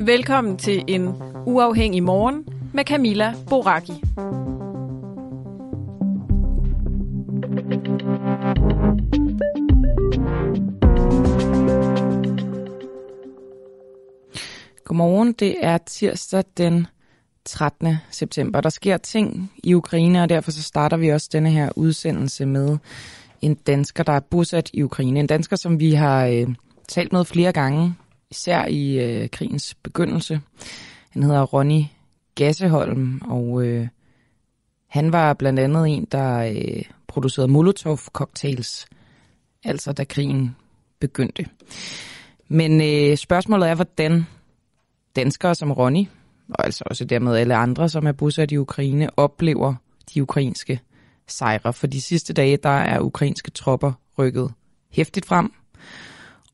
Velkommen til en uafhængig morgen med Camilla Boraki. Godmorgen, det er tirsdag den 13. september. Der sker ting i Ukraine, og derfor så starter vi også denne her udsendelse med en dansker, der er bosat i Ukraine. En dansker, som vi har øh, talt med flere gange, især i øh, krigens begyndelse. Han hedder Ronny Gasseholm, og øh, han var blandt andet en, der øh, producerede Molotov-cocktails, altså da krigen begyndte. Men øh, spørgsmålet er, hvordan danskere som Ronny, og altså også dermed alle andre, som er bosat i Ukraine, oplever de ukrainske sejre. For de sidste dage, der er ukrainske tropper rykket hæftigt frem,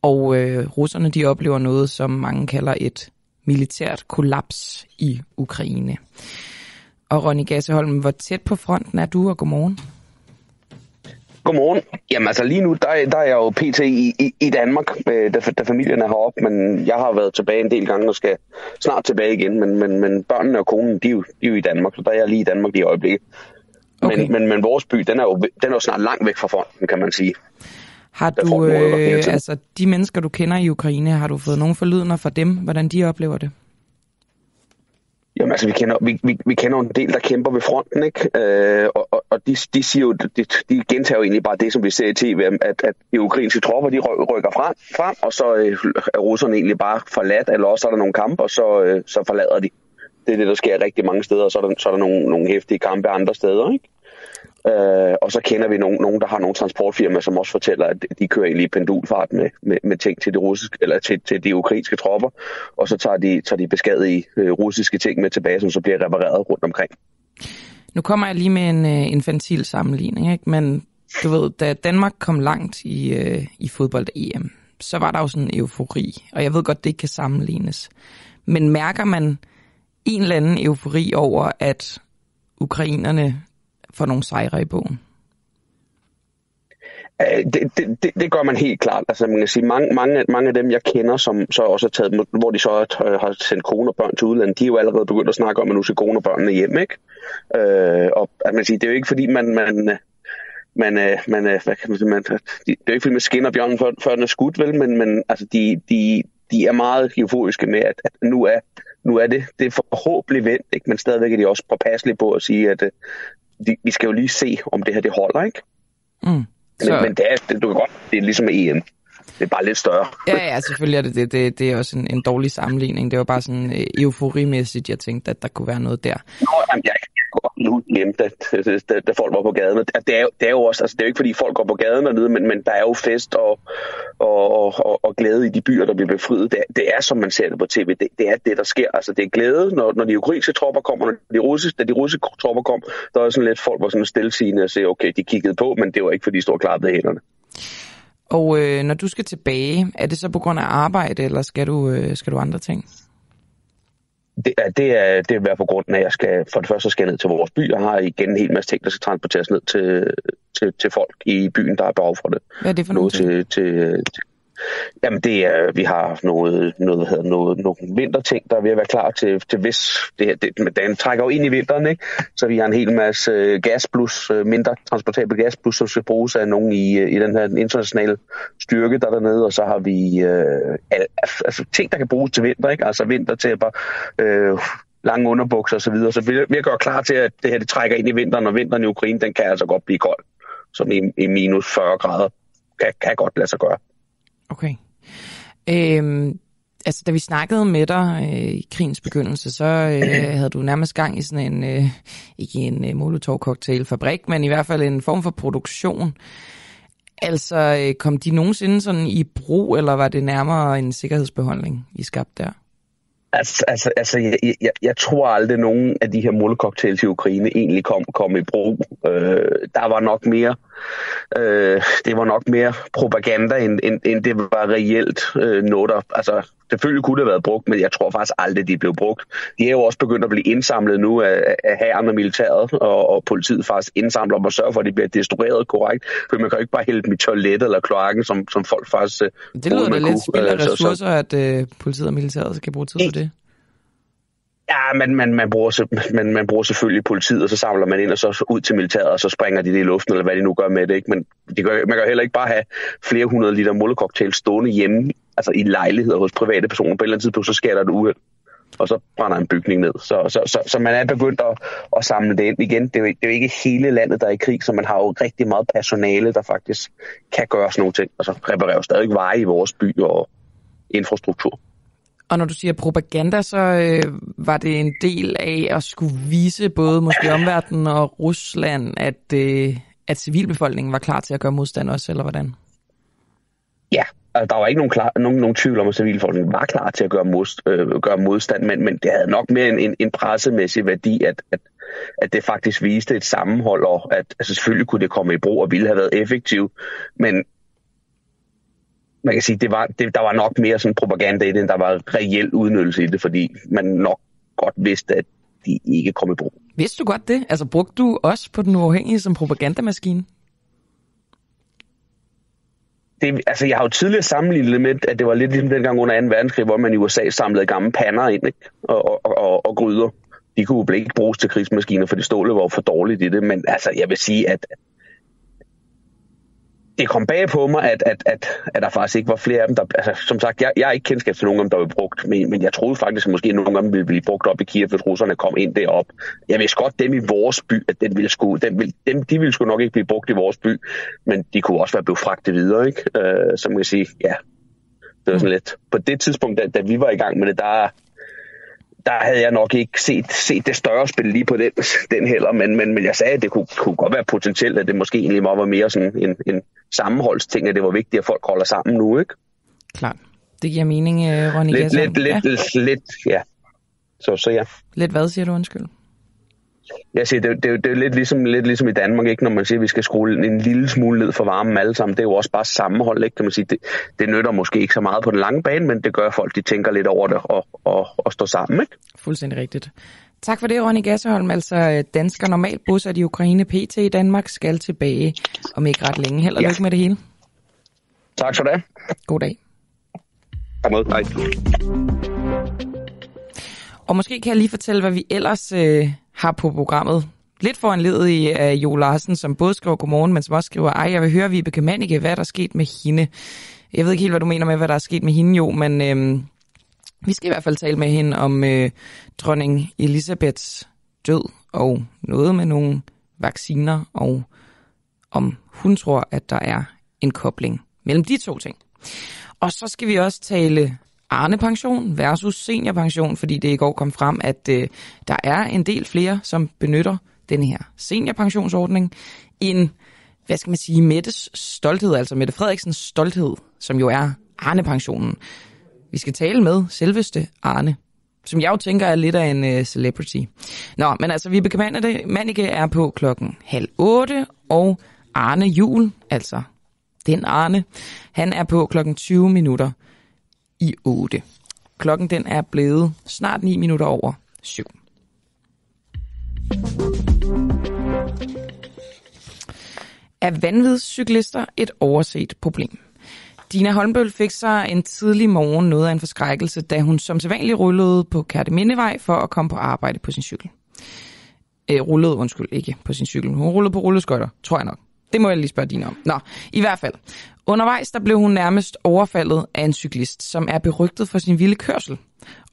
og øh, russerne de oplever noget, som mange kalder et militært kollaps i Ukraine. Og Ronny Gasseholm, hvor tæt på fronten er du, og godmorgen? Godmorgen. Jamen altså lige nu, der, der er jeg jo pt. i, i, i Danmark, øh, da, da familien er heroppe, men jeg har været tilbage en del gange og skal snart tilbage igen, men, men, men børnene og konen, de er, jo, de er jo i Danmark, så der er jeg lige i Danmark i øjeblikket. Okay. Men, men, men vores by, den er, jo, den er jo snart langt væk fra fronten, kan man sige. Har du, øh, altså de mennesker, du kender i Ukraine, har du fået nogle forlydender fra dem, hvordan de oplever det? Jamen altså, vi kender, vi, vi, vi kender en del, der kæmper ved fronten, ikke? Øh, og og de, de siger jo, de, de gentager jo egentlig bare det, som vi ser i tv, at, at de ukrainske tropper, de rykker frem, frem og så øh, er russerne egentlig bare forladt, eller også er der nogle kampe, og så, øh, så forlader de. Det er det, der sker rigtig mange steder, og så er der, så er der nogle, nogle hæftige kampe andre steder, ikke? Øh, og så kender vi nogen, nogen, der har nogle transportfirmaer, som også fortæller, at de kører egentlig i pendulfart med, med, med ting til de, russiske, eller til, til de ukrainske tropper, og så tager de, tager de beskadigede øh, russiske ting med tilbage, som så bliver repareret rundt omkring. Nu kommer jeg lige med en øh, infantil sammenligning, ikke? men du ved, da Danmark kom langt i, øh, i fodbold-EM, så var der jo sådan en eufori, og jeg ved godt, det ikke kan sammenlignes. Men mærker man en eller anden eufori over, at ukrainerne for nogle sejre i bogen? Det, det, det, det gør man helt klart. Altså, man kan sige, mange, mange, mange af dem, jeg kender, som så også har taget, hvor de så har sendt kone og børn til udlandet, de er jo allerede begyndt at snakke om, at nu skal kone og børnene hjem. Ikke? Øh, og at man siger, det er jo ikke fordi, man, man, man, øh, man, øh, hvad kan man sige, man, det er jo ikke fordi, man skinner bjørnen, før, før den er skudt, vel? men, men altså, de, de, de er meget euforiske med, at, at nu er nu er det, det er forhåbentlig vendt, ikke? men stadigvæk er de også påpasselige på at sige, at øh, de, vi skal jo lige se, om det her det holder, ikke? Mm. Så... Men, men det er, du kan godt, det er ligesom EM. Det er bare lidt større. Ja, ja, selvfølgelig er det det. Det, det er også en, en dårlig sammenligning. Det var bare sådan uh, euforimæssigt, jeg tænkte, at der kunne være noget der. Nå, jamen, jeg, nu glemt, at, da, da folk var på gaden. Det er, det er jo også, altså det er jo ikke fordi folk går på gaden dernede, men, men der er jo fest og, og, og, og glæde i de byer, der bliver befriet. Det, det er, som man ser det på tv, det, det er det, der sker. Altså det er glæde, når, når de ukrainske tropper kommer, når de russiske, da de russiske tropper kom, der er sådan lidt folk var sådan stillesigende og siger, okay, de kiggede på, men det var ikke fordi, de stod klappede hænderne. Og øh, når du skal tilbage, er det så på grund af arbejde, eller skal du, øh, skal du andre ting? det, er, det, er, det er på grund af, at jeg skal, for det første skal jeg ned til vores by. Jeg har igen en hel masse ting, der skal transporteres ned til, til, til folk i byen, der har behov for det. Hvad er det for noget? Til, til, til, Jamen det er, vi har noget, noget, hvad hedder noget, nogle vinterting, der er ved at være klar til, til hvis det, her, det, den trækker jo ind i vinteren, ikke? så vi har en hel masse øh, gasplus, øh, mindre transportabel gasplus, som skal bruges af nogen i, øh, i den her internationale styrke, der er dernede, og så har vi øh, altså, ting, der kan bruges til vinter, ikke? altså vintertæpper, øh, lange underbukser osv., så, så vi, vi gør klar til, at det her det trækker ind i vinteren, og vinteren i Ukraine, den kan altså godt blive kold, som i, i minus 40 grader, kan, kan godt lade sig gøre. Okay. Øhm, altså, da vi snakkede med dig øh, i krigens begyndelse, så øh, havde du nærmest gang i sådan en, øh, ikke en øh, molotov-cocktail-fabrik, men i hvert fald en form for produktion. Altså, øh, kom de nogensinde sådan i brug, eller var det nærmere en sikkerhedsbeholdning, I skabte der? Altså, altså, altså jeg, jeg, jeg tror aldrig, nogen af de her molotov-cocktails i Ukraine egentlig kom, kom i brug. Øh, der var nok mere, øh, det var nok mere propaganda, end, end, end det var reelt øh, noget, der, altså Selvfølgelig kunne det have været brugt, men jeg tror faktisk aldrig, de blev brugt. De er jo også begyndt at blive indsamlet nu af, af herren og militæret, og, og politiet faktisk indsamler dem og sørger for, at de bliver destrueret korrekt. For man kan jo ikke bare hælde dem i toilettet eller kloakken, som, som folk faktisk øh, Det lyder da lidt spild af ressourcer, så, så... at øh, politiet og militæret skal bruge tid på det. Ja, men man, man, bruger, man, man bruger selvfølgelig politiet, og så samler man ind, og så ud til militæret, og så springer de det i luften, eller hvad de nu gør med det. Ikke? Men de gør, man kan heller ikke bare have flere hundrede liter mollecocktail stående hjemme, altså i lejligheder hos private personer. På et eller andet tidspunkt, så sker der et uheld, og så brænder en bygning ned. Så, så, så, så man er begyndt at, at samle det ind igen. Det er, jo, det er jo ikke hele landet, der er i krig, så man har jo rigtig meget personale, der faktisk kan gøre sådan nogle ting. så reparerer jo stadig veje i vores by og infrastruktur. Og når du siger propaganda, så øh, var det en del af at skulle vise både måske omverdenen og Rusland, at, øh, at civilbefolkningen var klar til at gøre modstand også, eller hvordan? Ja, altså, der var ikke nogen, klar, nogen, nogen tvivl om, at civilbefolkningen var klar til at gøre, modst, øh, gøre modstand, men, men det havde nok mere en, en, en pressemæssig værdi, at, at, at det faktisk viste et sammenhold, og at altså, selvfølgelig kunne det komme i brug og ville have været effektivt, men man kan sige, det var, det, der var nok mere sådan propaganda i det, end der var reel udnyttelse i det, fordi man nok godt vidste, at de ikke kom i brug. Vidste du godt det? Altså brugte du også på den uafhængige som propagandamaskine? Det, altså, jeg har jo tidligere sammenlignet det med, at det var lidt ligesom dengang under 2. verdenskrig, hvor man i USA samlede gamle pander ind ikke? Og, og, og, og gryder. De kunne ikke bruges til krigsmaskiner, for det stålet var for dårligt i det. Men altså, jeg vil sige, at det kom bag på mig, at, at, at, at der faktisk ikke var flere af dem. Der, altså, som sagt, jeg, jeg har ikke kendskab til nogen af dem, der blev brugt, men, men jeg troede faktisk, at måske nogle af dem ville blive brugt op i Kiev, hvis russerne kom ind derop. Jeg vidste godt, dem i vores by, at den ville sku, den ville, dem, de ville sgu nok ikke blive brugt i vores by, men de kunne også være blevet fragtet videre, ikke? Øh, så man kan sige, ja, det var sådan lidt. På det tidspunkt, da, da vi var i gang med det, der, der havde jeg nok ikke set, set det større spil lige på den, den heller, men, men, men jeg sagde, at det kunne, kunne godt være potentielt, at det måske egentlig var mere sådan en, en sammenholdsting, at det var vigtigt, at folk holder sammen nu, ikke? Klart. Det giver mening, uh, Ronny Lidt, lidt, lidt, ja. lidt, ja. Så, så ja. Lidt hvad, siger du, undskyld? Jeg siger, det, det, det er lidt ligesom, lidt ligesom i Danmark, ikke? når man siger, at vi skal skrue en lille smule ned for varmen alle sammen. Det er jo også bare sammenhold. Ikke? Kan man sige. Det, det nytter måske ikke så meget på den lange bane, men det gør folk, de tænker lidt over det og, og, og står sammen. Ikke? Fuldstændig rigtigt. Tak for det, Ronny Gasseholm. Altså dansker normalt bosat i Ukraine, PT i Danmark, skal tilbage om ikke ret længe. Held og ja. lykke med det hele. Tak for det. God dag. Tak mod. Hej. Og måske kan jeg lige fortælle, hvad vi ellers øh, har på programmet. Lidt foranledet i af Jo Larsen, som både skriver godmorgen, men som også skriver, ej, jeg vil høre Vibeke Manike, hvad er der sket med hende? Jeg ved ikke helt, hvad du mener med, hvad der er sket med hende jo, men øh, vi skal i hvert fald tale med hende om øh, dronning Elisabeths død og noget med nogle vacciner, og om hun tror, at der er en kobling mellem de to ting. Og så skal vi også tale Arne-pension versus seniorpension, fordi det i går kom frem, at øh, der er en del flere, som benytter denne her seniorpensionsordning, end, hvad skal man sige, Mettes stolthed, altså Mette Frederiksens stolthed, som jo er Arne-pensionen. Vi skal tale med selveste Arne, som jeg jo tænker er lidt af en uh, celebrity. Nå, men altså, vi det. Manike er på klokken halv otte, og Arne Jul, altså den Arne, han er på klokken 20 minutter i 8. Klokken den er blevet snart 9 minutter over 7. Er vanvidscyklister et overset problem? Dina Holmbøl fik sig en tidlig morgen noget af en forskrækkelse, da hun som sædvanligt rullede på Kærtemindevej for at komme på arbejde på sin cykel. Øh, rullede, undskyld, ikke på sin cykel. Hun rullede på rulleskøjter, tror jeg nok. Det må jeg lige spørge Dina om. Nå, i hvert fald. Undervejs der blev hun nærmest overfaldet af en cyklist, som er berygtet for sin vilde kørsel.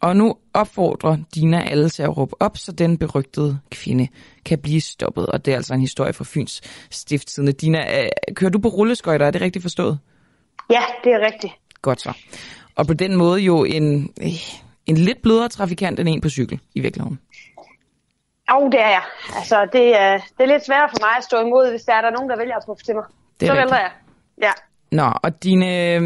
Og nu opfordrer Dina alle til at råbe op, så den berygtede kvinde kan blive stoppet. Og det er altså en historie fra Fyns stiftstidende. Dina, øh, kører du på rulleskøjter? Er det rigtigt forstået? Ja, det er rigtigt. Godt så. Og på den måde jo en, øh, en lidt blødere trafikant end en på cykel i virkeligheden. Jo, det er jeg. Altså, det er, det er lidt svært for mig at stå imod, hvis der er der nogen, der vælger at få til mig. Det er Så vælger jeg. Ja. Nå, og dine, øh,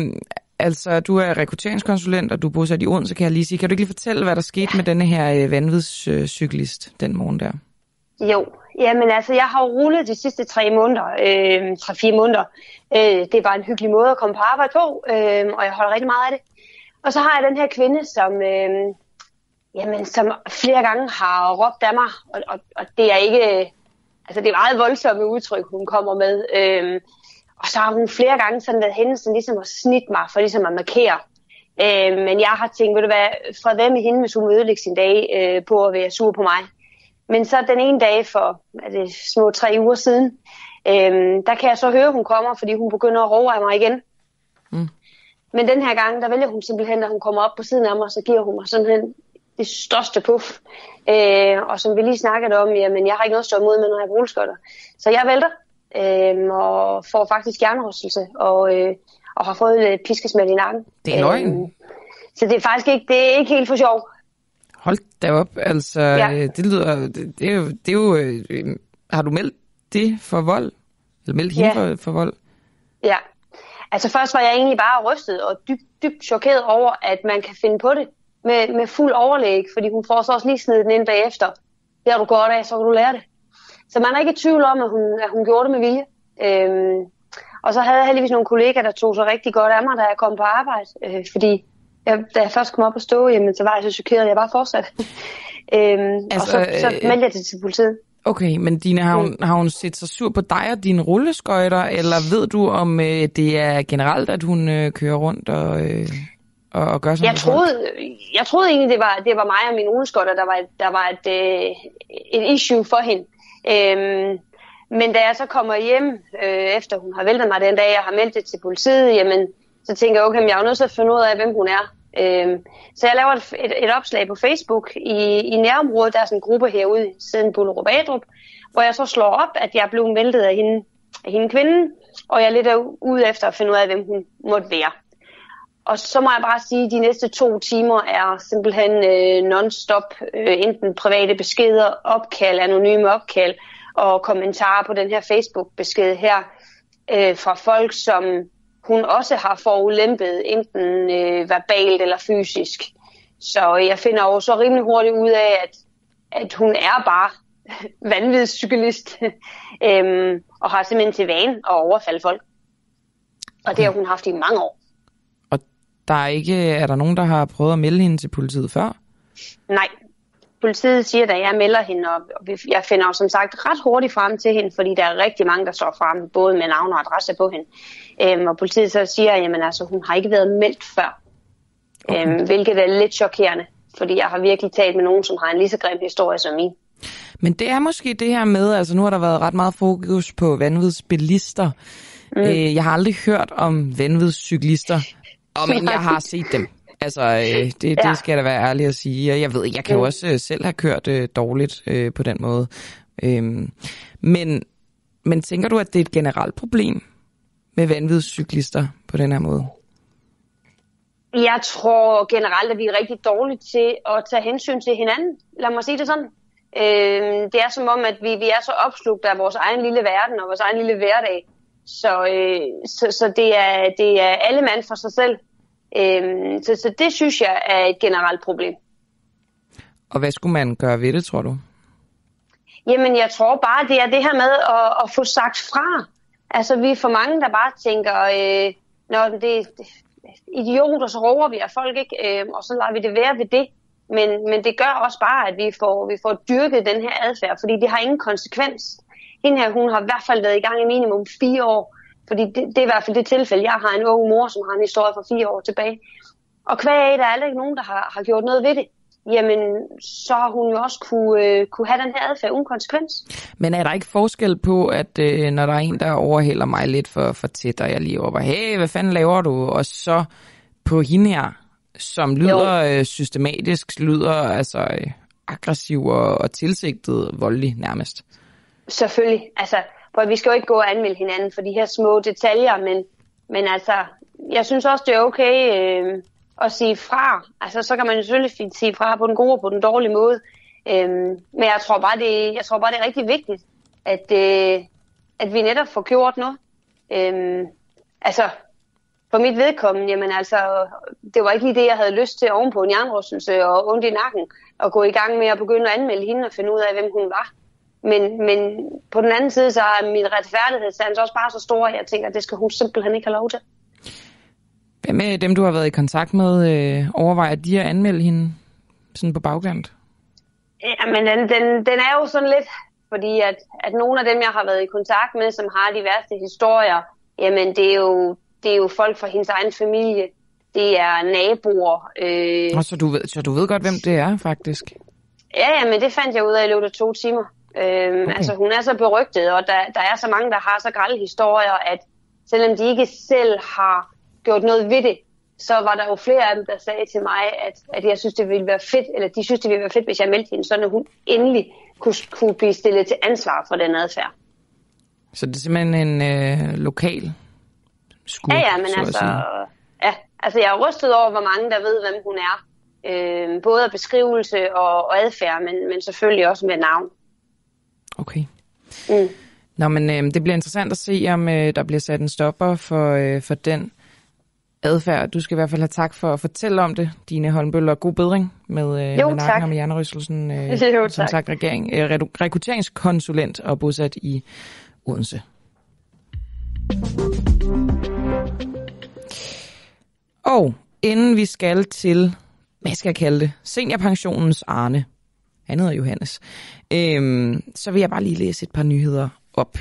altså du er rekrutteringskonsulent, og du er bosat i Odense, kan jeg lige sige. Kan du ikke lige fortælle, hvad der skete med denne her øh, vanvidscyklist den morgen der? Jo, jamen altså, jeg har jo rullet de sidste tre måneder, øh, tre-fire måneder. Øh, det var en hyggelig måde at komme på arbejde på, øh, og jeg holder rigtig meget af det. Og så har jeg den her kvinde, som, øh, jamen, som flere gange har råbt af mig, og, og, og det er ikke, altså det er meget voldsomme udtryk, hun kommer med. Øh, og så har hun flere gange sådan været hende, sådan ligesom at snitte mig, for ligesom at markere. Øh, men jeg har tænkt, ved du hvad, fra hvad med hende, hvis hun vil ødelægge sin dag øh, på at være sur på mig. Men så den ene dag for er det små tre uger siden, øhm, der kan jeg så høre, at hun kommer, fordi hun begynder at råbe af mig igen. Mm. Men den her gang, der vælger hun simpelthen, at hun kommer op på siden af mig, så giver hun mig simpelthen det største puff. Øh, og som vi lige snakkede om, jamen jeg har ikke noget at stå imod med, når jeg bruger Så jeg vælter øh, og får faktisk hjernerystelse og, øh, og har fået lidt piskesmæld i nakken. Det er løgn. Øhm, så det er faktisk ikke, det er ikke helt for sjov. Hold da op, altså Ja. ja. det lyder, det, det er jo, det er jo øh, har du meldt det for vold? Eller meldt hende Ja. for, for vold? Ja. Altså først var jeg egentlig bare rystet og dybt, dybt chokeret over, at man kan finde på det med, med fuld overlæg, fordi hun får så også lige snedet den ind bagefter. Det har du godt af, så kan du lære det. Så man er ikke i tvivl om, at hun, at hun gjorde det med vilje. Øhm, og så havde jeg heldigvis nogle kollegaer, der tog sig rigtig godt af mig, da jeg kom på arbejde. Øh, fordi jeg, da jeg først kom op og stå, jamen, så var jeg så chokeret, at jeg bare fortsatte. øhm, Altså, og så, så øh, meldte jeg det til politiet. Okay, men Dina, har hun, har hun set sig sur på dig og dine rulleskøjter, eller ved du, om øh, det er generelt, at hun øh, kører rundt og, øh, og, og gør sådan Jeg troede, jeg troede egentlig, det var, det var mig og min uleskotter, der var, der var et, øh, et issue for hende. Øhm, men da jeg så kommer hjem, øh, efter hun har væltet mig den dag, jeg har meldt det til politiet, jamen, så tænker jeg, okay, men jeg er jo nødt til at finde ud af, hvem hun er. Øhm, så jeg laver et, et, et opslag på Facebook i, i nærområdet. Der er sådan en gruppe herude siden Bullerup Adrup, hvor jeg så slår op, at jeg blev væltet af hende, af hende kvinden, og jeg er lidt ude efter at finde ud af, hvem hun måtte være. Og så må jeg bare sige, at de næste to timer er simpelthen øh, non-stop, øh, enten private beskeder, opkald, anonyme opkald og kommentarer på den her Facebook-besked her øh, fra folk, som hun også har forulæmpet, enten øh, verbalt eller fysisk. Så jeg finder jo så rimelig hurtigt ud af, at, at hun er bare vanvidscyklist øhm, og har simpelthen til vane at overfalde folk. Og det har hun haft i mange år. Der er ikke, er der nogen, der har prøvet at melde hende til politiet før? Nej. Politiet siger, at jeg melder hende, og jeg finder jo som sagt ret hurtigt frem til hende, fordi der er rigtig mange, der står frem, både med navn og adresse på hende. Øhm, og politiet så siger, at altså, hun har ikke været meldt før, okay. øhm, hvilket er lidt chokerende, fordi jeg har virkelig talt med nogen, som har en lige så grim historie som min. Men det er måske det her med, altså nu har der været ret meget fokus på vanvidsbilister. Mm. Øh, jeg har aldrig hørt om vanvidscyklister, og men jeg har set dem. Altså, øh, det, Ja. det skal jeg da være ærlig at sige. Jeg ved, jeg kan jo Mm. også øh, selv have kørt øh, dårligt øh, på den måde. Øhm, men, men tænker du, at det er et generelt problem med vanvidscyklister på den her måde? Jeg tror generelt, at vi er rigtig dårlige til at tage hensyn til hinanden. Lad mig sige det sådan. Øhm, det er som om, at vi, vi er så opslugt af vores egen lille verden og vores egen lille hverdag. Så, øh, så, så det, er, det er alle mand for sig selv. Øhm, så, så det synes jeg er et generelt problem. Og hvad skulle man gøre ved det, tror du? Jamen, jeg tror bare, det er det her med at, at få sagt fra. Altså, vi er for mange, der bare tænker, øh, når det er idioter, så råber vi af folk, ikke? Øh, og så lader vi det være ved det. Men, men det gør også bare, at vi får, vi får dyrket den her adfærd, fordi det har ingen konsekvens. Hende her, hun har i hvert fald været i gang i minimum fire år, Fordi det, det er i hvert fald det tilfælde. Jeg har en ung mor, som har en historie fra fire år tilbage. Og af, der er aldrig nogen, der har, har gjort noget ved det jamen så har hun jo også kunne, øh, kunne have den her adfærd uden konsekvens. Men er der ikke forskel på, at øh, når der er en, der overhælder mig lidt for, for tæt, og jeg lige over, hey, hvad fanden laver du? Og så på hende her, som lyder øh, systematisk, lyder altså øh, aggressiv og, og tilsigtet voldelig nærmest. Selvfølgelig. Altså, for vi skal jo ikke gå og anmelde hinanden for de her små detaljer, men, men altså, jeg synes også, det er okay øh, at sige fra. Altså, så kan man jo selvfølgelig sige fra på den gode og på den dårlige måde. Øh, men jeg tror, bare, det, jeg tror bare, det er rigtig vigtigt, at, øh, at vi netop får gjort noget. Øh, altså, for mit vedkommende, jamen altså, det var ikke lige det, jeg havde lyst til ovenpå en jernrystelse øh, og ondt i nakken, og gå i gang med at begynde at anmelde hende og finde ud af, hvem hun var. Men, men på den anden side, så er min retfærdighedssans også bare så stor, at jeg tænker, at det skal hun simpelthen ikke have lov til. Hvem med dem, du har været i kontakt med, øh, overvejer de at anmelde hende sådan på bagkant? Ja, men den, den, den er jo sådan lidt, fordi at, at nogle af dem, jeg har været i kontakt med, som har de værste historier, jamen det er jo, det er jo folk fra hendes egen familie. Det er naboer. Øh... Og så, du ved, så du ved godt, hvem det er, faktisk? Ja, ja, men det fandt jeg ud af i løbet af to timer. Øhm, okay. Altså, hun er så berygtet, og der, der er så mange, der har så grælde historier, at selvom de ikke selv har gjort noget ved det, så var der jo flere af dem, der sagde til mig, at, at jeg synes, det ville være fedt, eller de synes, det ville være fedt, hvis jeg meldte hende, så hun endelig kunne, kunne blive stillet til ansvar for den adfærd. Så det er simpelthen en øh, lokal skud, Ja, ja, men altså, ja, altså jeg er rystet over, hvor mange der ved, hvem hun er. Øh, både af beskrivelse og, og adfærd, men, men selvfølgelig også med navn. Okay. Mm. Nå, men øh, det bliver interessant at se, om øh, der bliver sat en stopper for, øh, for den adfærd. Du skal i hvert fald have tak for at fortælle om det, Dine Holmbøller. God bedring med, øh, jo, med nakken med hjernerystelsen. Øh, jo, som sagt, regering, øh, rekrutteringskonsulent og bosat i Odense. Og inden vi skal til, hvad skal jeg kalde det, seniorpensionens Arne, han hedder Johannes, øhm, så vil jeg bare lige læse et par nyheder op.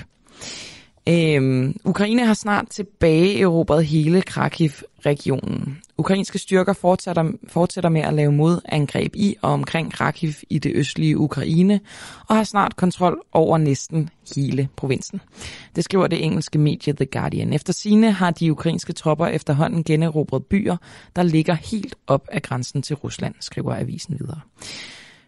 Øhm, Ukraine har snart tilbage erobret hele Kharkiv-regionen. Ukrainske styrker fortsætter, fortsætter med at lave modangreb i og omkring Kharkiv i det østlige Ukraine, og har snart kontrol over næsten hele provinsen. Det skriver det engelske medie The Guardian. Efter sine har de ukrainske tropper efterhånden generobret byer, der ligger helt op ad grænsen til Rusland, skriver avisen videre.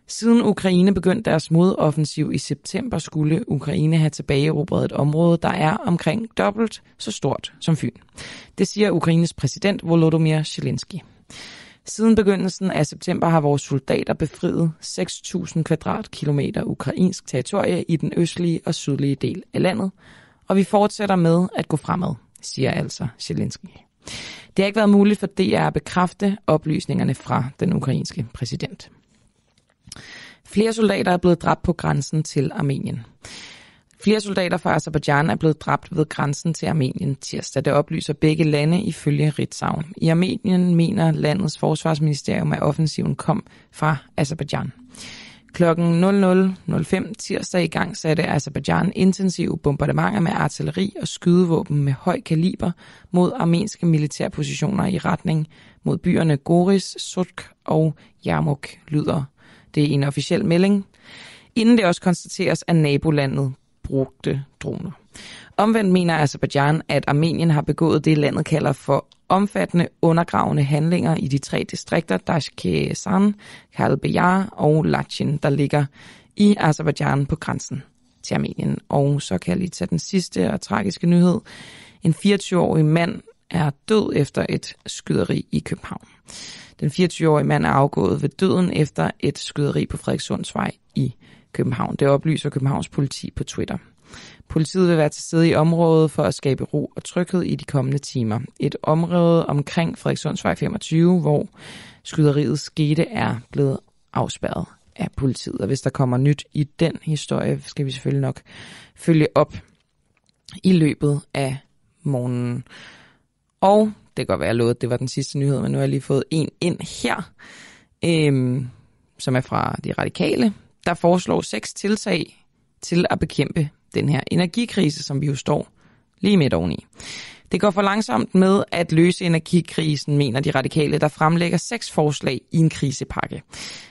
Siden Ukraine begyndte deres modoffensiv i september, skulle Ukraine have tilbageerobret et område, der er omkring dobbelt så stort som Fyn. Det siger Ukraines præsident Volodymyr Zelensky. Siden begyndelsen af september har vores soldater befriet 6.000 kvadratkilometer ukrainsk territorie i den østlige og sydlige del af landet, og vi fortsætter med at gå fremad, siger altså Zelensky. Det har ikke været muligt for DR at bekræfte oplysningerne fra den ukrainske præsident. Flere soldater er blevet dræbt på grænsen til Armenien. Flere soldater fra Azerbaijan er blevet dræbt ved grænsen til Armenien tirsdag. Det oplyser begge lande ifølge Ritzau. I Armenien mener landets forsvarsministerium, at offensiven kom fra Azerbaijan. Klokken 00.05 tirsdag i gang satte Azerbaijan intensive bombardementer med artilleri og skydevåben med høj kaliber mod armenske militærpositioner i retning mod byerne Goris, Sutk og Yarmouk, lyder det er en officiel melding. Inden det også konstateres, at nabolandet brugte droner. Omvendt mener Azerbaijan, at Armenien har begået det, landet kalder for omfattende undergravende handlinger i de tre distrikter Dashkesan, Kalbejar og Lachin, der ligger i Azerbaijan på grænsen til Armenien. Og så kan jeg lige tage den sidste og tragiske nyhed. En 24-årig mand er død efter et skyderi i København. Den 24-årige mand er afgået ved døden efter et skyderi på Frederikssundsvej i København. Det oplyser Københavns politi på Twitter. Politiet vil være til stede i området for at skabe ro og tryghed i de kommende timer. Et område omkring Frederikssundsvej 25, hvor skyderiet skete, er blevet afspærret af politiet. Og hvis der kommer nyt i den historie, skal vi selvfølgelig nok følge op i løbet af morgenen. Og det kan godt være, at jeg det var den sidste nyhed, men nu har jeg lige fået en ind her, øhm, som er fra de radikale, der foreslår seks tiltag til at bekæmpe den her energikrise, som vi jo står lige midt oveni. Det går for langsomt med at løse energikrisen, mener de radikale, der fremlægger seks forslag i en krisepakke.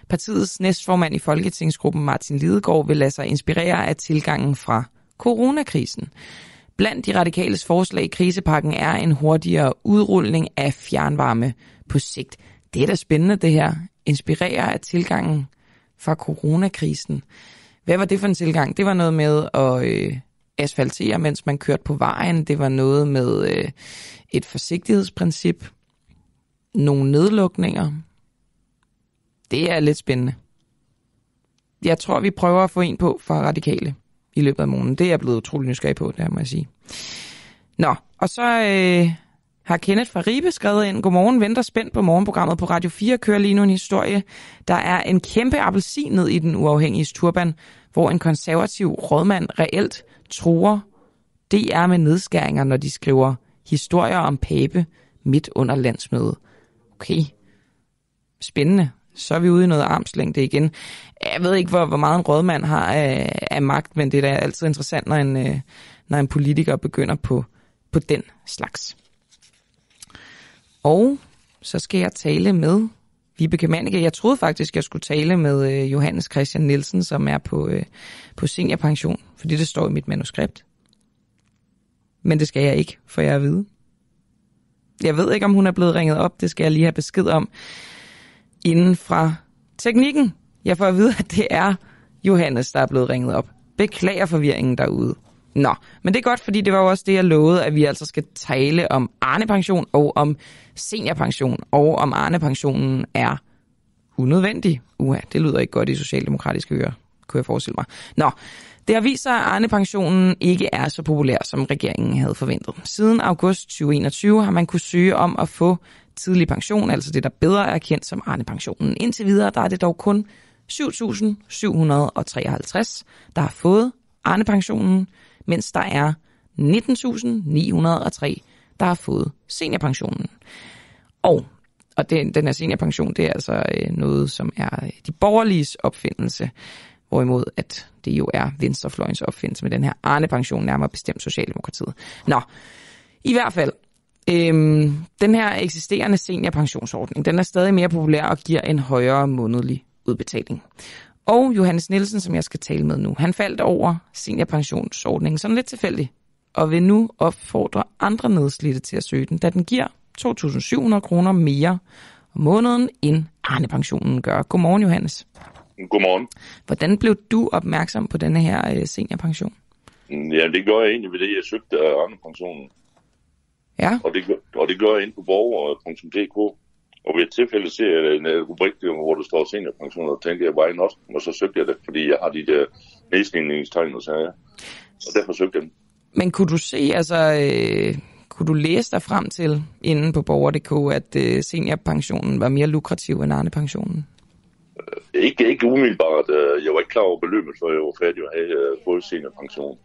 Partiets næstformand i Folketingsgruppen, Martin Lidegaard, vil lade sig inspirere af tilgangen fra coronakrisen. Blandt de radikales forslag i krisepakken er en hurtigere udrulning af fjernvarme på sigt. Det er da spændende det her. Inspirerer af tilgangen fra coronakrisen. Hvad var det for en tilgang? Det var noget med at øh, asfaltere, mens man kørte på vejen. Det var noget med øh, et forsigtighedsprincip. Nogle nedlukninger. Det er lidt spændende. Jeg tror, vi prøver at få en på for radikale i løbet af måneden. Det er jeg blevet utrolig nysgerrig på, det må jeg sige. Nå, og så øh, har Kenneth fra Ribe skrevet ind, Godmorgen, venter spændt på morgenprogrammet på Radio 4, kører lige nu en historie. Der er en kæmpe appelsin ned i den uafhængige turban, hvor en konservativ rådmand reelt tror, det er med nedskæringer, når de skriver historier om Pape midt under landsmødet. Okay, spændende. Så er vi ude i noget armslængde igen. Jeg ved ikke, hvor, hvor meget en rådmand har af, af magt, men det er da altid interessant, når en, øh, når en politiker begynder på, på den slags. Og så skal jeg tale med Vibeke Manike. Jeg troede faktisk, jeg skulle tale med øh, Johannes Christian Nielsen, som er på, øh, på seniorpension, fordi det står i mit manuskript. Men det skal jeg ikke, for jeg at vide. Jeg ved ikke, om hun er blevet ringet op. Det skal jeg lige have besked om inden fra teknikken. Jeg får at vide, at det er Johannes, der er blevet ringet op. Beklager forvirringen derude. Nå, men det er godt, fordi det var jo også det, jeg lovede, at vi altså skal tale om Arne-pension og om seniorpension, og om Arne-pensionen er unødvendig. Uha, det lyder ikke godt i socialdemokratiske ører, kunne jeg forestille mig. Nå, det har vist sig, at Arne-pensionen ikke er så populær, som regeringen havde forventet. Siden august 2021 har man kunne søge om at få tidlig pension, altså det, der bedre er kendt som Arne-pensionen. Indtil videre, der er det dog kun 7.753, der har fået Arne-pensionen, mens der er 19.903, der har fået seniorpensionen. Og, og den, den her seniorpension, det er altså øh, noget, som er øh, de borgerliges opfindelse, hvorimod at det jo er venstrefløjens opfindelse med den her Arne-pension, nærmere bestemt Socialdemokratiet. Nå, i hvert fald, øhm, den her eksisterende seniorpensionsordning, den er stadig mere populær og giver en højere månedlig udbetaling. Og Johannes Nielsen, som jeg skal tale med nu, han faldt over seniorpensionsordningen sådan lidt tilfældigt, og vil nu opfordre andre nedslidte til at søge den, da den giver 2.700 kroner mere om måneden, end Arne-pensionen gør. Godmorgen, Johannes. Godmorgen. Hvordan blev du opmærksom på denne her øh, seniorpension? Ja, det gjorde jeg egentlig ved det, jeg søgte Arne-pensionen. Ja. Og det, og det gjorde jeg inde på borger.dk. Og ved et tilfælde ser jeg en rubrik, hvor der står seniorpension, og tænkte jeg, why not? Og så søgte jeg det, fordi jeg har de der nedstigningstegn og sager. Og derfor søgte jeg den. Men kunne du se, altså, øh, kunne du læse dig frem til inden på borger.dk, at øh, seniorpensionen var mere lukrativ end Arne-pensionen? Ikke, ikke umiddelbart. Jeg var ikke klar over beløbet, før jeg var færdig at have fået seniorpension.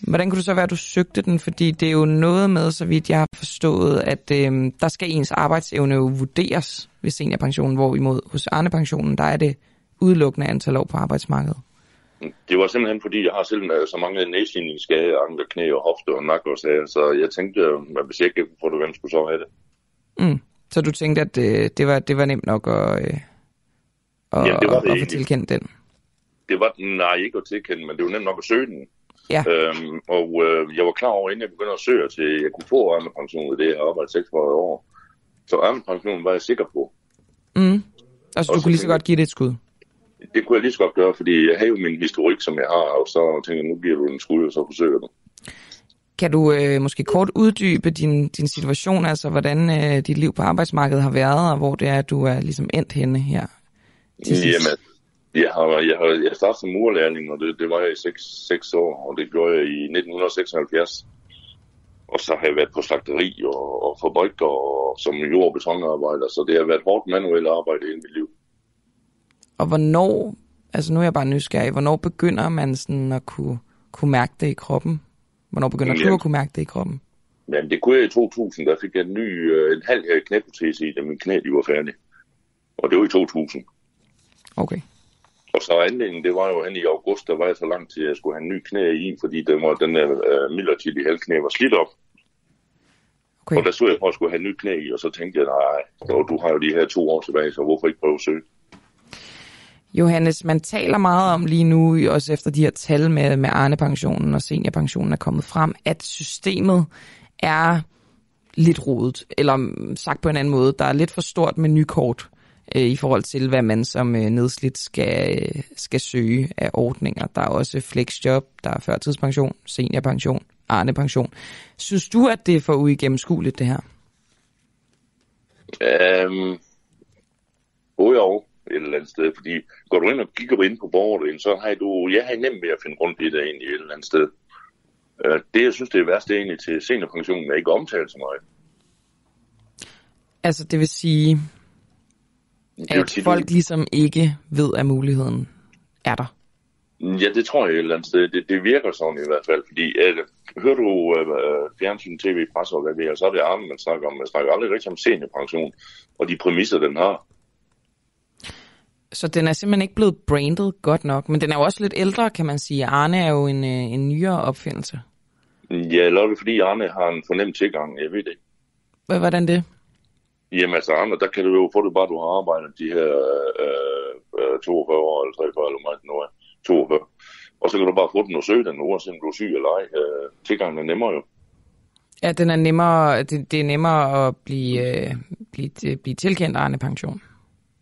Hvordan kunne det så være, at du søgte den? Fordi det er jo noget med, så vidt jeg har forstået, at øh, der skal ens arbejdsevne jo vurderes ved seniorpensionen, hvorimod hos Arne-pensionen, der er det udelukkende antal år på arbejdsmarkedet. Det var simpelthen fordi, jeg har selv så mange nedsigningsskader, andre knæ og hofte og nakke og sager, så jeg tænkte, at hvis jeg ikke kunne få det, hvem skulle så have det? Mm. Så du tænkte, at øh, det, var, det var nemt nok at, øh, og, Jamen, det var det at få tilkendt den? Det var, nej, ikke at tilkende, men det var nemt nok at søge den. Ja. Øhm, og øh, jeg var klar over, inden jeg begyndte at søge til, at jeg kunne få armepension i det, jeg arbejdede 36 år. Så armepensionen var jeg sikker på. Mm. Altså, du kunne lige så godt give det et skud? Det kunne jeg lige så godt gøre, fordi jeg havde jo min historik, som jeg har, og så tænkte jeg, nu giver du en skud, og så forsøger du. Kan du øh, måske kort uddybe din, din situation, altså hvordan øh, dit liv på arbejdsmarkedet har været, og hvor det er, at du er ligesom endt henne her? Jamen, jeg, har, jeg, har, jeg startede som murlærling, og det, det var jeg i 6, 6 år, og det gjorde jeg i 1976. Og så har jeg været på slagteri og, og fabrik og som jord- og betonarbejder, så det har været hårdt manuelt arbejde i mit liv. Og hvornår, altså nu er jeg bare nysgerrig, hvornår begynder man sådan at kunne, kunne mærke det i kroppen? Hvornår begynder Jamen, du at kunne mærke det i kroppen? Men det kunne jeg i 2000, der fik jeg en ny, øh, en halv knæprotese i, da min knæ de var færdig. Og det var i 2000. Okay. Og så anledningen, det var jo hen i august, der var jeg så lang tid, at jeg skulle have en ny knæ i, fordi den, var, den der uh, midlertidige halvknæ var slidt op. Okay. Og der stod jeg på at skulle have en ny knæ i, og så tænkte jeg, nej, du har jo de her to år tilbage, så hvorfor ikke prøve at søge? Johannes, man taler meget om lige nu, også efter de her tal med, med Arne-pensionen og seniorpensionen er kommet frem, at systemet er lidt rodet, eller sagt på en anden måde, der er lidt for stort med nykort øh, i forhold til, hvad man som øh, nedslidt skal, øh, skal søge af ordninger. Der er også flexjob, der er førtidspension, seniorpension, Arne-pension. Synes du, at det er for uigennemskueligt, det her? Oh, jo, et eller andet sted, fordi går du ind og kigger ind på borgerdelen, så har du, jeg har nemt ved at finde rundt i det egentlig et eller andet sted. Det, jeg synes, det er værst, det er egentlig til seniorpensionen, er ikke omtalt så meget. Altså, det vil sige, at folk ligesom ikke ved, at muligheden er der. Ja, det tror jeg et eller andet sted. Det, det virker sådan i hvert fald, fordi at, hører du uh, fjernsyn, tv, presse og hvad det er, så er det arme, man snakker om. Man snakker aldrig rigtig om seniorpension og de præmisser, den har. Så den er simpelthen ikke blevet brandet godt nok, men den er jo også lidt ældre, kan man sige. Arne er jo en, øh, en nyere opfindelse. Ja, eller er det fordi Arne har en fornemt tilgang? Jeg ved det ikke. Hvordan det? Jamen altså, Arne, der kan du jo få det bare, du har arbejdet de her øh, 42 øh, år, eller 43, eller meget nu er 42. Og så kan du bare få den og søge den, uanset om du er syg eller ej. Øh, tilgangen er nemmere jo. Ja, den er nemmere, det, det er nemmere at blive, øh, blive, blive tilkendt Arne pension.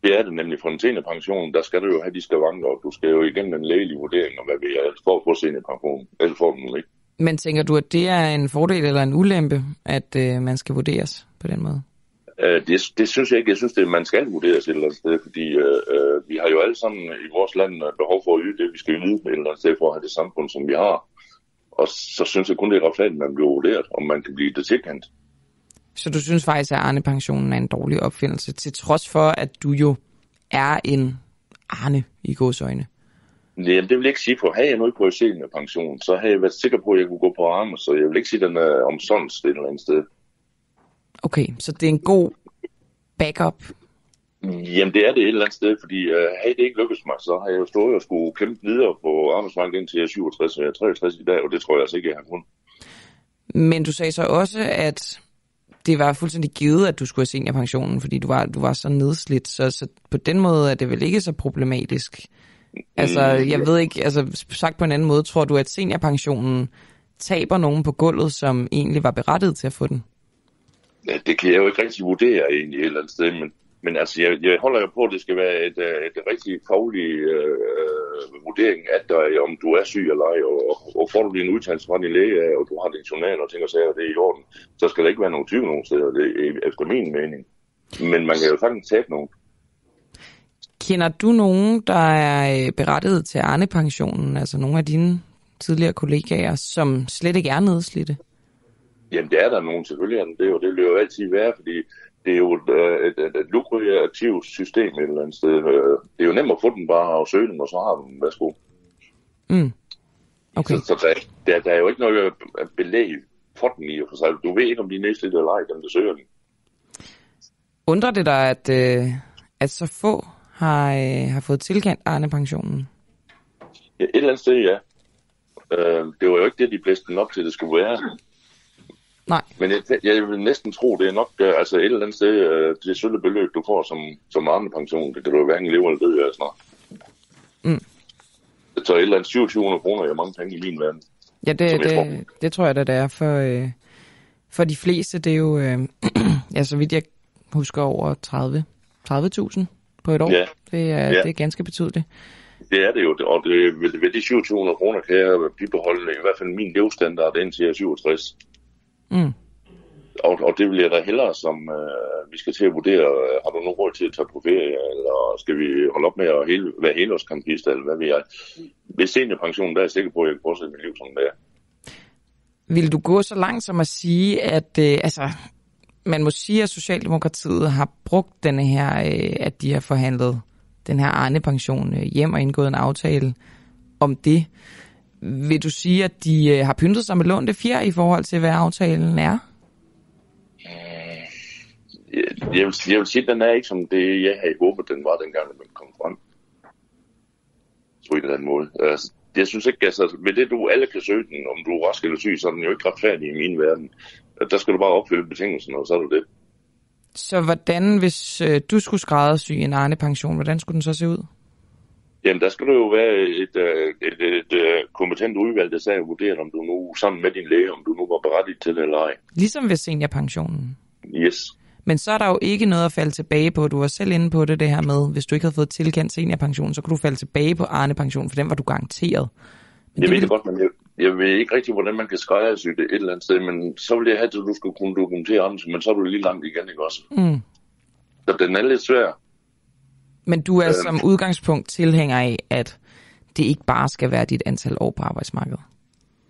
Det er det nemlig for en seniorpension, der skal du jo have de skavanker, og du skal jo igennem en lægelig vurdering, og hvad vi er, for at få seniorpension. Ellers får du ikke. Men tænker du, at det er en fordel eller en ulempe, at øh, man skal vurderes på den måde? Øh, det, det synes jeg ikke. Jeg synes, det man skal vurderes et eller andet sted, fordi øh, øh, vi har jo alle sammen i vores land behov for at yde det, vi skal yde et eller andet sted for at have det samfund, som vi har. Og så synes jeg kun, det er retfærdigt, at man bliver vurderet, om man kan blive det tilkendt. Så du synes faktisk, at Arne-pensionen er en dårlig opfindelse, til trods for, at du jo er en Arne i godsøjne? Jamen, det vil jeg ikke sige, for havde jeg nu ikke på pension, så havde jeg været sikker på, at jeg kunne gå på arme, så jeg vil ikke sige, at den er omsonst et eller andet sted. Okay, så det er en god backup? Jamen, det er det et eller andet sted, fordi uh, havde det ikke lykkes mig, så har jeg jo stået og skulle kæmpe videre på arbejdsmarkedet indtil jeg er 67, og jeg er 63 i dag, og det tror jeg altså ikke, jeg har kunnet. Men du sagde så også, at det var fuldstændig givet, at du skulle have seniorpensionen, fordi du var, du var så nedslidt, så, så på den måde er det vel ikke så problematisk? Altså, mm, jeg ved ikke, altså sagt på en anden måde, tror du, at seniorpensionen taber nogen på gulvet, som egentlig var berettiget til at få den? Ja, det kan jeg jo ikke rigtig vurdere egentlig et eller andet sted, men, men altså, jeg, jeg holder jo på, at det skal være et, øh, et rigtig faglig øh, vurdering af dig, om du er syg eller ej, og, og får du din udtalelse fra din læge, og du har din journal og tænker sig, at det er i orden, så skal der ikke være nogen tvivl nogen steder, det er efter min mening. Men man kan jo sagtens tabe nogen. Kender du nogen, der er øh, berettiget til Arne-pensionen, altså nogle af dine tidligere kollegaer, som slet ikke er nedslidte? Jamen, det er der nogen selvfølgelig, det, og det vil jo altid være, fordi det er jo et, øh, et, et, et lukrativt system et eller andet sted. Øh, det er jo nemt at få den bare og søge den, og så har den. Værsgo. Mm. Okay. Så, så der, der, der er jo ikke noget belæg for den i og for sig. Du ved ikke, om de er nedslidte eller ej, dem der søger den. Undrer det dig, at, øh, at så få har, øh, har fået tilkendt Arne-pensionen? Ja, et eller andet sted, ja. Øh, det var jo ikke det, de blæste den op til, det skulle være. Nej. Men jeg, jeg vil næsten tro, det er nok uh, altså et eller andet sted, uh, det sølle beløb, du får som, som arme pension, det kan du jo hverken leve eller dø af snart. Mm. Så et eller andet 2700 kroner er mange penge i min verden. Ja, det, det, tror. det tror jeg da, det er for, øh, for de fleste. Det er jo, øh, ja, så vidt jeg husker, over 30 30.000 på et år. Ja. Det, er, ja. det er ganske betydeligt. Det er det jo, og det, ved, ved de 2700 kroner kan jeg bibeholde i hvert fald min levestandard indtil jeg er 67. Mm. Og, og det vil jeg da hellere, som øh, vi skal til at vurdere, har du nogen råd til at tage på ferie, eller skal vi holde op med at hele, være helårskampist, eller hvad vi er. Hvis seniorpensionen, der er jeg sikker på, at jeg kan fortsætte mit liv, som det er. Vil du gå så langt som at sige, at øh, altså, man må sige, at Socialdemokratiet har brugt denne her, øh, at de har forhandlet den her Arne-pension øh, hjem og indgået en aftale om det. Vil du sige, at de øh, har pyntet sig med lånte fjer i forhold til, hvad aftalen er? Jeg vil, jeg vil sige, at den er ikke som det, jeg havde håbet, den var dengang, den kom frem. på en eller anden måde. Altså, jeg synes ikke, altså, med det du alle kan søge den, om du er rask eller syg, så er den jo ikke retfærdig i min verden. Der skal du bare opfylde betingelserne, og så er du det. Så hvordan, hvis øh, du skulle skræddersy en Arne-pension, hvordan skulle den så se ud? Jamen, der skal der jo være et, øh, et, et, et, øh, kompetent udvalg, der sagde vurdere, om du nu, sammen med din læge, om du nu var berettiget til det eller ej. Ligesom ved seniorpensionen. Yes. Men så er der jo ikke noget at falde tilbage på. Du var selv inde på det, det her med, hvis du ikke havde fået tilkendt seniorpension, så kunne du falde tilbage på Arne-pension, for den var du garanteret. Men jeg det ved det godt, men jeg, jeg ved ikke rigtig, hvordan man kan skræddersy det et eller andet sted, men så vil jeg have, at du skulle kunne dokumentere om men så er du lige langt igen, ikke også? Mm. Så den er lidt svær. Men du er Øhm. som udgangspunkt tilhænger af, at det ikke bare skal være dit antal år på arbejdsmarkedet.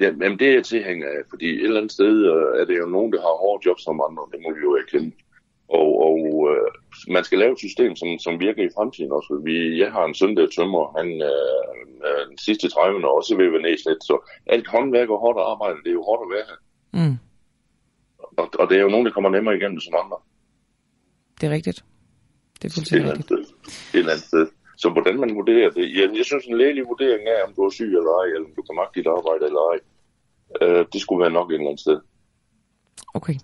Ja, men det er jeg tilhænger af, fordi et eller andet sted øh, er det jo nogen, der har hårde jobs som andre, det må vi jo erkende. Og, og øh, man skal lave et system, som, som virker i fremtiden også. Vi, jeg har en søn, der er tømmer, han øh, er den sidste 30 år også ved nedsat, så alt håndværk og hårdt arbejde, det er jo hårdt at være her. Mm. Og, og det er jo nogen, der kommer nemmere igennem som andre. Det er rigtigt. Det er fuldstændig andet rigtigt. Et eller andet sted. Så hvordan man vurderer det? Jeg, jeg synes, en lægelig vurdering er, om du er syg eller ej, eller om du kan magte dit arbejde eller ej. Øh, det skulle være nok et eller andet sted. Okay.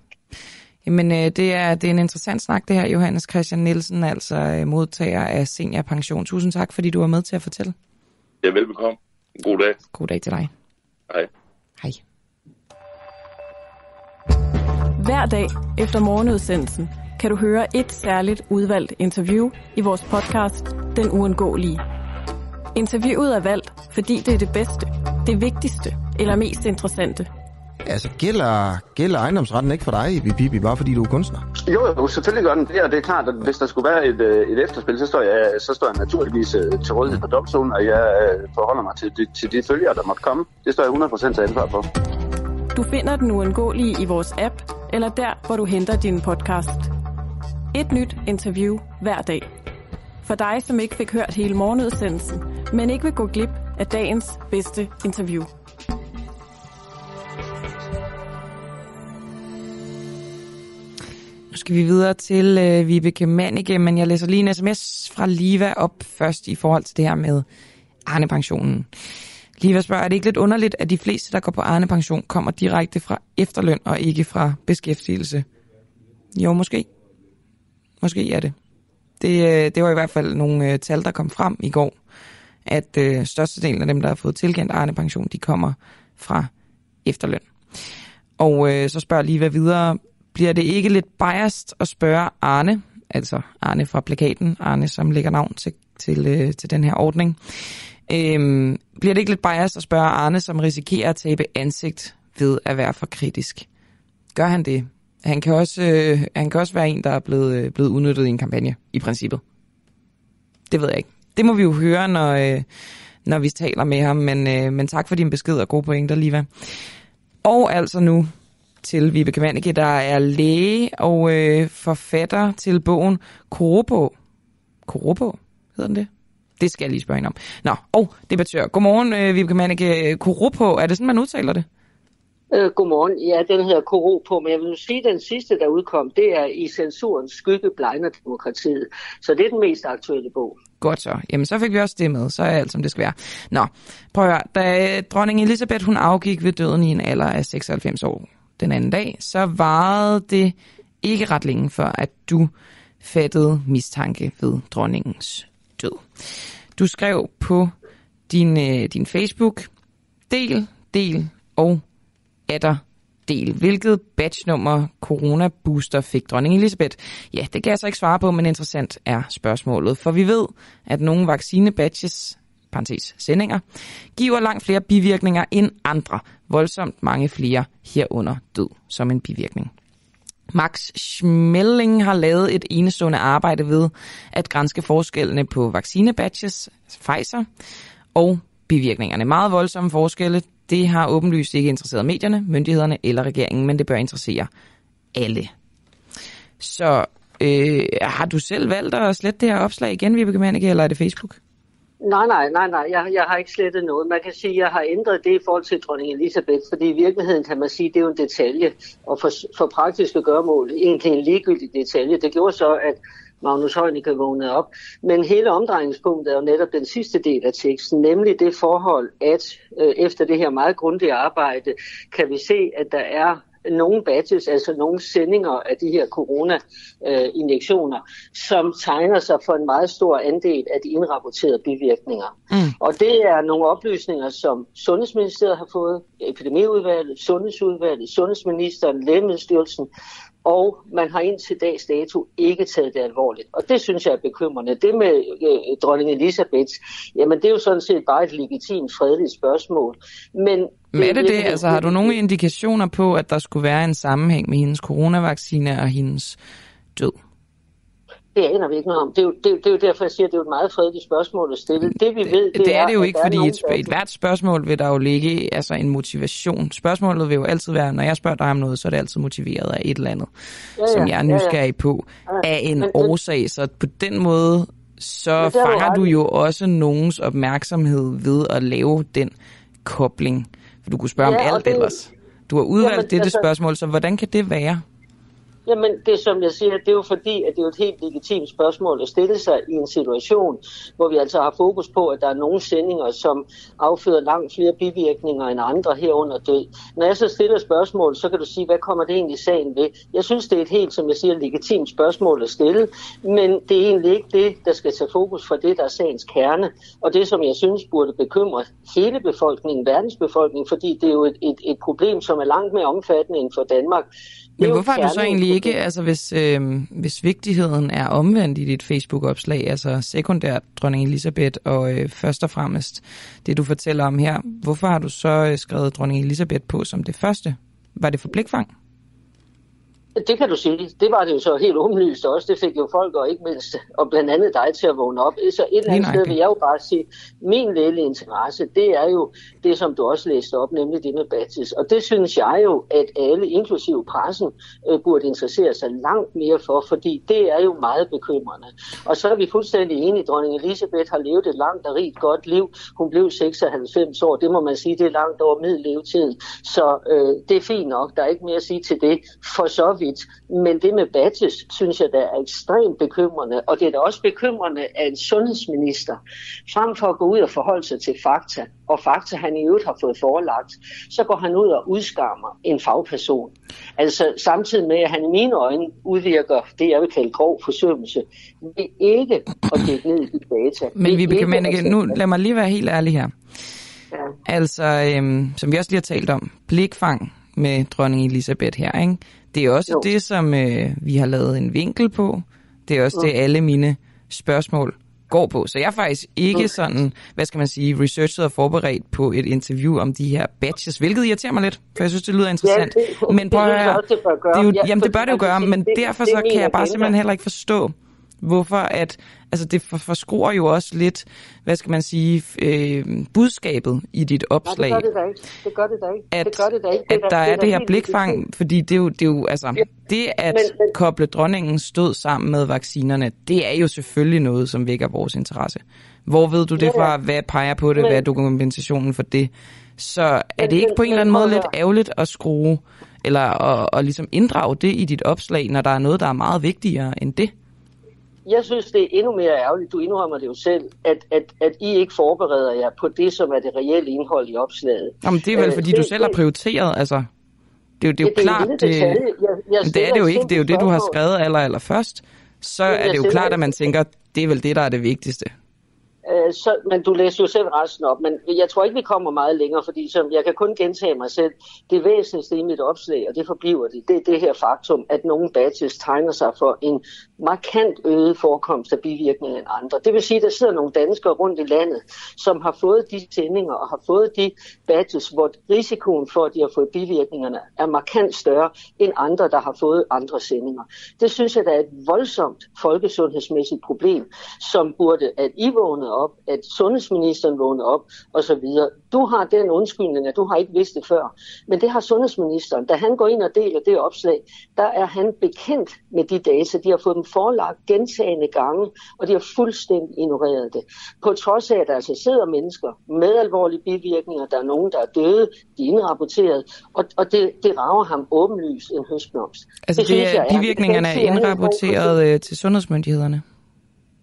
Jamen, øh, det, er, det er en interessant snak, det her, Johannes Christian Nielsen, altså øh, modtager af seniorpension. Tusind tak, fordi du var med til at fortælle. Ja, velbekomme. God dag. God dag til dig. Hej. Hej. Hver dag efter morgenudsendelsen kan du høre et særligt udvalgt interview i vores podcast Den Uundgåelige. Interviewet er valgt, fordi det er det bedste, det vigtigste eller mest interessante. Altså, gælder, gælder ejendomsretten ikke for dig, Ibi Pibi, bare fordi du er kunstner? Jo, jo, selvfølgelig gør den det, og det er klart, at hvis der skulle være et, øh, et efterspil, så står jeg, så står jeg naturligvis øh, til rådighed for domstolen, og jeg øh, forholder mig til de, til de følger, der måtte komme. Det står jeg 100% til ansvar for. Du finder den uundgåelige i vores app, eller der, hvor du henter din podcast. Et nyt interview hver dag. For dig, som ikke fik hørt hele morgenudsendelsen, men ikke vil gå glip af dagens bedste interview. Nu skal vi videre til øh, Vibeke Manike, men jeg læser lige en sms fra Liva op først i forhold til det her med Arne-pensionen. Liva spørger, er det ikke lidt underligt, at de fleste, der går på Arne-pension, kommer direkte fra efterløn og ikke fra beskæftigelse? Jo, måske. Måske er det. Det, øh, det var i hvert fald nogle øh, tal, der kom frem i går, at øh, størstedelen af dem, der har fået tilkendt Arne-pension, de kommer fra efterløn. Og øh, så spørger Liva videre, bliver det ikke lidt biased at spørge Arne, altså Arne fra plakaten, Arne som lægger navn til, til, øh, til den her ordning, øhm, bliver det ikke lidt biased at spørge Arne, som risikerer at tabe ansigt ved at være for kritisk? Gør han det? Han kan også, øh, han kan også være en, der er blevet, øh, blevet udnyttet i en kampagne, i princippet. Det ved jeg ikke. Det må vi jo høre, når, øh, når vi taler med ham, men, øh, men tak for din besked og gode pointer, Liva. Og altså nu til Vibeke Manike, der er læge og øh, forfatter til bogen Korobo. Korobo, hedder den det? Det skal jeg lige spørge hende om. Nå, og debattør. Godmorgen, øh, Vibeke Manike. Korobo, er det sådan, man udtaler det? Øh, godmorgen. Ja, den hedder Koro på, men jeg vil sige, at den sidste, der udkom, det er i censurens skygge blegner demokratiet. Så det er den mest aktuelle bog. Godt så. Jamen, så fik vi også det med. Så er alt, som det skal være. Nå, prøv at høre. Da øh, dronning Elisabeth hun afgik ved døden i en alder af 96 år den anden dag, så varede det ikke ret længe før, at du fattede mistanke ved dronningens død. Du skrev på din, øh, din Facebook, del, del og atter del. Hvilket batchnummer Corona Booster fik dronning Elisabeth? Ja, det kan jeg så ikke svare på, men interessant er spørgsmålet. For vi ved, at nogle vaccinebatches, parentes sendinger, giver langt flere bivirkninger end andre. Voldsomt mange flere herunder død som en bivirkning. Max Schmeling har lavet et enestående arbejde ved at grænske forskellene på vaccinebatches, Pfizer, og bivirkningerne. Meget voldsomme forskelle. Det har åbenlyst ikke interesseret medierne, myndighederne eller regeringen, men det bør interessere alle. Så øh, har du selv valgt at slette det her opslag igen, Vibeke Manneke, eller er det Facebook? Nej, nej, nej, nej. Jeg, jeg har ikke slettet noget. Man kan sige, at jeg har ændret det i forhold til dronning Elisabeth, fordi i virkeligheden kan man sige, at det er jo en detalje, og for, for praktiske gørmål egentlig en ligegyldig detalje. Det gjorde så, at Magnus Heunicke vågnede op. Men hele omdrejningspunktet er jo netop den sidste del af teksten, nemlig det forhold, at øh, efter det her meget grundige arbejde, kan vi se, at der er nogle batches, altså nogle sendinger af de her corona-injektioner, som tegner sig for en meget stor andel af de indrapporterede bivirkninger. Mm. Og det er nogle oplysninger, som Sundhedsministeriet har fået, Epidemiudvalget, Sundhedsudvalget, Sundhedsministeren, Lægemiddelstyrelsen, og man har indtil dags dato ikke taget det alvorligt. Og det synes jeg er bekymrende. Det med øh, dronning Elisabeth, jamen det er jo sådan set bare et legitimt fredeligt spørgsmål. Men men er det det? Altså har du nogle indikationer på, at der skulle være en sammenhæng med hendes coronavaccine og hendes død? Det aner vi ikke noget om. Det er, jo, det, det er jo derfor, jeg siger, at det er et meget fredeligt spørgsmål at stille. Det vi ved, det, det, det er, det jo ikke, fordi et, et hvert spørgsmål vil der jo ligge altså en motivation. Spørgsmålet vil jo altid være, når jeg spørger dig om noget, så er det altid motiveret af et eller andet, ja, ja, som jeg er nysgerrig ja, ja. på, af en men, årsag. Så på den måde, så fanger du jo også nogens opmærksomhed ved at lave den kobling. For du kunne spørge ja, om alt det, ellers. Du har udvalgt jamen, dette altså, spørgsmål, så hvordan kan det være? Jamen, det som jeg siger, det er jo fordi, at det er et helt legitimt spørgsmål at stille sig i en situation, hvor vi altså har fokus på, at der er nogle sendinger, som afføder langt flere bivirkninger end andre herunder død. Når jeg så stiller spørgsmål, så kan du sige, hvad kommer det egentlig sagen ved? Jeg synes, det er et helt, som jeg siger, legitimt spørgsmål at stille, men det er egentlig ikke det, der skal tage fokus for det, der er sagens kerne, og det, som jeg synes burde bekymre hele befolkningen, verdensbefolkningen, fordi det er jo et, et, et problem, som er langt mere omfattende end for Danmark. Men hvorfor har du så egentlig ikke, altså hvis, øh, hvis vigtigheden er omvendt i dit Facebook-opslag, altså sekundært dronning Elisabeth og øh, først og fremmest det, du fortæller om her, hvorfor har du så øh, skrevet dronning Elisabeth på som det første? Var det for blikfang? Det kan du sige. Det var det jo så helt åbenlyst også. Det fik jo folk og ikke mindst, og blandt andet dig til at vågne op. Så et eller andet sted vil jeg jo bare sige, min lille interesse, det er jo det, som du også læste op, nemlig det med Baptist. Og det synes jeg jo, at alle, inklusive pressen, øh, burde interessere sig langt mere for, fordi det er jo meget bekymrende. Og så er vi fuldstændig enige, dronning Elisabeth har levet et langt og rigt godt liv. Hun blev 96 år. Det må man sige, det er langt over middellevetiden. Så øh, det er fint nok. Der er ikke mere at sige til det. For så vidt. Men det med Battes, synes jeg, der er ekstremt bekymrende. Og det er da også bekymrende, at en sundhedsminister, frem for at gå ud og forholde sig til fakta, og fakta han i øvrigt har fået forelagt, så går han ud og udskammer en fagperson. Altså samtidig med, at han i mine øjne udvirker det, jeg vil kalde grov forsømmelse, er ikke at dække ned i de data. Men vi kan ikke, nu lad mig lige være helt ærlig her. Ja. Altså, øhm, som vi også lige har talt om, blikfang med dronning Elisabeth her, ikke? Det er også jo. det, som øh, vi har lavet en vinkel på. Det er også mm. det, alle mine spørgsmål går på. Så jeg er faktisk ikke mm. sådan, hvad skal man sige, researchet og forberedt på et interview om de her badges, hvilket irriterer mig lidt, for jeg synes, det lyder interessant. Ja, det, men prøv at høre, det, det, det, jo, ja, jamen det bør det jo gøre, men det, derfor så kan jeg bare simpelthen heller ikke forstå, hvorfor at, altså det for, forskruer jo også lidt, hvad skal man sige, øh, budskabet i dit opslag. Nej, det gør det da ikke. Det gør det da ikke. At, det gør det da ikke. Det at der, er det, her blikfang, fordi det er jo, det er jo altså, ja. det at men, men, koble dronningen stød sammen med vaccinerne, det er jo selvfølgelig noget, som vækker vores interesse. Hvor ved du det ja, fra? Hvad peger på det? Men, hvad er dokumentationen for det? Så er det ikke på en eller anden måde lidt ærgerligt at skrue, eller at, at ligesom inddrage det i dit opslag, når der er noget, der er meget vigtigere end det? Jeg synes, det er endnu mere ærgerligt, du indrømmer det jo selv, at, at, at I ikke forbereder jer på det, som er det reelle indhold i opslaget. Jamen, det er vel, fordi øh, du selv har prioriteret, altså. Det er jo, det er jo det, klart, det, jeg, jeg det er det jo ikke, det er jo det, du har skrevet aller, aller først. Så er det jo klart, at man tænker, det er vel det, der er det vigtigste. Øh, så, men du læser jo selv resten op, men jeg tror ikke, vi kommer meget længere, fordi som, jeg kan kun gentage mig selv. Det væsentligste i mit opslag, og det forbliver det, det er det her faktum, at nogle badges tegner sig for en markant øget forekomst af bivirkninger end andre. Det vil sige, at der sidder nogle danskere rundt i landet, som har fået de sendinger og har fået de badges, hvor risikoen for, at de har fået bivirkningerne, er markant større end andre, der har fået andre sendinger. Det synes jeg, der er et voldsomt folkesundhedsmæssigt problem, som burde, at I vågnede op, at sundhedsministeren vågnede op, osv. Du har den undskyldning, at du har ikke vidst det før. Men det har sundhedsministeren. Da han går ind og deler det opslag, der er han bekendt med de data. De har fået dem forelagt gentagende gange, og de har fuldstændig ignoreret det. På trods af, at der altså sidder mennesker med alvorlige bivirkninger, der er nogen, der er døde, de er indrapporteret, og, og det, det rager ham åbenlyst en høstblomst. Altså det, det er, bivirkningerne er indrapporteret øh, til sundhedsmyndighederne?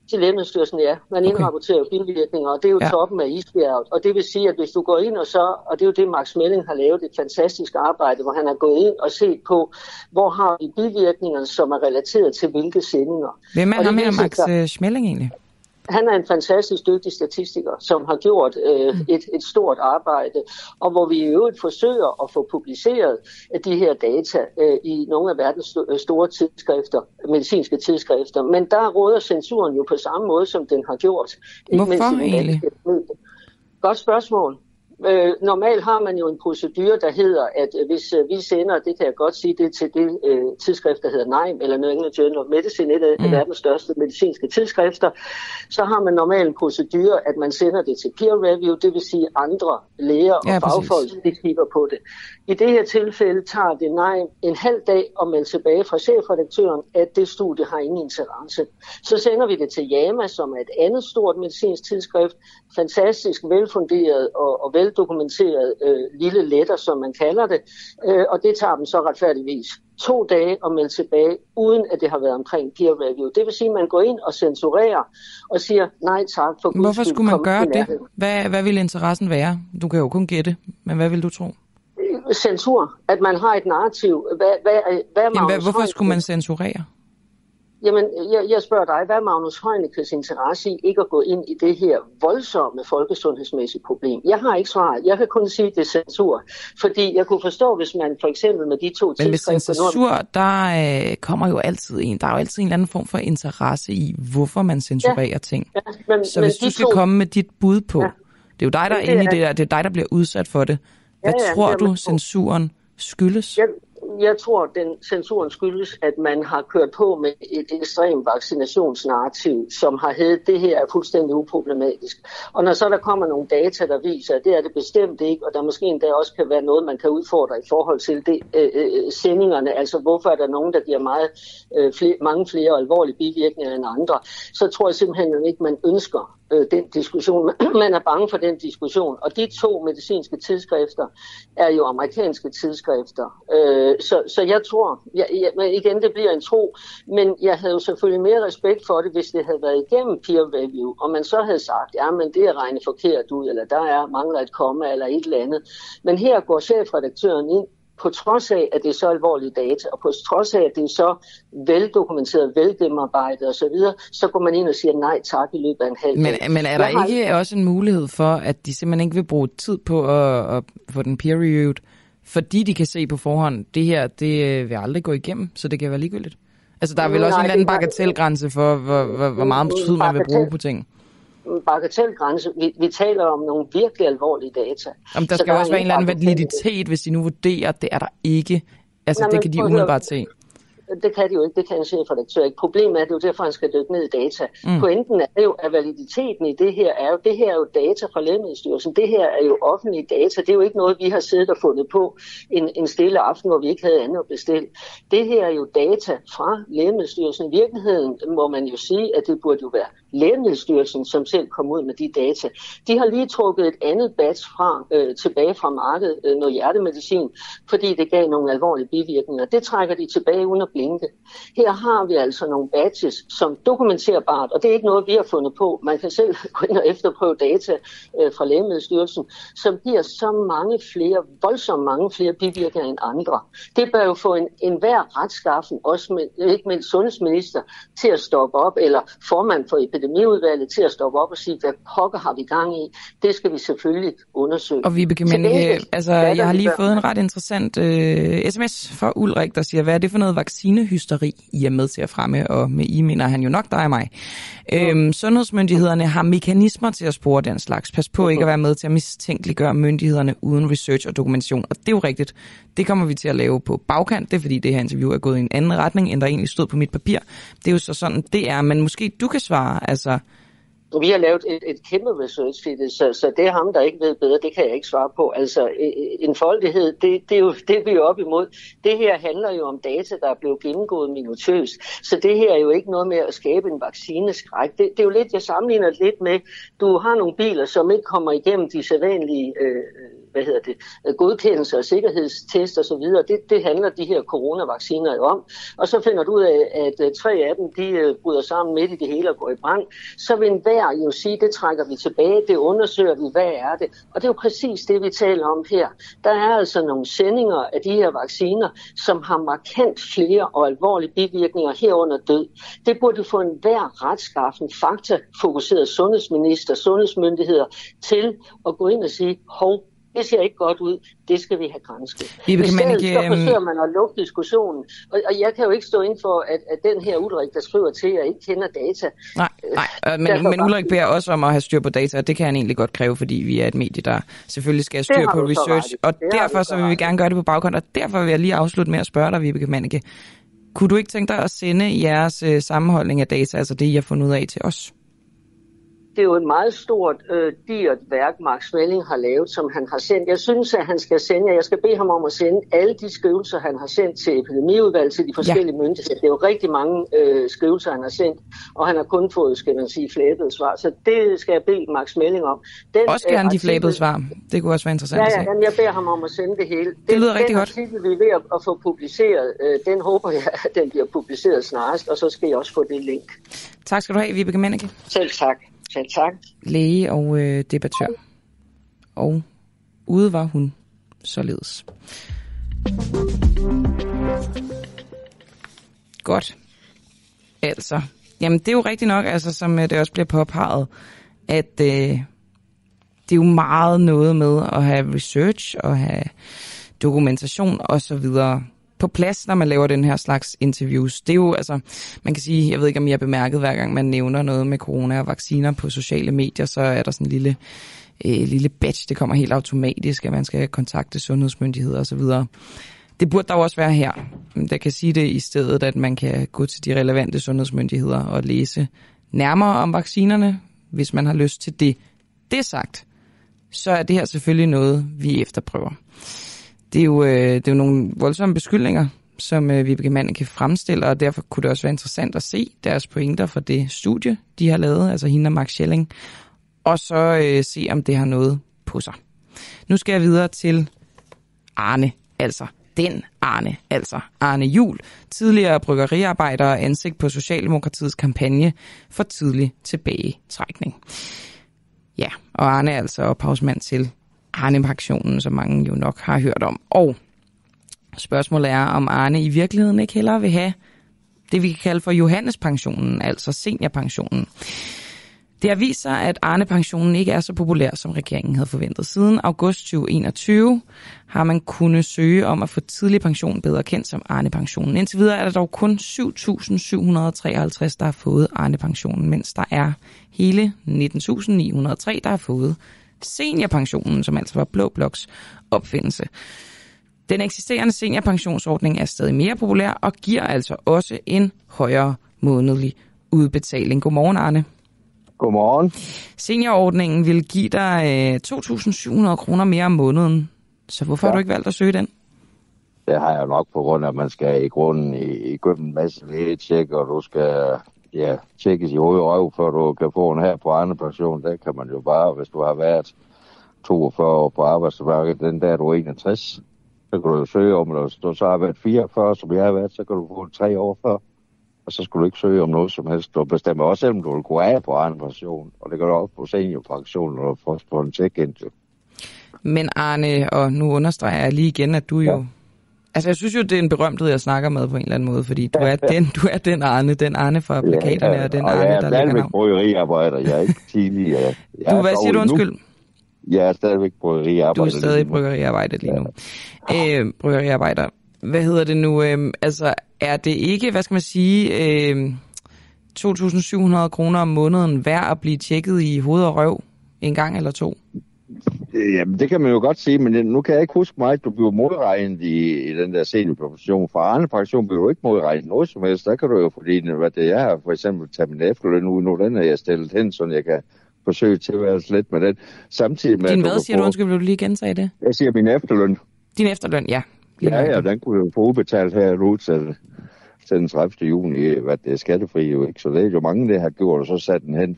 Til Lægemiddelstyrelsen, ja. Man okay. indrapporterer bivirkninger, og det er jo ja. toppen af isbjerget. Og det vil sige, at hvis du går ind og så, og det er jo det, Max Melling har lavet et fantastisk arbejde, hvor han har gået ind og set på, hvor har vi bivirkninger, som er relateret til hvilke sendinger. Hvem er ham her, Max Schmeling egentlig? Han er en fantastisk dygtig statistiker, som har gjort øh, mm. et, et stort arbejde, og hvor vi i øvrigt forsøger at få publiceret de her data øh, i nogle af verdens store tidsskrifter, medicinske tidsskrifter. Men der råder censuren jo på samme måde, som den har gjort. Hvorfor egentlig? Godt spørgsmål. Øh, normalt har man jo en procedure, der hedder, at hvis øh, vi sender, det kan jeg godt sige, det til det øh, tidsskrift, der hedder NIME, eller New England Journal of Medicine, et af mm. verdens største medicinske tidsskrifter, så har man normalt en procedure, at man sender det til peer review, det vil sige andre læger og ja, fagfolk, de kigger på det. I det her tilfælde tager det nej en halv dag at melde tilbage fra chefredaktøren, at det studie har ingen interesse. Så sender vi det til JAMA, som er et andet stort medicinsk tidsskrift, fantastisk velfunderet og, og veldokumenteret øh, lille letter, som man kalder det, øh, og det tager dem så retfærdigvis to dage at melde tilbage, uden at det har været omkring peer review. Det vil sige, at man går ind og censurerer og siger nej tak for Hvorfor skulle man gøre det? Hvad, hvad vil interessen være? Du kan jo kun gætte, men hvad vil du tro? censur, at man har et narrativ. Hvad, hvad, hvad Jamen, hvad, hvorfor skulle man censurere? Jamen, jeg, jeg spørger dig, hvad er Magnus Heunicke's interesse i ikke at gå ind i det her voldsomme folkesundhedsmæssige problem? Jeg har ikke svaret. Jeg kan kun sige, at det er censur. Fordi jeg kunne forstå, hvis man for eksempel med de to Men ved censur, der øh, kommer jo altid en. Der er jo altid en eller anden form for interesse i, hvorfor man censurerer ja, ting. Ja, men, Så hvis du skal to... komme med dit bud på, ja, det er jo dig, der er inde i det der, det er dig, der bliver udsat for det. Hvad ja, ja, tror du, censuren skyldes? Jeg, jeg tror, den censuren skyldes, at man har kørt på med et ekstremt vaccinationsnarrativ, som har heddet, det her er fuldstændig uproblematisk. Og når så der kommer nogle data, der viser, at det er det bestemt ikke, og der måske endda også kan være noget, man kan udfordre i forhold til det, øh, øh, sendingerne, altså hvorfor er der nogen, der giver meget, øh, flere, mange flere alvorlige bivirkninger end andre, så tror jeg simpelthen ikke, man ønsker øh, den diskussion. Man er bange for den diskussion. Og de to medicinske tidsskrifter er jo amerikanske tidsskrifter. Øh, så, så jeg tror, jeg, jeg, igen det bliver en tro, men jeg havde jo selvfølgelig mere respekt for det, hvis det havde været igennem peer review, og man så havde sagt, ja, men det er regnet forkert ud, eller der er mangler et komma, eller et eller andet. Men her går chefredaktøren ind på trods af, at det er så alvorlige data, og på trods af, at det er så veldokumenteret, velgennemarbejdet osv., så, så går man ind og siger nej tak i løbet af en halv men, Men er der Jeg ikke har... også en mulighed for, at de simpelthen ikke vil bruge tid på at, at få den peer-reviewed, fordi de kan se på forhånd, det her det øh, vil aldrig gå igennem, så det kan være ligegyldigt? Altså, der er vel også nej, en eller anden bagatelgrænse for, hvor, hvor, hvor meget tid man vil bruge på ting bagatelgrænse. Vi, vi taler om nogle virkelig alvorlige data. Jamen, der skal så også være en eller anden validitet, hvis de nu vurderer, at det er der ikke. Altså, Nå, det kan de umiddelbart se det kan de jo ikke, det kan en chefredaktør ikke. Problemet er, at det er jo derfor, han skal dykke ned i data. Mm. Pointen er jo, at validiteten i det her er jo, det her er jo data fra Lægemiddelstyrelsen. Det her er jo offentlige data. Det er jo ikke noget, vi har siddet og fundet på en, en stille aften, hvor vi ikke havde andet at bestille. Det her er jo data fra Lægemiddelstyrelsen. I virkeligheden må man jo sige, at det burde jo være Lægemiddelstyrelsen, som selv kom ud med de data. De har lige trukket et andet batch fra, øh, tilbage fra markedet, øh, noget hjertemedicin, fordi det gav nogle alvorlige bivirkninger. Det trækker de tilbage uden at blinke. Her har vi altså nogle batches, som dokumenterbart, og det er ikke noget, vi har fundet på. Man kan selv gå ind og efterprøve data øh, fra Lægemiddelstyrelsen, som giver så mange flere, voldsomt mange flere bivirkninger end andre. Det bør jo få en, en hver retskaffen, også med, ikke mindst sundhedsminister, til at stoppe op, eller formand for epidemiudvalget til at stoppe op og sige, hvad pokker har vi gang i? Det skal vi selvfølgelig undersøge. Og vi Menneke, altså, jeg har lige fået en ret interessant øh, sms fra Ulrik, der siger, hvad er det for noget vaccinehysteri, I er med til at fremme? Og med I mener han jo nok dig og mig. Øhm, sundhedsmyndighederne har mekanismer til at spore den slags. Pas på ikke at være med til at mistænkeliggøre myndighederne uden research og dokumentation. Og det er jo rigtigt. Det kommer vi til at lave på bagkant. Det er fordi det her interview er gået i en anden retning, end der egentlig stod på mit papir. Det er jo så sådan, det er. Men måske du kan svare, altså vi har lavet et, et kæmpe research det, så, så det er ham, der ikke ved bedre, det kan jeg ikke svare på. Altså, e, e, en foldighed, det, det er jo det, vi er op imod. Det her handler jo om data, der er blevet gennemgået minutøst. Så det her er jo ikke noget med at skabe en vaccineskræk. Det, det er jo lidt, jeg sammenligner lidt med, du har nogle biler, som ikke kommer igennem de sædvanlige øh, hvad hedder det, øh, godkendelse og sikkerhedstest og så videre. Det, det handler de her coronavacciner jo om. Og så finder du ud af, at øh, tre af dem, de øh, bryder sammen midt i det hele og går i brand. Så vil enhver jo sige, det trækker vi tilbage, det undersøger vi, hvad er det? Og det er jo præcis det, vi taler om her. Der er altså nogle sendinger af de her vacciner, som har markant flere og alvorlige bivirkninger herunder død. Det burde få enhver retskaffen, faktafokuseret sundhedsminister, sundhedsmyndigheder til at gå ind og sige, hov, det ser ikke godt ud, det skal vi have grænsket. I stedet ikke, så øhm, forsøger man at lukke diskussionen, og, og jeg kan jo ikke stå ind for, at, at den her Ulrik, der skriver til jer, ikke kender data. Nej, nej øh, men, men Ulrik beder også om at have styr på data, og det kan han egentlig godt kræve, fordi vi er et medie, der selvfølgelig skal have styr på research, og det derfor så vil vi gerne gøre det på baggrund, og derfor vil jeg lige afslutte med at spørge dig, Vibeke Manneke. Kunne du ikke tænke dig at sende jeres øh, sammenholdning af data, altså det, I har fundet ud af til os? Det er jo et meget stort, øh, dyrt værk, Max Welling har lavet, som han har sendt. Jeg synes, at han skal sende, jeg skal bede ham om at sende alle de skrivelser, han har sendt til epidemiudvalget, til de forskellige ja. myndigheder. Det er jo rigtig mange øh, skrivelser, han har sendt, og han har kun fået, skal man sige, flabede svar. Så det skal jeg bede Max Welling om. Den, også gerne øh, de flabede svar. Det kunne også være interessant ja, ja, at se. Ja, jeg beder ham om at sende det hele. Den, det lyder rigtig den godt. Den artikel, vi er ved at, at få publiceret, øh, den håber jeg, at den bliver publiceret snarest, og så skal jeg også få det link. Tak skal du have, Vibeke Menneke. Selv tak. Selv tak. Læge og øh, debattør. Og ude var hun således. Godt. Altså, jamen det er jo rigtigt nok, altså som øh, det også bliver påpeget, at øh, det er jo meget noget med at have research og have dokumentation og så videre på plads, når man laver den her slags interviews. Det er jo, altså, man kan sige, jeg ved ikke, om I har bemærket, hver gang man nævner noget med corona og vacciner på sociale medier, så er der sådan en lille, øh, lille batch, det kommer helt automatisk, at man skal kontakte sundhedsmyndigheder osv. Det burde der jo også være her. Der kan sige det i stedet, at man kan gå til de relevante sundhedsmyndigheder og læse nærmere om vaccinerne, hvis man har lyst til det. Det sagt, så er det her selvfølgelig noget, vi efterprøver. Det er jo, øh, det er jo nogle voldsomme beskyldninger, som øh, Vibeke Mann kan fremstille, og derfor kunne det også være interessant at se deres pointer fra det studie, de har lavet, altså hende og Max Schelling, og så øh, se, om det har noget på sig. Nu skal jeg videre til Arne, altså den Arne, altså Arne Jul, tidligere bryggeriarbejder og ansigt på Socialdemokratiets kampagne for tidlig tilbagetrækning. Ja, og Arne er altså ophavsmand til Arne-pensionen, som mange jo nok har hørt om. Og spørgsmålet er, om Arne i virkeligheden ikke hellere vil have det, vi kan kalde for Johannes-pensionen, altså seniorpensionen. Det har vist sig, at Arne-pensionen ikke er så populær, som regeringen havde forventet. Siden august 2021 har man kunnet søge om at få tidlig pension bedre kendt som Arne-pensionen. Indtil videre er der dog kun 7.753, der har fået Arne-pensionen, mens der er hele 19.903, der har fået seniorpensionen, som altså var Blå Bloks opfindelse. Den eksisterende seniorpensionsordning er stadig mere populær og giver altså også en højere månedlig udbetaling. Godmorgen, Arne. Godmorgen. Seniorordningen vil give dig 2.700 øh, kroner mere om måneden. Så hvorfor ja. har du ikke valgt at søge den? Det har jeg nok på grund af, at man skal i grunden i, i en masse lægetjek, og du skal ja, tjekkes i hoved og røv, før du kan få en her på andre pension. Der kan man jo bare, hvis du har været 42 år på arbejdsmarkedet, den der er du 61, så kan du jo søge om, hvis du så har været 44, som jeg har været, så kan du få tre år før. Og så skulle du ikke søge om noget som helst. Du bestemmer også, om du vil gå af på anden pension. Og det gør du også på seniorpension, når du får på en check-in. Men Arne, og nu understreger jeg lige igen, at du ja. jo Altså, jeg synes jo, det er en berømthed, jeg snakker med på en eller anden måde, fordi du er den, du er den Arne, den Arne fra plakaterne, ja, og den og Arne, der ligger navn. bryggeriarbejder, jeg er ikke tidligere. Jeg du, hvad siger du, undskyld? Jeg er stadigvæk bryggeriarbejder. Du er stadig bryggeriarbejder lige nu. Ja. Øh, bryggeriarbejder. Hvad hedder det nu? Øh, altså, er det ikke, hvad skal man sige, øh, 2.700 kroner om måneden værd at blive tjekket i hoved og røv en gang eller to? Jamen, det kan man jo godt sige, men nu kan jeg ikke huske mig, at du bliver modregnet i, i den der seniorpension. For andre pension bliver du ikke modregnet noget som helst. Der kan du jo, fordi hvad det er, for eksempel tage min efterløn ud nu, den er jeg stillet hen, så jeg kan forsøge til at være lidt med den. Samtidig med, Din hvad siger du? Undskyld, vil du lige gentage det? Jeg siger min efterløn. Din efterløn, ja. Ja, ja, den kunne jo få udbetalt her ud til, til den 30. juni, hvad det er skattefri jo, ikke? Så det er jo mange, der har gjort, og så sat den hen.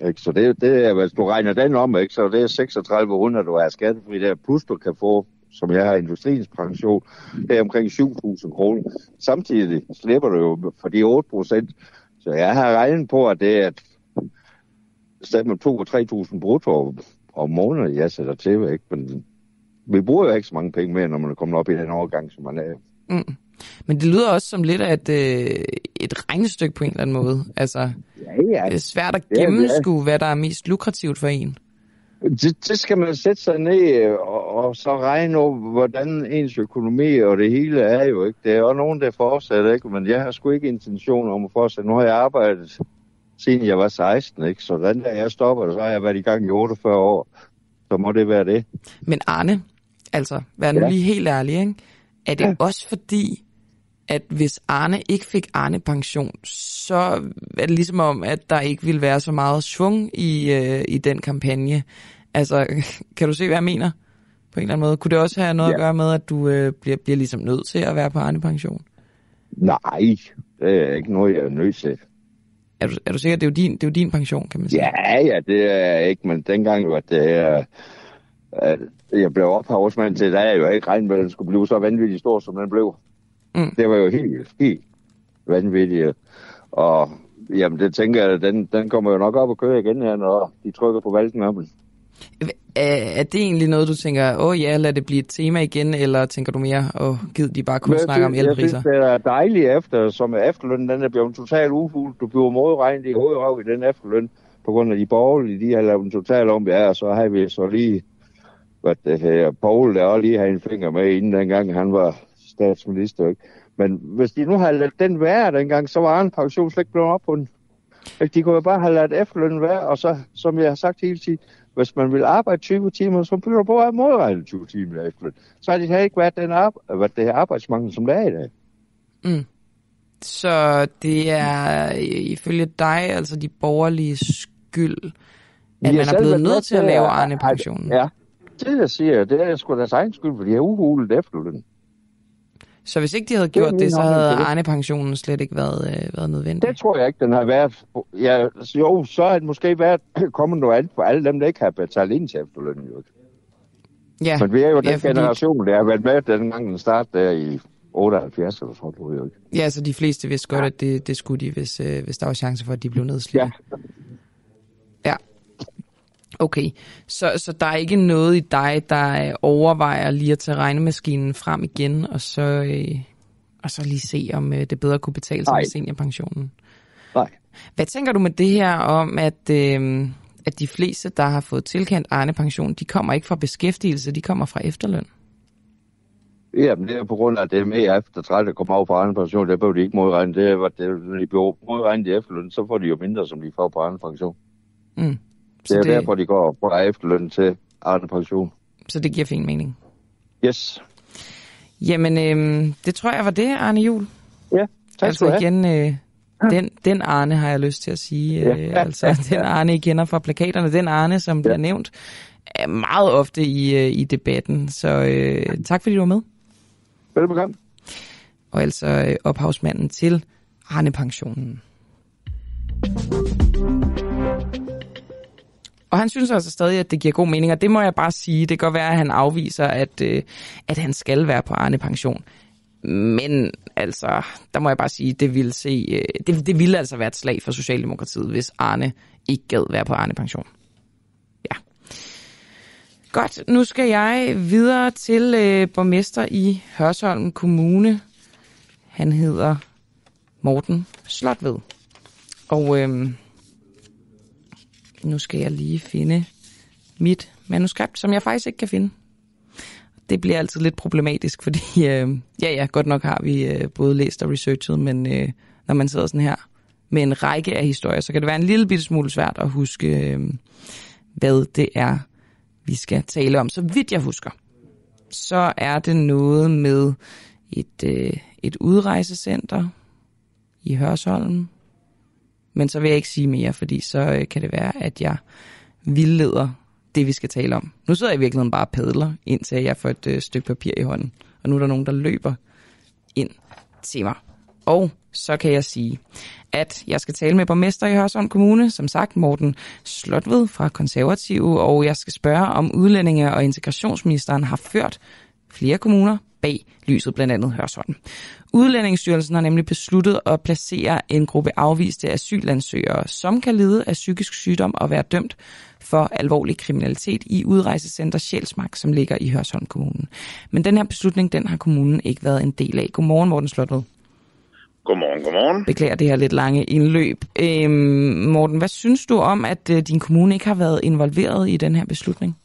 Ikke? Så det, det er, hvis du regner den om, ikke? så det er 3600, du er skattefri der, plus du kan få, som jeg har industriens pension, det er omkring 7.000 kroner. Samtidig slipper du jo for de 8 procent. Så jeg har regnet på, at det er et sted med 2-3.000 brutto om måneden, jeg sætter til, ikke? Men vi bruger jo ikke så mange penge mere, når man er kommet op i den overgang, som man er. Mm. Men det lyder også som lidt af et, øh, et regnestykke på en eller anden måde. Altså, ja, ja. Det er svært at gennemskue, ja, ja. hvad der er mest lukrativt for en. Det, det skal man sætte sig ned og, og så regne over, hvordan ens økonomi og det hele er jo ikke. Det er jo nogen, der fortsætter, ikke? Men jeg har sgu ikke intention om at fortsætte. Nu har jeg arbejdet siden jeg var 16, ikke? Så den der jeg stopper, så har jeg været i gang i 48 år. Så må det være det. Men Arne, altså, vær nu ja. lige helt ærlig, ikke? Er det ja. også fordi, at hvis Arne ikke fik Arne pension, så er det ligesom om, at der ikke ville være så meget svung i, øh, i den kampagne. Altså, kan du se, hvad jeg mener? På en eller anden måde. Kunne det også have noget ja. at gøre med, at du øh, bliver, bliver ligesom nødt til at være på Arne pension? Nej, det er ikke noget, jeg er nødt til. Er du, er du sikker, det er, jo din, det er jo din pension, kan man sige? Ja, ja, det er ikke, men dengang var det... Øh, jeg blev ophavsmand til, der er jo ikke regnet med, at den skulle blive så vanvittigt stor, som den blev. Mm. Det var jo helt, helt vanvittigt. Og jamen, det tænker jeg, den, den kommer jo nok op og køre igen her, når de trykker på op. Er det egentlig noget, du tænker, åh oh, ja, lad det blive et tema igen, eller tænker du mere, åh, oh, gid de bare kunne snakke om elpriser? Jeg synes, det er dejligt efter, som efterløn, den er blevet totalt ufuld. Du bliver modregnet i hovedrøv i den efterløn, på grund af de borgerlige, de har lavet en total om, ja, og så har vi så lige, hvad det her, Paul, der også lige har en finger med, inden dengang han var statsminister. Ikke? Men hvis de nu havde ladet den være dengang, så var en pension slet ikke blevet op på den. De kunne jo bare have ladet efterlønnen være, og så, som jeg har sagt hele tiden, hvis man vil arbejde 20 timer, så bliver du bare at modregne 20 timer efterløn. Så har det ikke været den ar- været det her arbejdsmangel, som der er i dag. Mm. Så det er ifølge dig, altså de borgerlige skyld, at man er blevet nødt til at lave Arne-pensionen? Ja, det jeg siger, det er sgu deres egen skyld, for de har uhulet efterløn. Så hvis ikke de havde gjort det, det så havde Arne-pensionen slet ikke været, øh, været nødvendig? Det tror jeg ikke, den har været. Ja, jo, så har det måske været kommet noget andet for alle dem, der ikke har betalt ind til efterlønnen. Jo. Ja, Men vi er jo den ja, fordi... generation, der har været med, dengang den startede der i 78 eller sådan noget. Jo ikke. Ja, så de fleste vidste godt, ja. at det, det skulle de, hvis, øh, hvis der var chance for, at de blev nedslidt. Ja. Okay, så, så der er ikke noget i dig, der øh, overvejer lige at tage regnemaskinen frem igen, og så, øh, og så lige se, om øh, det bedre kunne betale sig med seniorpensionen? Nej. Hvad tænker du med det her om, at, øh, at de fleste, der har fået tilkendt Arne pension, de kommer ikke fra beskæftigelse, de kommer fra efterløn? Jamen, det er på grund af, at det er mere efter 30, der kommer over på Arne pension, det blev de ikke modregnet. Det er, at når de bliver modregnet i efterløn, så får de jo mindre, som de får på Arne pension. Mm. Så det er det... derfor, de går fra efterløn til Arne pension. Så det giver fin mening? Yes. Jamen, øh, det tror jeg var det, Arne Jul. Ja, tak altså skal igen, øh, den, den Arne har jeg lyst til at sige. Ja. Øh, altså, den Arne, I kender fra plakaterne. Den Arne, som ja. bliver nævnt er meget ofte i, øh, i debatten. Så øh, tak, fordi du var med. Velbekomme. Og altså øh, ophavsmanden til Arne-pensionen. Og han synes altså stadig, at det giver god mening, og det må jeg bare sige. Det kan godt være, at han afviser, at, øh, at han skal være på Arne Pension. Men altså, der må jeg bare sige, det ville, se, øh, det, det ville altså være et slag for Socialdemokratiet, hvis Arne ikke gad være på Arne Pension. Ja. Godt, nu skal jeg videre til øh, borgmester i Hørsholm Kommune. Han hedder Morten Slotved. Og øh, nu skal jeg lige finde mit manuskript, som jeg faktisk ikke kan finde. Det bliver altid lidt problematisk, fordi øh, ja, ja, godt nok har vi øh, både læst og researchet, men øh, når man sidder sådan her med en række af historier, så kan det være en lille bitte smule svært at huske, øh, hvad det er, vi skal tale om. Så vidt jeg husker, så er det noget med et, øh, et udrejsecenter i Hørsholm. Men så vil jeg ikke sige mere, fordi så øh, kan det være, at jeg vildleder det, vi skal tale om. Nu sidder jeg i virkeligheden bare og padler, indtil jeg får et øh, stykke papir i hånden. Og nu er der nogen, der løber ind til mig. Og så kan jeg sige, at jeg skal tale med borgmester i Hørsholm Kommune, som sagt Morten Slotved fra Konservative, og jeg skal spørge, om udlændinge- og integrationsministeren har ført flere kommuner bag lyset, blandt andet Hørsholm. Udlændingsstyrelsen har nemlig besluttet at placere en gruppe afviste asylansøgere, som kan lide af psykisk sygdom og være dømt for alvorlig kriminalitet i udrejsecenter Sjælsmark, som ligger i Hørsholm Kommune. Men den her beslutning, den har kommunen ikke været en del af. Godmorgen, Morten Slotved. Godmorgen, godmorgen. Beklager det her lidt lange indløb. Øhm, Morten, hvad synes du om, at øh, din kommune ikke har været involveret i den her beslutning?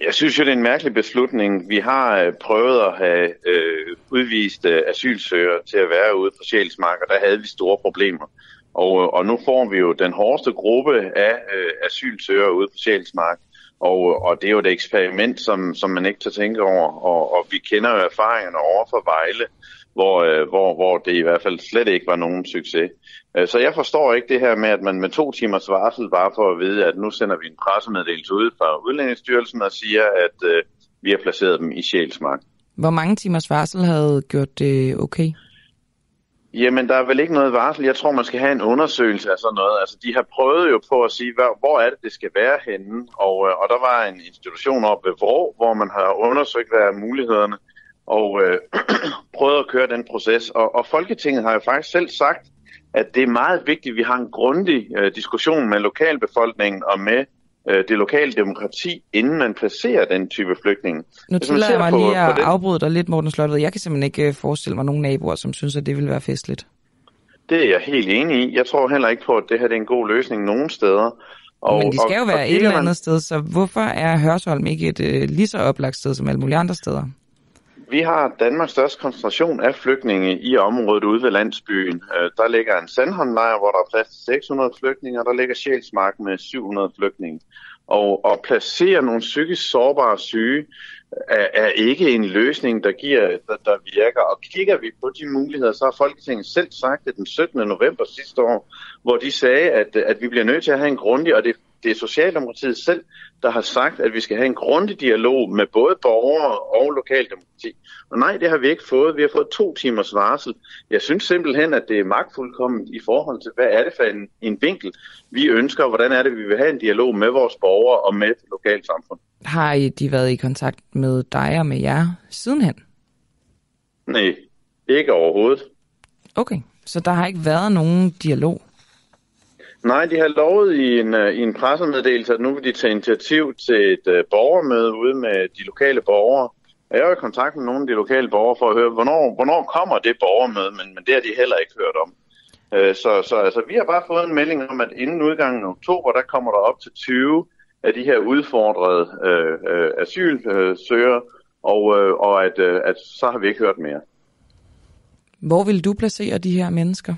Jeg synes jo, det er en mærkelig beslutning. Vi har øh, prøvet at have øh, udvist øh, asylsøgere til at være ude på Sjælsmark, og der havde vi store problemer. Og, øh, og nu får vi jo den hårdeste gruppe af øh, asylsøgere ude på Sjælsmark. Og, øh, og det er jo et eksperiment, som, som man ikke tager tænke over. Og, og vi kender jo erfaringerne over for Vejle, hvor, øh, hvor, hvor det i hvert fald slet ikke var nogen succes. Øh, så jeg forstår ikke det her med, at man med to timers varsel bare for at vide, at nu sender vi en pressemeddelelse ud fra Udlændingsstyrelsen og siger, at øh, vi har placeret dem i Sjælsmark. Hvor mange timers varsel havde gjort det okay? Jamen, der er vel ikke noget varsel. Jeg tror, man skal have en undersøgelse af sådan noget. Altså, de har prøvet jo på at sige, hvor, hvor er det, det skal være henne. Og, øh, og der var en institution oppe ved Vrå, hvor man har undersøgt, hvad er mulighederne, og øh, prøvet at køre den proces. Og, og Folketinget har jo faktisk selv sagt, at det er meget vigtigt, at vi har en grundig øh, diskussion med lokalbefolkningen og med øh, det lokale demokrati, inden man placerer den type flygtning. Nu tillader jeg mig på, lige at afbryde dig lidt, Morten Slottet. Jeg kan simpelthen ikke øh, forestille mig nogen naboer, som synes, at det vil være festligt. Det er jeg helt enig i. Jeg tror heller ikke på, at det her er en god løsning nogen steder. Og, Men de skal jo og, være og et eller andet man... sted, så hvorfor er Hørsholm ikke et øh, lige så oplagt sted som alle mulige andre steder? Vi har Danmarks største koncentration af flygtninge i området ude ved landsbyen. Øh, der ligger en Sandholmlejr, hvor der er plads til 600 flygtninge, og der ligger Sjælsmark med 700 flygtninge. Og at placere nogle psykisk sårbare syge øh, er, er ikke en løsning, der, giver, der, der virker. Og kigger vi på de muligheder, så har Folketinget selv sagt det den 17. november sidste år, hvor de sagde, at, at vi bliver nødt til at have en grundig, og det det er Socialdemokratiet selv, der har sagt, at vi skal have en grundig dialog med både borgere og lokaldemokrati. Og nej, det har vi ikke fået. Vi har fået to timers varsel. Jeg synes simpelthen, at det er magtfuldkommet i forhold til, hvad er det for en, en vinkel, vi ønsker, og hvordan er det, vi vil have en dialog med vores borgere og med lokalsamfund. Har I de været i kontakt med dig og med jer sidenhen? Nej, ikke overhovedet. Okay, så der har ikke været nogen dialog? Nej, de har lovet i en, uh, i en pressemeddelelse, at nu vil de tage initiativ til et uh, borgermøde ude med de lokale borgere. Og jeg er i kontakt med nogle af de lokale borgere for at høre, hvornår, hvornår kommer det borgermøde, men, men det har de heller ikke hørt om. Uh, så så altså, vi har bare fået en melding om, at inden udgangen af oktober, der kommer der op til 20 af de her udfordrede øh, uh, asylsøgere, og, øh, og at, øh, at så har vi ikke hørt mere. Hvor vil du placere de her mennesker?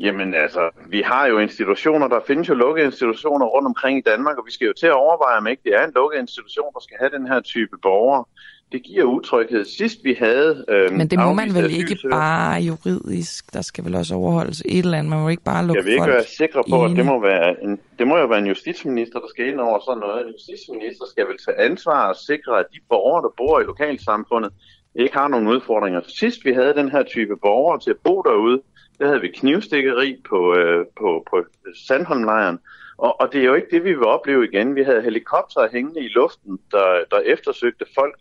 Jamen altså, vi har jo institutioner, der findes jo lukkede institutioner rundt omkring i Danmark, og vi skal jo til at overveje, om ikke det er en lukket institution, der skal have den her type borgere. Det giver utryghed. Sidst vi havde... Øh, Men det må man vel ikke bare juridisk? Der skal vel også overholdes et eller andet? Man må ikke bare lukke Jeg vil ikke være sikker på, at det må, være en, det må jo være en justitsminister, der skal ind over sådan noget. En justitsminister skal vel tage ansvar og sikre, at de borgere, der bor i lokalsamfundet, ikke har nogen udfordringer. Sidst vi havde den her type borgere til at bo derude, der havde vi knivstikkeri på, øh, på, på Sandholmlejren. Og, og det er jo ikke det, vi vil opleve igen. Vi havde helikopter hængende i luften, der, der eftersøgte folk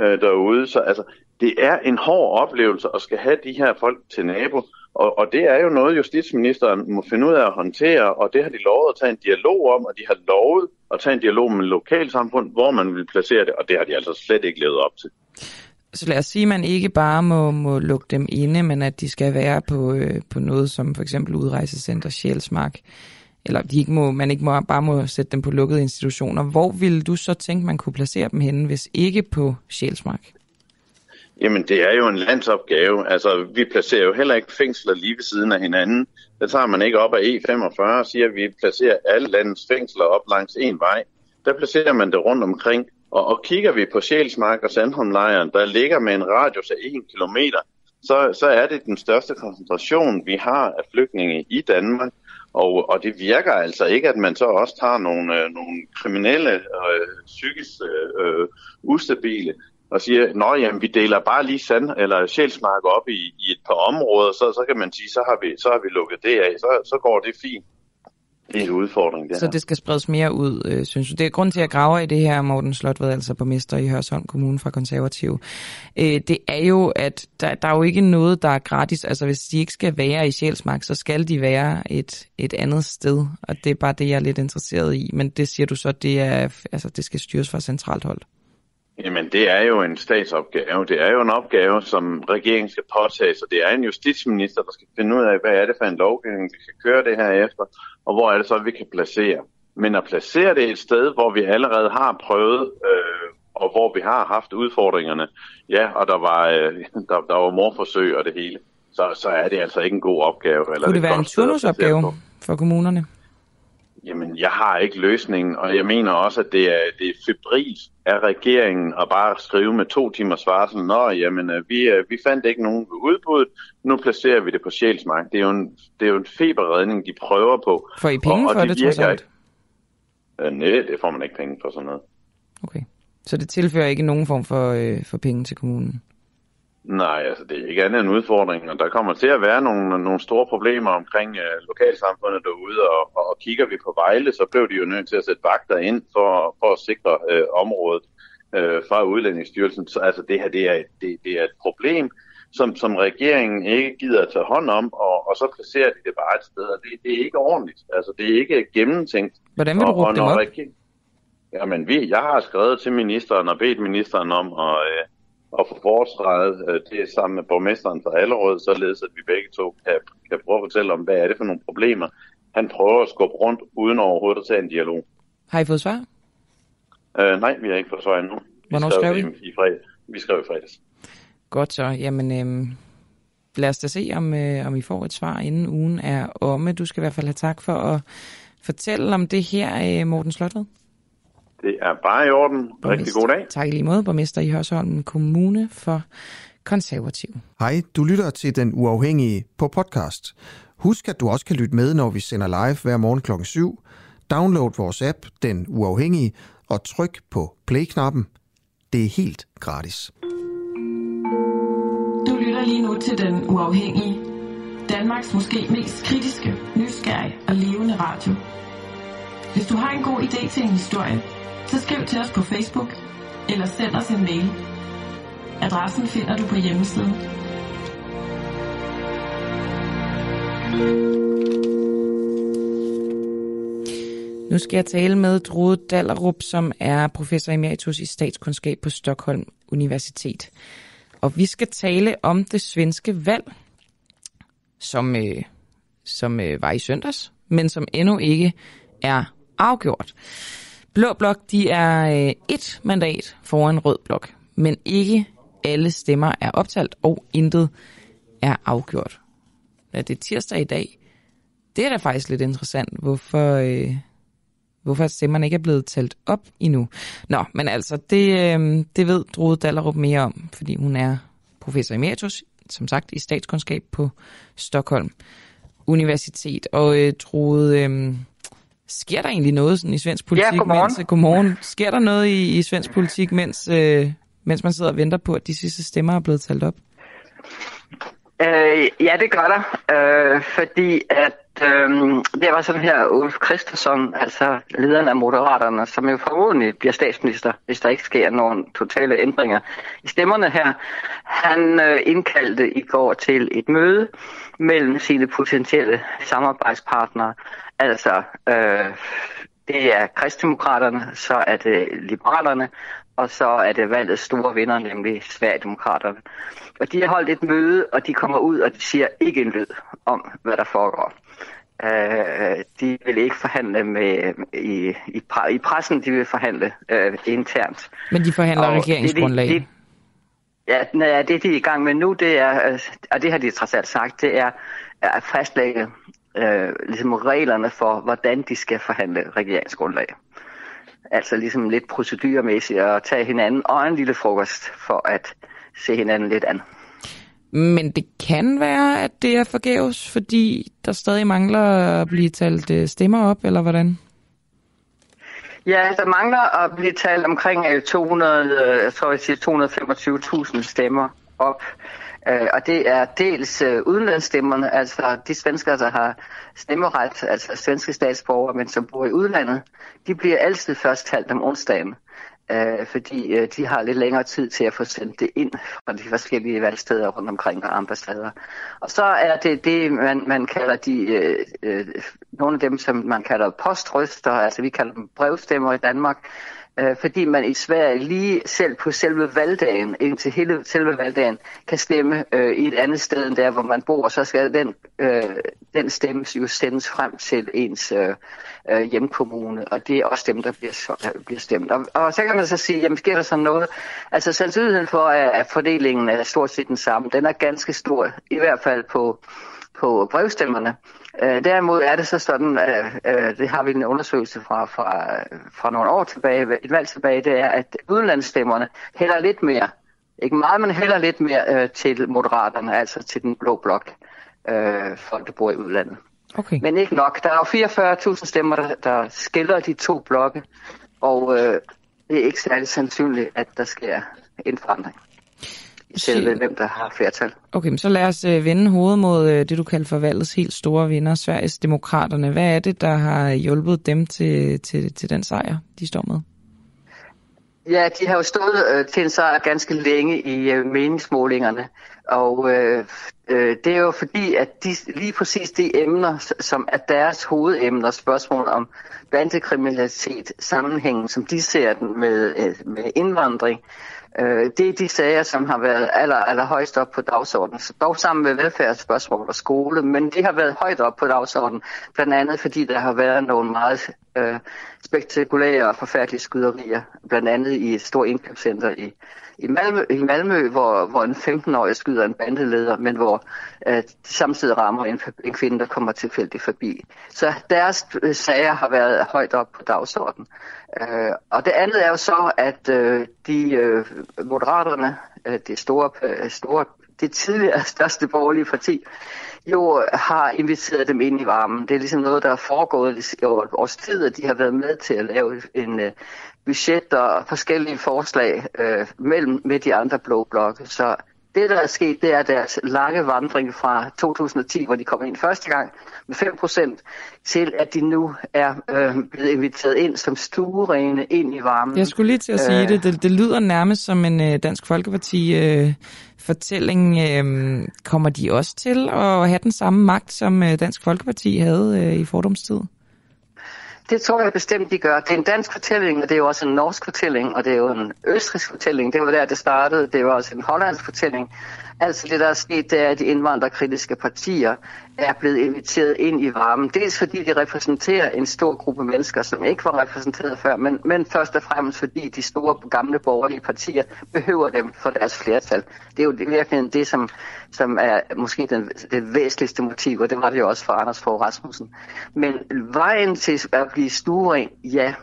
øh, derude. Så altså, det er en hård oplevelse at skal have de her folk til nabo. Og, og det er jo noget, justitsministeren må finde ud af at håndtere, og det har de lovet at tage en dialog om, og de har lovet at tage en dialog med lokalsamfund, hvor man vil placere det, og det har de altså slet ikke levet op til. Så lad os sige, at man ikke bare må, må lukke dem inde, men at de skal være på, øh, på noget som for eksempel udrejsecenter Sjælsmark, eller de ikke må, man ikke må, bare må sætte dem på lukkede institutioner. Hvor ville du så tænke, man kunne placere dem henne, hvis ikke på Sjælsmark? Jamen, det er jo en landsopgave. Altså, vi placerer jo heller ikke fængsler lige ved siden af hinanden. Der tager man ikke op af E45 og siger, at vi placerer alle landets fængsler op langs en vej. der placerer man det rundt omkring. Og, og kigger vi på Sjælsmark og Sandholmlejren, der ligger med en radius af 1 km, så, så er det den største koncentration, vi har af flygtninge i Danmark. Og, og det virker altså ikke, at man så også tager nogle, øh, nogle kriminelle og øh, psykisk øh, ustabile og siger, nå jamen, vi deler bare lige sand eller sjælsmark op i, i et par områder, så, så kan man sige, så har vi, så har vi lukket det af, så, så går det fint. Det er en udfordring, det Så her. det skal spredes mere ud, øh, synes du? Det er grund til, at grave i det her, Morten Slotved, altså borgmester i Hørsholm Kommune fra Konservativ. Øh, det er jo, at der, der er jo ikke noget, der er gratis. Altså hvis de ikke skal være i Sjælsmark, så skal de være et, et andet sted. Og det er bare det, jeg er lidt interesseret i. Men det siger du så, det, er, altså, det skal styres fra centralt hold. Jamen, det er jo en statsopgave. Det er jo en opgave, som regeringen skal påtage sig. Det er en justitsminister, der skal finde ud af, hvad er det for en lovgivning, vi kan køre det her efter, og hvor er det så, vi kan placere. Men at placere det et sted, hvor vi allerede har prøvet, øh, og hvor vi har haft udfordringerne, ja, og der var, øh, der, der var morforsøg og det hele, så, så er det altså ikke en god opgave. Eller Kunne det være en turnusopgave for kommunerne? Jamen, jeg har ikke løsningen, og jeg mener også, at det er, det er febril af regeringen at bare skrive med to timers varsel. Nå, jamen, øh, vi, øh, vi fandt ikke nogen udbud, nu placerer vi det på Sjælsmark. Det er jo en, det er jo en feberredning, de prøver på. Får I penge og, og for det, trods alt? Øh, nej, det får man ikke penge for sådan noget. Okay. Så det tilfører ikke nogen form for, øh, for penge til kommunen? Nej, altså det er ikke andet end udfordring, og der kommer til at være nogle, nogle store problemer omkring uh, lokalsamfundet derude, og, og, og kigger vi på Vejle, så blev de jo nødt til at sætte vagter ind for, for at sikre uh, området uh, fra Udlændingsstyrelsen. Så altså det her, det er, det, det er et problem, som, som regeringen ikke gider at tage hånd om, og, og så placerer de det bare et sted, og det, det er ikke ordentligt. Altså det er ikke gennemtænkt. Hvordan vil du råbe dem op? Jamen, vi, jeg har skrevet til ministeren og bedt ministeren om at... Uh, og få foretrædet øh, det sammen med borgmesteren for Allerød, således at vi begge to kan, kan prøve at fortælle om, hvad er det for nogle problemer. Han prøver at skubbe rundt, uden overhovedet at tage en dialog. Har I fået svar? Øh, nej, vi har ikke fået svar endnu. Vi Hvornår skrev I? I, i fredag. Vi skrev i fredags. Godt så. Jamen, øhm, lad os da se, om, øh, om I får et svar, inden ugen er omme. Du skal i hvert fald have tak for at fortælle om det her, øh, Morten Slotved. Det er bare i orden. Rigtig god dag. Tak i lige måde, borgmester i Hørsholm Kommune for konservativ. Hej, du lytter til Den Uafhængige på podcast. Husk, at du også kan lytte med, når vi sender live hver morgen kl. 7. Download vores app, Den Uafhængige, og tryk på play-knappen. Det er helt gratis. Du lytter lige nu til Den Uafhængige. Danmarks måske mest kritiske, nysgerrige og levende radio. Hvis du har en god idé til en historie, så skriv til os på Facebook eller send os en mail. Adressen finder du på hjemmesiden. Nu skal jeg tale med Drude Dallerup, som er professor emeritus i statskundskab på Stockholm Universitet. Og vi skal tale om det svenske valg, som, øh, som øh, var i søndags, men som endnu ikke er afgjort. Blå blok, de er øh, et mandat foran rød blok, men ikke alle stemmer er optalt, og intet er afgjort. Ja, det er tirsdag i dag. Det er da faktisk lidt interessant, hvorfor, øh, hvorfor stemmerne ikke er blevet talt op endnu. Nå, men altså, det, øh, det ved Drude Dallerup mere om, fordi hun er professor emeritus, som sagt, i statskundskab på Stockholm Universitet. Og øh, Drude, øh, sker der egentlig noget sådan, i svensk politik? Ja, godmorgen. Mens, godmorgen. Sker der noget i, i svensk politik, mens, øh, mens man sidder og venter på, at de sidste stemmer er blevet talt op? Øh, ja, det gør der, øh, fordi at øh, det var sådan her, Ulf Christensen, altså lederen af Moderaterne, som jo formodentlig bliver statsminister, hvis der ikke sker nogen totale ændringer i stemmerne her, han øh, indkaldte i går til et møde mellem sine potentielle samarbejdspartnere, altså øh, det er kristdemokraterne, så er det liberalerne, og så er det valgets store vinder, nemlig Sverigedemokraterne. Og de har holdt et møde, og de kommer ud, og de siger ikke en lyd om, hvad der foregår. Uh, de vil ikke forhandle med i, i, i pressen, de vil forhandle uh, internt. Men de forhandler Og regeringsgrundlag? Det, det, ja, nej, det de er i gang med nu, det er, øh, og det har de trods alt sagt, det er at fastlægge uh, ligesom reglerne for, hvordan de skal forhandle regeringsgrundlag. Altså ligesom lidt procedurmæssigt at tage hinanden og en lille frokost for at se hinanden lidt an. Men det kan være, at det er forgæves, fordi der stadig mangler at blive talt øh, stemmer op, eller hvordan? Ja, der mangler at blive talt omkring 200, øh, jeg tror, jeg siger 225.000 stemmer op. Øh, og det er dels øh, udenlandsstemmerne, altså de svenskere, der har stemmeret, altså svenske statsborgere, men som bor i udlandet, de bliver altid først talt om onsdagen øh, fordi øh, de har lidt længere tid til at få sendt det ind fra de forskellige valgsteder rundt omkring og ambassader. Og så er det det, man, man kalder de, øh, øh, nogle af dem, som man kalder postrøster, altså vi kalder dem brevstemmer i Danmark, øh, fordi man i Sverige lige selv på selve valgdagen, indtil hele selve valgdagen, kan stemme øh, i et andet sted end der, hvor man bor, så skal den, øh, den stemme jo sendes frem til ens øh, øh, hjemkommune, og det er også dem, der bliver, så, bliver stemt. Og, og så kan man så sige, jamen sker der sådan noget? Altså sandsynligheden for, at fordelingen er stort set den samme, den er ganske stor, i hvert fald på, på brevstemmerne. Øh, derimod er det så sådan, øh, øh, det har vi en undersøgelse fra, fra, fra nogle år tilbage, et valg tilbage, det er, at udenlandsstemmerne hælder lidt mere, ikke meget, men hælder lidt mere øh, til moderaterne, altså til den blå blok, øh, folk der bor i udlandet. Okay. Men ikke nok. Der er jo 44.000 stemmer, der, der skiller de to blokke, og øh, det er ikke særlig sandsynligt, at der sker en forandring selve, hvem der har flertal. Okay, men så lad os øh, vende hovedet mod øh, det, du kalder for valgets helt store vinder, Sveriges Demokraterne. Hvad er det, der har hjulpet dem til, til, til den sejr, de står med? Ja, de har jo stået øh, til en sejr ganske længe i øh, meningsmålingerne, og øh, øh, det er jo fordi, at de, lige præcis de emner, som er deres hovedemner, spørgsmål om bandekriminalitet, sammenhængen, som de ser den med, øh, med indvandring, Øh, Øh, det er de sager, som har været aller, aller højst op på dagsordenen. Så dog sammen med velfærdsspørgsmål og skole, men det har været højt op på dagsordenen, blandt andet fordi der har været nogle meget øh, spektakulære og forfærdelige skyderier, blandt andet i et stort indkøbscenter i, i Malmø, i Malmø hvor, hvor en 15-årig skyder en bandeleder, men hvor øh, samtidig rammer en, en kvinde, der kommer tilfældigt forbi. Så deres øh, sager har været højt op på dagsordenen. Øh, og det andet er jo så, at øh, de øh, moderaterne, øh, det store, øh, store, det tidligere største borgerlige parti, jo har inviteret dem ind i varmen. Det er ligesom noget, der er foregået i års tid, at de har været med til at lave en øh, budget og forskellige forslag uh, mellem med de andre blå blokke. Så det, der er sket, det er deres lange vandring fra 2010, hvor de kom ind første gang med 5%, til at de nu er øh, blevet inviteret ind som stuerene ind i varmen. Jeg skulle lige til at sige øh, det. det. Det lyder nærmest som en øh, Dansk Folkeparti øh. Øh, kommer de også til at have den samme magt, som øh, Dansk Folkeparti havde øh, i fordomstid? Det tror jeg bestemt, de gør. Det er en dansk fortælling, og det er jo også en norsk fortælling, og det er jo en østrisk fortælling. Det var der, det startede. Det var også en hollandsk fortælling. Altså det, der er sket, det er, at de indvandrerkritiske partier er blevet inviteret ind i varmen. Dels fordi de repræsenterer en stor gruppe mennesker, som ikke var repræsenteret før, men, men først og fremmest fordi de store gamle borgerlige partier behøver dem for deres flertal. Det er jo virkelig det, som, som er måske den, det væsentligste motiv, og det var det jo også for Anders Fogh Rasmussen. Men vejen til at blive stueren, ja,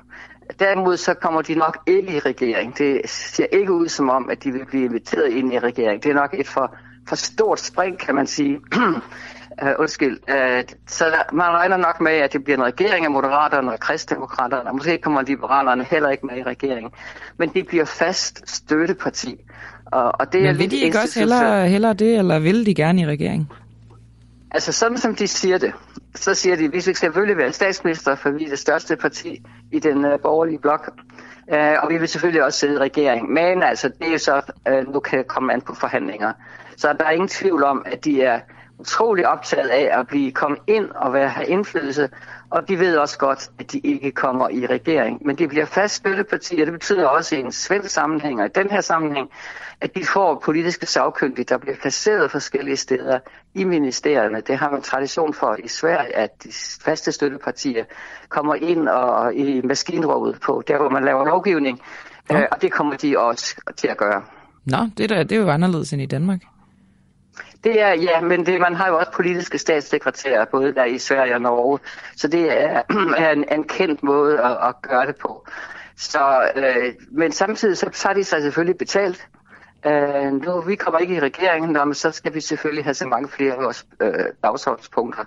Derimod så kommer de nok ikke i regering. Det ser ikke ud som om, at de vil blive inviteret ind i regering. Det er nok et for, for stort spring, kan man sige. uh, undskyld. Uh, så man regner nok med, at det bliver en regering af Moderaterne og Kristdemokraterne, og måske kommer Liberalerne heller ikke med i regeringen. Men de bliver fast støtteparti. Og, og det Men er vil de ikke også hellere, hellere det, eller vil de gerne i regering? Altså sådan som de siger det, så siger de, at vi skal selvfølgelig være statsminister, for vi er det største parti i den øh, borgerlige blok. Øh, og vi vil selvfølgelig også sidde i regering. Men altså, det er så, øh, nu kan komme an på forhandlinger. Så der er ingen tvivl om, at de er utrolig optaget af at blive kommet ind og være, have indflydelse, og de ved også godt, at de ikke kommer i regering. Men de bliver fast støtteparti, og det betyder også i en svensk sammenhæng, og i den her sammenhæng, at de får politiske sagkyndige, der bliver placeret forskellige steder i ministerierne. Det har man tradition for i Sverige, at de faste støttepartier kommer ind og i maskinrummet på, der hvor man laver lovgivning, ja. øh, og det kommer de også til at gøre. Nå, det, der, det er jo anderledes end i Danmark. Det er, ja, men det, man har jo også politiske statssekretærer, både der i Sverige og Norge, så det er, er en, en kendt måde at, at gøre det på. Så, øh, men samtidig så, så har de sig selvfølgelig betalt. Øh, nu, vi kommer ikke i regeringen, men så skal vi selvfølgelig have så mange flere af vores øh, dagsordenspunkter.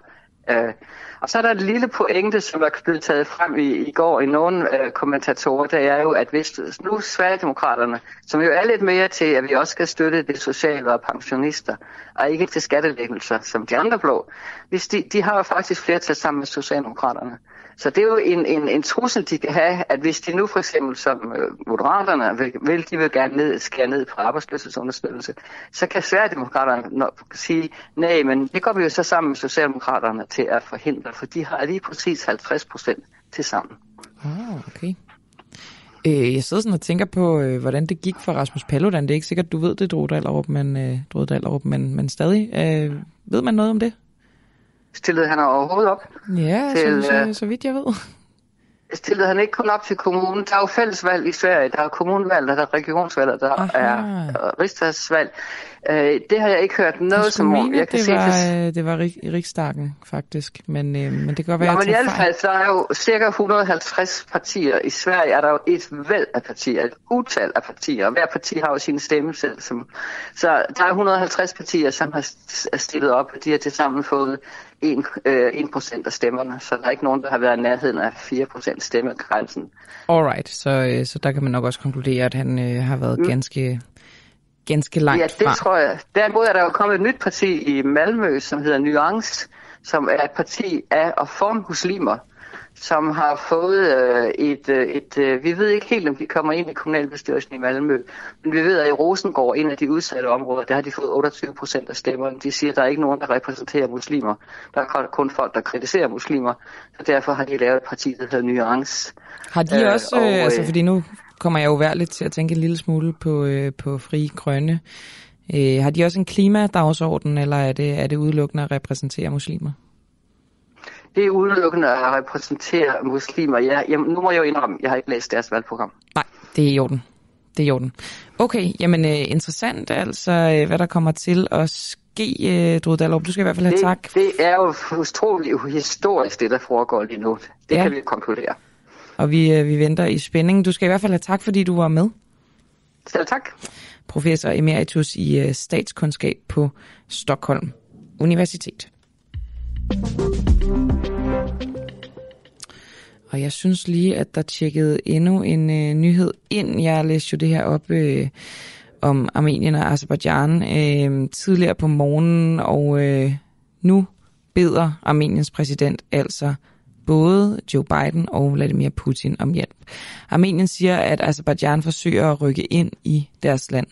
Øh, og så er der et lille pointe, som er blevet taget frem i, i går i nogle øh, kommentatorer, det er jo, at hvis nu Sverigedemokraterne, som jo er lidt mere til, at vi også skal støtte det sociale og pensionister, og ikke til skattelæggelser som de andre blå, hvis de, de har jo faktisk flertal sammen med Socialdemokraterne. Så det er jo en, en, en trussel, de kan have, at hvis de nu for eksempel som øh, moderaterne vil, vil, de vil gerne ned, skære ned på arbejdsløshedsunderstøttelse, så kan Sverigedemokraterne sige, nej, men det går vi jo så sammen med Socialdemokraterne til at forhindre, for de har lige præcis 50 procent til sammen. Ah, okay. Øh, jeg sidder sådan og tænker på, øh, hvordan det gik for Rasmus Paludan. Det er ikke sikkert, du ved det, Drodallerup, men, øh, Dallerup, men, men stadig. Øh, ved man noget om det? Stillede han overhovedet op? Ja, til, så, så, så vidt jeg ved. Stillede han ikke kun op til kommunen? Der er jo fællesvalg i Sverige. Der er kommunvalg, der er regionsvalg, der Aha. er rigsdagsvalg. Øh, det har jeg ikke hørt noget som om. Jeg kan det, se, var, det... det var i Riksdagen, faktisk. Men, øh, men det kan godt være, Nå, men i hvert fald, så er jo cirka 150 partier. I Sverige er der jo et væld af partier, et utal af partier. Hver parti har jo sin stemme selv. Som, så der er 150 partier, som har stillet op, og de har tilsammen fået 1, øh, 1% af stemmerne, så der er ikke nogen, der har været i nærheden af 4% stemmegrænsen. Alright, så, øh, så der kan man nok også konkludere, at han øh, har været mm. ganske ganske langt Ja, det fra. tror jeg. Derimod er der jo kommet et nyt parti i Malmø, som hedder Nuance, som er et parti af og for muslimer, som har fået øh, et, øh, et øh, vi ved ikke helt, om de kommer ind i kommunalbestyrelsen i Malmø, men vi ved, at i Rosengård, en af de udsatte områder, der har de fået 28 procent af stemmerne. De siger, at der er ikke nogen, der repræsenterer muslimer. Der er kun folk, der kritiserer muslimer, så derfor har de lavet et parti, der hedder Nuance. Har de øh, også, og, øh, altså fordi nu kommer jeg jo værligt til at tænke en lille smule på, øh, på fri grønne. Øh, har de også en klimadagsorden, eller er det, er det udelukkende at repræsentere muslimer? Det er udelukkende at repræsentere muslimer. Ja, jamen, nu må jeg jo indrømme, jeg har ikke læst deres valgprogram. Nej, det er i orden. Det er i orden. Okay, jamen øh, interessant altså, øh, hvad der kommer til at ske, øh, Dallerup. Du skal i hvert fald have det, tak. Det er jo utroligt historisk, det der foregår lige nu. Det ja. kan vi konkludere og vi, øh, vi venter i spænding. Du skal i hvert fald have tak, fordi du var med. Selv tak. Professor emeritus i øh, statskundskab på Stockholm Universitet. Og jeg synes lige, at der tjekkede endnu en øh, nyhed ind. Jeg læste jo det her op øh, om Armenien og Azerbaijan øh, tidligere på morgenen, og øh, nu beder Armeniens præsident altså både Joe Biden og Vladimir Putin om hjælp. Armenien siger, at Azerbaijan forsøger at rykke ind i deres land.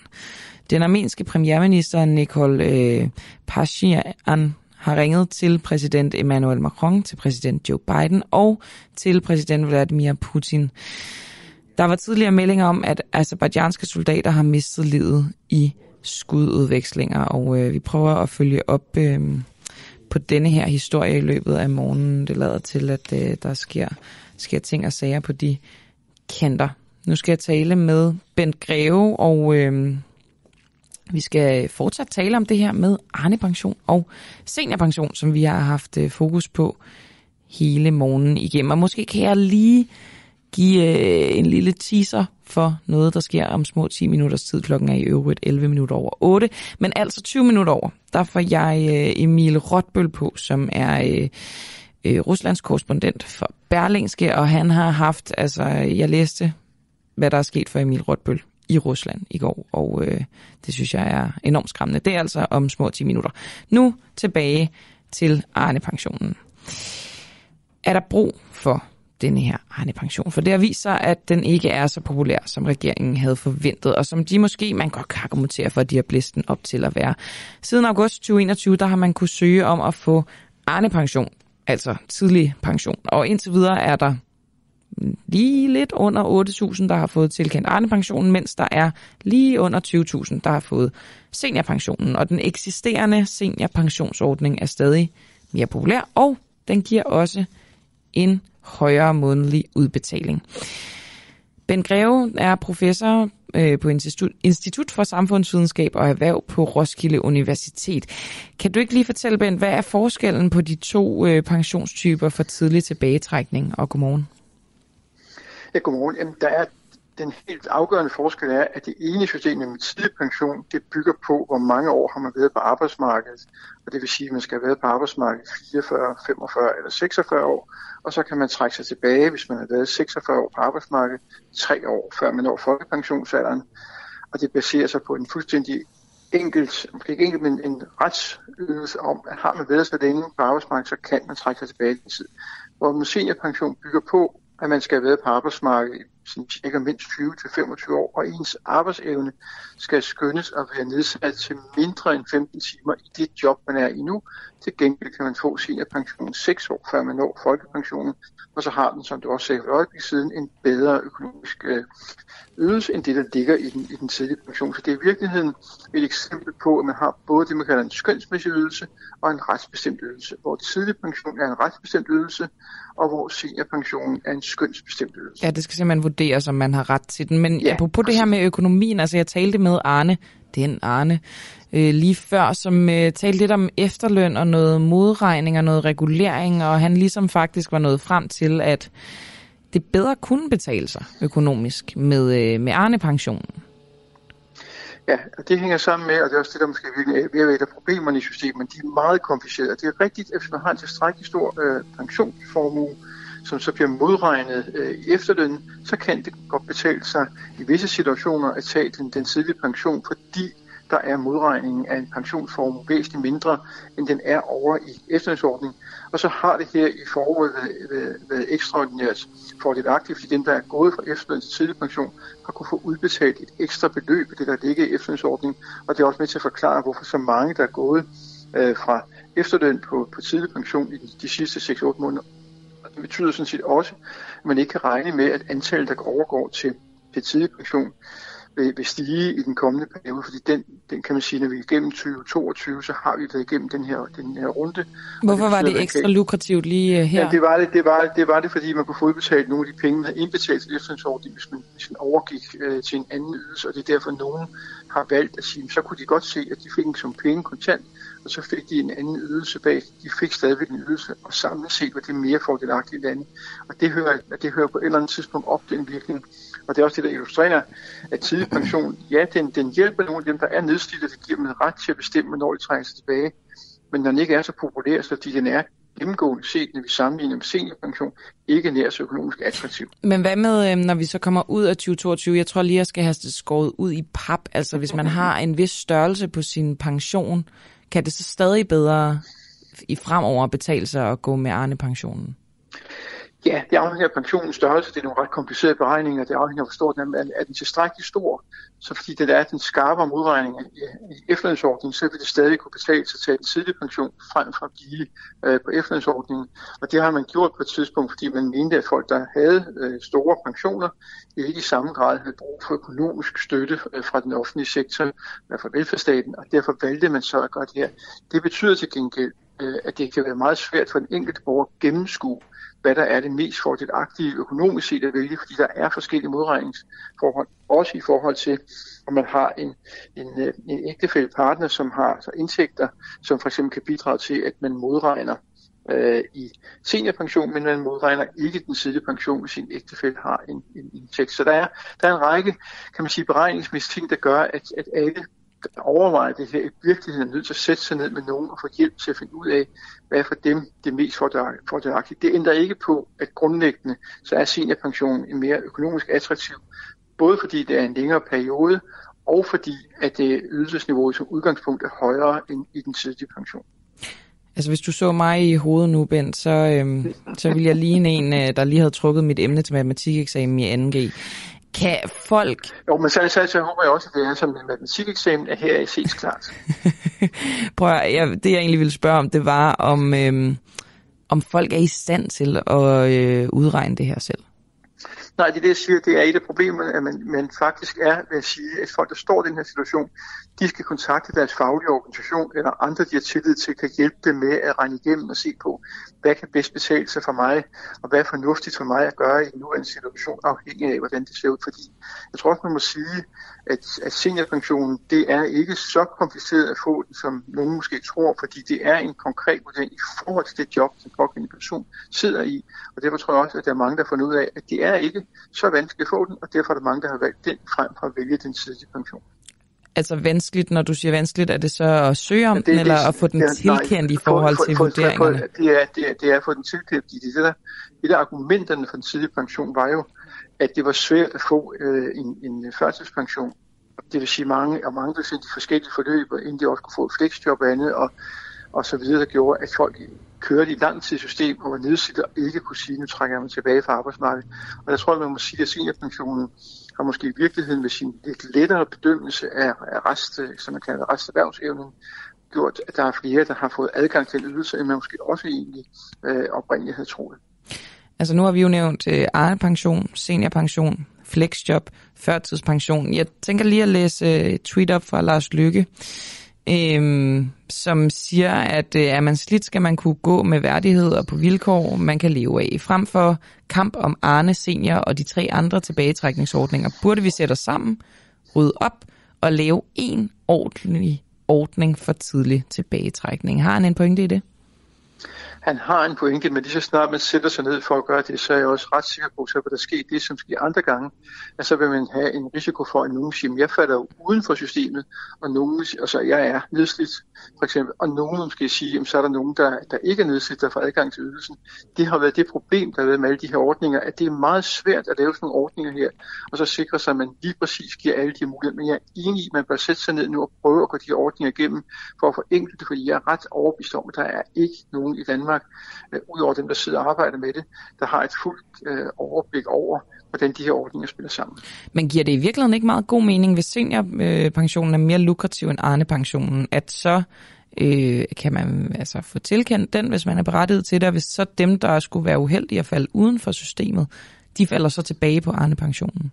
Den armenske premierminister Nikol øh, Pashinyan har ringet til præsident Emmanuel Macron, til præsident Joe Biden og til præsident Vladimir Putin. Der var tidligere meldinger om, at azerbaijanske soldater har mistet livet i skududvekslinger, og øh, vi prøver at følge op øh, på denne her historie i løbet af morgenen. Det lader til, at øh, der sker, sker ting og sager på de kanter. Nu skal jeg tale med Bent Greve, og øh, vi skal fortsat tale om det her med Arne Pension og seniorpension, som vi har haft øh, fokus på hele morgenen igennem. Og måske kan jeg lige give øh, en lille teaser for noget, der sker om små 10 minutters tid. Klokken er i øvrigt 11 minutter over 8. Men altså 20 minutter over, der får jeg øh, Emil Rotbøl på, som er Ruslands korrespondent for Berlingske, og han har haft, altså jeg læste, hvad der er sket for Emil Rotbøl i Rusland i går, og øh, det synes jeg er enormt skræmmende. Det er altså om små 10 minutter. Nu tilbage til Arne-pensionen. Er der brug for denne her Arne-pension. For det har vist sig, at den ikke er så populær, som regeringen havde forventet, og som de måske, man godt kan argumentere for, at de har blæst op til at være. Siden august 2021, der har man kunne søge om at få Arne-pension, altså tidlig pension. Og indtil videre er der lige lidt under 8.000, der har fået tilkendt Arne-pensionen, mens der er lige under 20.000, der har fået seniorpensionen. Og den eksisterende seniorpensionsordning er stadig mere populær, og den giver også en højere månedlig udbetaling. Ben Greve er professor øh, på Institut, for Samfundsvidenskab og Erhverv på Roskilde Universitet. Kan du ikke lige fortælle, Ben, hvad er forskellen på de to øh, pensionstyper for tidlig tilbagetrækning? Og godmorgen. Ja, godmorgen. Jamen, der er den helt afgørende forskel er, at det ene system med tidlig pension, det bygger på, hvor mange år har man været på arbejdsmarkedet. Og det vil sige, at man skal have været på arbejdsmarkedet 44, 45 eller 46 år. Og så kan man trække sig tilbage, hvis man har været 46 år på arbejdsmarkedet, tre år før man når folkepensionsalderen. Og det baserer sig på en fuldstændig enkelt, måske ikke enkelt, men en retsydelse om, at har man været så længe på arbejdsmarkedet, så kan man trække sig tilbage i den tid. Hvor seniorpension bygger på, at man skal have været på arbejdsmarkedet som cirka mindst 20-25 år, og ens arbejdsevne skal skønnes at være nedsat til mindre end 15 timer i det job, man er i nu. Til gengæld kan man få pension 6 år, før man når folkepensionen, og så har den, som du også sagde for øjeblik siden, en bedre økonomisk øh, ydelse, end det, der ligger i den, i den tidlige pension. Så det er i virkeligheden et eksempel på, at man har både det, man kalder en skønsmæssig ydelse og en retsbestemt ydelse, hvor tidlig pension er en retsbestemt ydelse, og hvor seniorpensionen er en skønsbestemt ydelse. Ja, det skal simpelthen vurderes, om man har ret til den. Men ja, apropos det her med økonomien, altså jeg talte med Arne, den Arne, øh, lige før, som øh, talte lidt om efterløn og noget modregning og noget regulering, og han ligesom faktisk var nået frem til, at det bedre kunne betale sig økonomisk med, øh, med Arne-pensionen. Ja, og det hænger sammen med, og det er også det, der måske virkelig er ved at problemerne i systemet, de er meget komplicerede. Det er rigtigt, at hvis man har en tilstrækkelig stor øh, pensionsformue, som så bliver modregnet øh, i efterlønnen, så kan det godt betale sig i visse situationer at tage den, den tidlige pension, fordi der er modregningen af en pensionsformue væsentligt mindre, end den er over i efterlønsordningen. Og så har det her i foråret været, været, været ekstraordinært fordelagtigt, fordi dem, der er gået fra efterløn til tidlig pension, har kunne få udbetalt et ekstra beløb det, der ligger i efterlønsordningen. Og det er også med til at forklare, hvorfor så mange, der er gået øh, fra efterløn på, på tidlig pension i de, de sidste 6-8 måneder. Og det betyder sådan set også, at man ikke kan regne med, at antallet, der overgår til, til tidlig pension, vil, vil stige i den kommende periode, fordi den, den kan man sige, når vi er igennem 2022, så har vi været igennem den her, den her runde. Hvorfor det var det ekstra lukrativt lige øh, her? Ja, det var det, det, var, det var det, fordi man kunne få udbetalt nogle af de penge, man havde indbetalt til efterlønsordningen, hvis man, hvis man overgik øh, til en anden ydelse, og det er derfor, at nogen har valgt at sige, så kunne de godt se, at de fik en som penge kontant, og så fik de en anden ydelse bag. De fik stadigvæk en ydelse, og samlet set var det mere fordelagtigt lande. Og det hører, det hører på et eller andet tidspunkt op den virkning. Og det er også det, der illustrerer, at tidlig pension, ja, den, den hjælper nogle af dem, der er nedslidte, det giver dem ret til at bestemme, hvornår de trænger sig tilbage. Men når den ikke er så populær, så fordi den er gennemgående set, når vi sammenligner med seniorpension, ikke nær så økonomisk attraktiv. Men hvad med, øhm, når vi så kommer ud af 2022? Jeg tror lige, jeg skal have det skåret ud i pap. Altså, hvis man har en vis størrelse på sin pension, kan det så stadig bedre i fremover betale sig at gå med Arne-pensionen? Ja, det afhænger af pensionens størrelse. Det er nogle ret komplicerede beregninger. Det afhænger af, hvor stor den er. Er den tilstrækkeligt stor, så fordi det er den skarpe modregning i efterlønsordningen, så vil det stadig kunne betale sig til en tidlig pension frem for at blive øh, på efterlønsordningen. Og det har man gjort på et tidspunkt, fordi man mente, at folk, der havde øh, store pensioner, ikke i samme grad havde brug for økonomisk støtte øh, fra den offentlige sektor, øh, fra velfærdsstaten, og derfor valgte man så at gøre det her. Det betyder til gengæld, øh, at det kan være meget svært for den enkelte borger at gennemskue, hvad der er det mest fordelagtige økonomisk set at vælge, fordi der er forskellige modregningsforhold, også i forhold til, om man har en, en, øh, en ægtefælde partner, som har så indtægter, som for eksempel kan bidrage til, at man modregner øh, i seniorpension, men man modregner ikke den tidlige pension, hvis sin ægtefælde har en, en indtægt. Så der er, der er en række, kan man sige, beregningsmæssige ting, der gør, at, at alle overveje det her, i virkeligheden er nødt til at sætte sig ned med nogen og få hjælp til at finde ud af, hvad er for dem det mest fordelagtige. Det ændrer ikke på, at grundlæggende så er seniorpensionen en mere økonomisk attraktiv, både fordi det er en længere periode, og fordi at det ydelsesniveauet som udgangspunkt er højere end i den tidlige pension. Altså hvis du så mig i hovedet nu, Bent, så, øhm, så ville jeg ligne en, øh, der lige havde trukket mit emne til matematikeksamen i 2G. Kan folk... Jo, men så, så, så håber jeg også, at det er som en matematikeksamen, at her er ses klart. Prøv at, jeg, det jeg egentlig ville spørge om, det var, om, øhm, om folk er i stand til at øh, udregne det her selv. Nej, det er det, jeg siger, det er et af problemerne, at man, man faktisk er ved at sige, at folk, der står i den her situation, de skal kontakte deres faglige organisation eller andre, de har tillid til, kan hjælpe dem med at regne igennem og se på, hvad kan bedst betale sig for mig, og hvad er fornuftigt for mig at gøre i en nuværende situation, afhængig af, hvordan det ser ud. Fordi jeg tror også, man må sige, at, at seniorpensionen, det er ikke så kompliceret at få den, som nogen måske tror, fordi det er en konkret vurdering i forhold til det job, den pågældende person sidder i. Og derfor tror jeg også, at der er mange, der har fundet ud af, at det er ikke så vanskeligt at få den, og derfor er der mange, der har valgt den frem for at vælge den tidlige pension. Altså vanskeligt, når du siger vanskeligt, er det så at søge om ja, det, den, eller at få den tilkendt i forhold til for, vurderingerne? For, det, er, det, er, det er at få den tilkendt. Det, det, der, et af argumenterne for den tidlige pension var jo, at det var svært at få øh, en, en førtidspension. Det vil sige, mange, og mange der de forskellige forløb, inden de også kunne få et flexjob og andet, og, og så videre, der gjorde, at folk kørte i lang tid system og var nedslidt og ikke kunne sige, nu trækker jeg mig tilbage fra arbejdsmarkedet. Og der tror jeg, man må sige, at seniorpensionen og måske i virkeligheden med sin lidt lettere bedømmelse af, af rest, øh, som man kalder resterhvervsevnen, gjort, at der er flere, der har fået adgang til en ydelse, end man måske også egentlig øh, oprindeligt havde troet. Altså nu har vi jo nævnt øh, ejerpension, seniorpension, flexjob, førtidspension. Jeg tænker lige at læse øh, tweet op fra Lars Lykke, øh, som siger, at øh, er man slidt, skal man kunne gå med værdighed og på vilkår, man kan leve af. Frem for kamp om Arne Senior og de tre andre tilbagetrækningsordninger, burde vi sætte os sammen, rydde op og lave en ordentlig ordning for tidlig tilbagetrækning. Har han en pointe i det? Han har en pointe, men lige så snart man sætter sig ned for at gøre det, så er jeg også ret sikker på, at der sker det, som sker andre gange, at så vil man have en risiko for, at nogen siger, at jeg falder uden for systemet, og nogen, altså jeg er nedslidt, for eksempel, og nogen måske sige, at så er der nogen, der, der ikke er nedslidt, der får adgang til ydelsen. Det har været det problem, der har været med alle de her ordninger, at det er meget svært at lave sådan nogle ordninger her, og så sikre sig, at man lige præcis giver alle de muligheder. Men jeg er enig i, at man bør sætte sig ned nu og prøve at gå de her ordninger igennem, for at forenkle det, fordi jeg er ret overbevist om, at der er ikke nogen i Danmark, Danmark, øh, udover dem, der sidder og arbejder med det, der har et fuldt øh, overblik over, hvordan de her ordninger spiller sammen. Men giver det i virkeligheden ikke meget god mening, hvis seniorpensionen er mere lukrativ end Arne-pensionen, at så øh, kan man altså få tilkendt den, hvis man er berettiget til det, og hvis så dem, der skulle være uheldige at falde uden for systemet, de falder så tilbage på Arne-pensionen?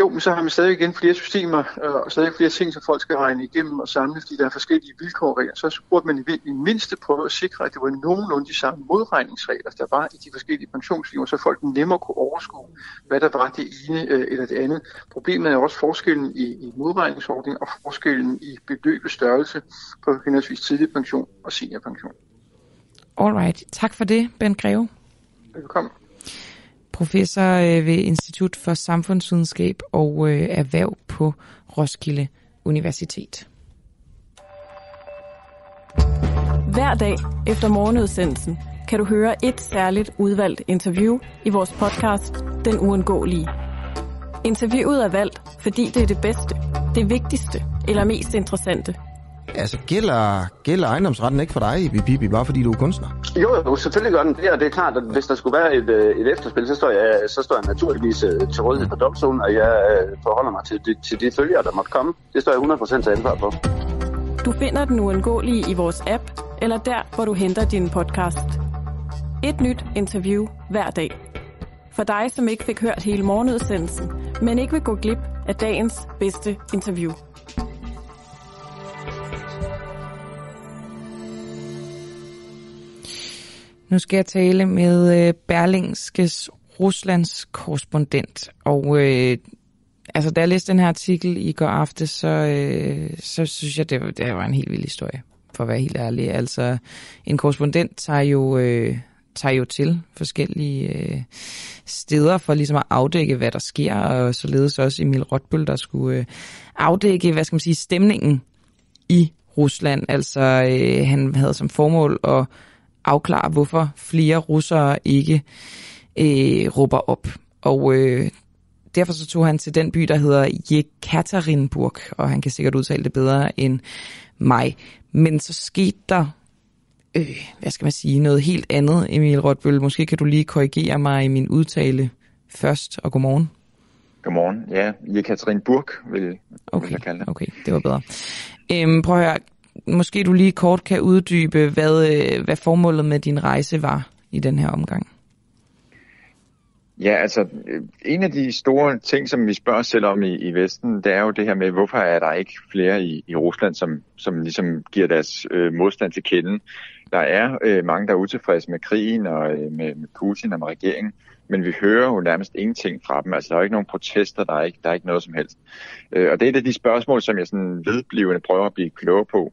Jo, men så har man stadig igen flere systemer øh, og stadig flere ting, som folk skal regne igennem og samle, fordi der er forskellige vilkår. Så burde man i mindste prøve at sikre, at det var nogenlunde de samme modregningsregler, der var i de forskellige pensionsliver, så folk nemmere kunne overskue, hvad der var det ene øh, eller det andet. Problemet er også forskellen i, i modregningsordning og forskellen i beløbets størrelse på henholdsvis tidlig pension og seniorpension. Alright. Tak for det, Ben Greve. Velkommen professor øh, ved Institut for Samfundsvidenskab og øh, Erhverv på Roskilde Universitet. Hver dag efter morgenudsendelsen kan du høre et særligt udvalgt interview i vores podcast Den Uundgåelige. Interviewet er valgt, fordi det er det bedste, det vigtigste eller mest interessante – Altså, gælder, gælder ejendomsretten ikke for dig, Bibi, bare fordi du er kunstner? Jo, jo, selvfølgelig gør den det, og det er klart, at hvis der skulle være et, øh, et efterspil, så står, jeg, så står jeg naturligvis øh, til rådighed for domstolen, og jeg øh, forholder mig til, til, til de følgere, der måtte komme. Det står jeg 100% til ansvar for. Du finder den uundgåelige i vores app, eller der, hvor du henter din podcast. Et nyt interview hver dag. For dig, som ikke fik hørt hele morgenudsendelsen, men ikke vil gå glip af dagens bedste interview. Nu skal jeg tale med øh, Berlingskes Ruslands korrespondent, og øh, altså, da jeg læste den her artikel i går aftes, så, øh, så synes jeg, det det var en helt vild historie, for at være helt ærlig. Altså, en korrespondent tager jo, øh, tager jo til forskellige øh, steder for ligesom at afdække, hvad der sker, og således også Emil Rotbøl, der skulle øh, afdække, hvad skal man sige, stemningen i Rusland. Altså, øh, han havde som formål at afklare, hvorfor flere russere ikke øh, råber op. Og øh, derfor så tog han til den by, der hedder Jekaterinburg, og han kan sikkert udtale det bedre end mig. Men så skete der, øh, hvad skal man sige, noget helt andet, Emil Rotbøl. Måske kan du lige korrigere mig i min udtale først, og godmorgen. Godmorgen. Ja, Jekaterinburg vil, okay. vil jeg kalde det. Okay, det var bedre. Øhm, prøv at høre, måske du lige kort kan uddybe, hvad, øh, hvad formålet med din rejse var i den her omgang. Ja, altså øh, en af de store ting, som vi spørger os selv om i, i Vesten, det er jo det her med, hvorfor er der ikke flere i, i Rusland, som, som ligesom giver deres øh, modstand til kende. Der er øh, mange, der er utilfredse med krigen og øh, med, med Putin og med regeringen, men vi hører jo nærmest ingenting fra dem. Altså der er ikke nogen protester, der er ikke, der er ikke noget som helst. Øh, og det er et af de spørgsmål, som jeg sådan vedblivende prøver at blive klogere på.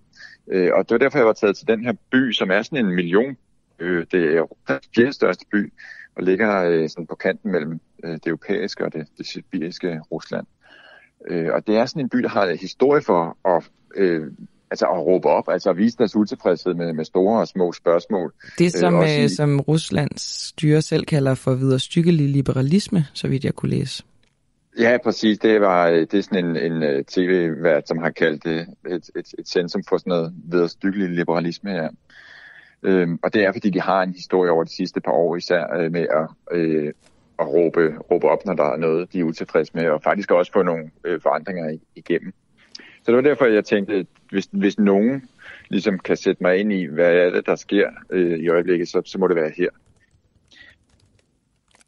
Øh, og det var derfor, jeg var taget til den her by, som er sådan en million. Øh, det er Europas fjerde største by og ligger øh, sådan på kanten mellem øh, det europæiske og det, det sibiriske Rusland. Øh, og det er sådan en by, der har historie for at, øh, altså at råbe op, altså at vise deres utilfredshed med, med store og små spørgsmål. Det, som, øh, i... som Ruslands styre selv kalder for viderestykkelig liberalisme, så vidt jeg kunne læse. Ja, præcis. Det, var, øh, det er sådan en, en øh, tv-vært, som har kaldt det et, et, et centrum for sådan noget viderestykkelig liberalisme, ja. Øhm, og det er, fordi de har en historie over de sidste par år især øh, med at, øh, at råbe, råbe op, når der er noget, de er utilfredse med, og faktisk også få nogle øh, forandringer igennem. Så det var derfor, jeg tænkte, hvis, hvis nogen ligesom kan sætte mig ind i, hvad er det, der sker øh, i øjeblikket, så, så må det være her.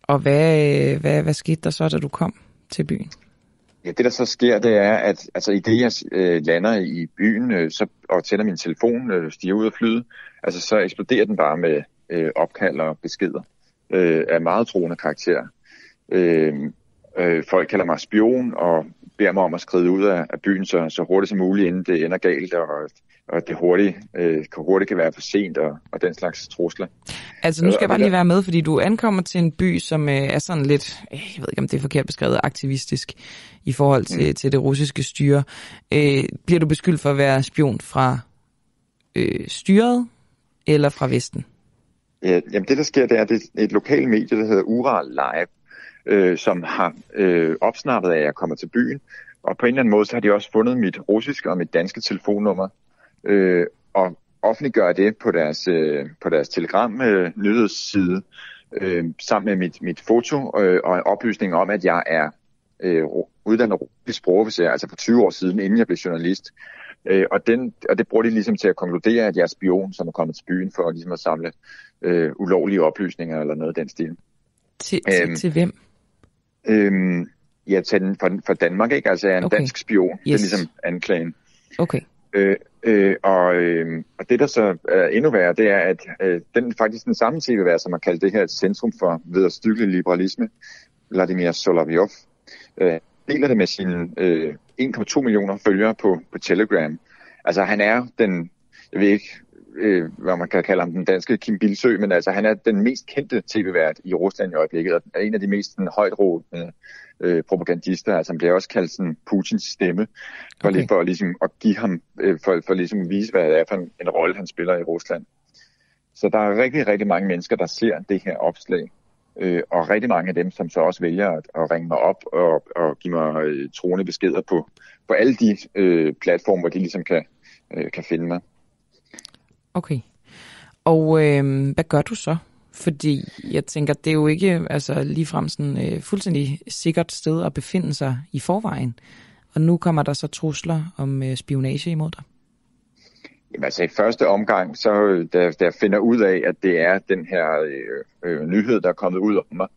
Og hvad, øh, hvad, hvad skete der så, da du kom til byen? Ja, det der så sker, det er, at altså, i det jeg øh, lander i byen øh, så, og tænder min telefon, øh, stiger ud af flyet, altså så eksploderer den bare med øh, opkald og beskeder øh, af meget troende karakter. Øh, øh, folk kalder mig spion og beder mig om at skride ud af, af byen så, så hurtigt som muligt, inden det ender galt, og, og det hurtigt, øh, hurtigt kan være for sent, og, og den slags trusler. Altså nu skal jeg bare lige være med, fordi du ankommer til en by, som øh, er sådan lidt, øh, jeg ved ikke om det er forkert beskrevet, aktivistisk i forhold til, mm. til det russiske styre. Øh, bliver du beskyldt for at være spion fra øh, styret eller fra Vesten? Ja, jamen det der sker, det er, det er et lokalt medie, der hedder Ural Live, øh, som har øh, opsnappet af, at jeg kommer til byen. Og på en eller anden måde, så har de også fundet mit russiske og mit danske telefonnummer, øh, og offentliggør det på deres, øh, på deres telegram øh, øh, sammen med mit, mit foto øh, og en oplysning om, at jeg er øh, uddannet sprogofficer, altså for 20 år siden, inden jeg blev journalist. Øh, og, den, og det bruger de ligesom til at konkludere, at jeg er spion, som er kommet til byen for ligesom at samle øh, ulovlige oplysninger eller noget af den stil. Til, til, æm, til hvem? Øhm, ja, til den, for, for Danmark, ikke? Altså jeg er en okay. dansk spion. Yes. Det er ligesom anklagen. Okay. Øh, øh, og, øh, og det, der så er endnu værre, det er, at øh, den faktisk den samme tv som har kaldt det her et centrum for vederstykkelig liberalisme, Vladimir Solovyov, øh, deler det med sine øh, 1,2 millioner følgere på, på Telegram. Altså han er den, jeg ved ikke, øh, hvad man kan kalde ham, den danske Kim Bilsø, men altså han er den mest kendte tv-vært i Rusland i øjeblikket, og er en af de mest sådan, højt rådende øh, propagandister. Altså han bliver også kaldt sådan, Putins stemme, for, okay. for ligesom, at give ham, øh, for, for ligesom at vise, hvad det er for en, en rolle, han spiller i Rusland. Så der er rigtig, rigtig mange mennesker, der ser det her opslag. Øh, og rigtig mange af dem, som så også vælger at, at ringe mig op og, og give mig øh, troende beskeder på, på alle de øh, platforme, hvor de ligesom kan, øh, kan finde mig. Okay. Og øh, hvad gør du så? Fordi jeg tænker, det er jo ikke altså, ligefrem sådan øh, fuldstændig sikkert sted at befinde sig i forvejen. Og nu kommer der så trusler om øh, spionage imod dig. Jamen altså i første omgang, så da, da jeg finder ud af, at det er den her øh, øh, nyhed, der er kommet ud om mig,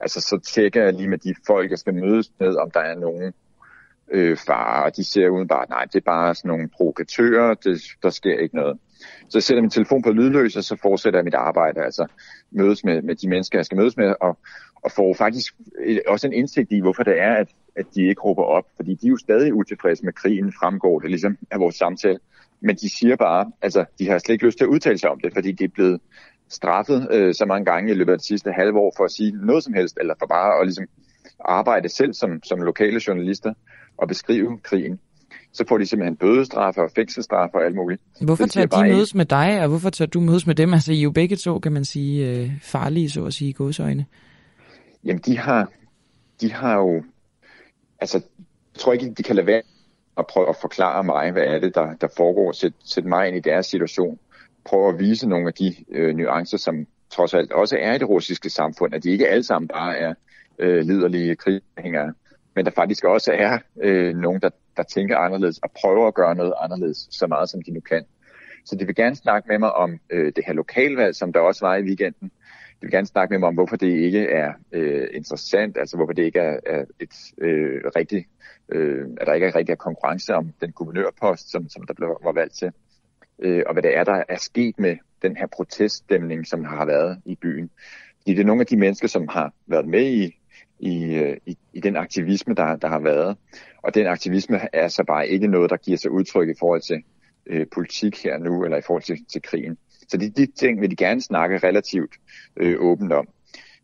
altså så tjekker jeg lige med de folk, jeg skal mødes med, om der er nogen øh, farer. De ser udenbart, nej, det er bare sådan nogle provokatører, det, der sker ikke noget. Så jeg sætter min telefon på lydløs, og så fortsætter jeg mit arbejde, altså mødes med, med de mennesker, jeg skal mødes med, og, og får faktisk også en indsigt i, hvorfor det er, at, at de ikke råber op, fordi de er jo stadig utilfredse med krigen, fremgår det ligesom af vores samtale. Men de siger bare, altså de har slet ikke lyst til at udtale sig om det, fordi de er blevet straffet øh, så mange gange i løbet af det sidste halve år for at sige noget som helst, eller for bare at ligesom arbejde selv som, som lokale journalister og beskrive krigen. Så får de simpelthen bødestraffe og fængselsstraffe og alt muligt. Hvorfor tager de mødes ind. med dig, og hvorfor tager du mødes med dem? Altså I er jo begge to, kan man sige, øh, farlige, så at sige, i godsøjne. Jamen de har, de har jo, altså jeg tror ikke, de kan lade være at prøve at forklare mig, hvad er det, der, der foregår. Sæt, sæt mig ind i deres situation. Prøve at vise nogle af de øh, nuancer, som trods alt også er i det russiske samfund, at de ikke alle sammen bare er øh, liderlige krighængere, men der faktisk også er øh, nogen, der, der tænker anderledes og prøver at gøre noget anderledes, så meget som de nu kan. Så de vil gerne snakke med mig om øh, det her lokalvalg, som der også var i weekenden. vil gerne snakke med mig om, hvorfor det ikke er øh, interessant, altså hvorfor det ikke er, er et øh, rigtigt, øh, at der ikke er rigtig konkurrence om den guvernørpost, som, som der blev, var valgt til, øh, og hvad det er, der er sket med den her proteststemning, som har været i byen. Fordi det er nogle af de mennesker, som har været med i, i, øh, i, i den aktivisme, der, der har været. Og den aktivisme er så bare ikke noget, der giver sig udtryk i forhold til øh, politik her nu, eller i forhold til, til krigen. Så de, de ting vil de gerne snakke relativt øh, åbent om.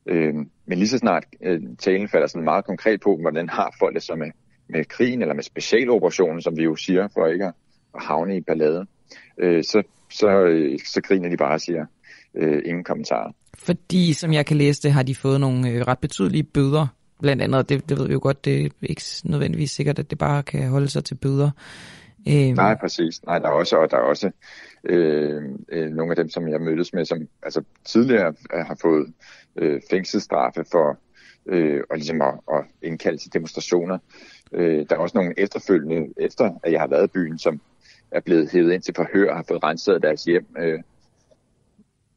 Øh, men lige så snart øh, talen falder sådan meget konkret på, hvordan har folk det så med, med krigen, eller med specialoperationen, som vi jo siger, for ikke at, at havne i ballade, øh, så, så, øh, så griner de bare og siger øh, ingen kommentarer. Fordi, som jeg kan læse det, har de fået nogle øh, ret betydelige bøder. Blandt andet, det, det ved vi jo godt, det er ikke nødvendigvis sikkert, at det bare kan holde sig til bøder. Øh... Nej, præcis. Nej, der er også, og der er også øh, øh, nogle af dem, som jeg mødtes med, som altså, tidligere har fået øh, fængselsstraffe for øh, og ligesom at, at indkalde til demonstrationer. Øh, der er også nogle efterfølgende, efter at jeg har været i byen, som er blevet hævet ind til forhør og har fået renset deres hjem. Øh,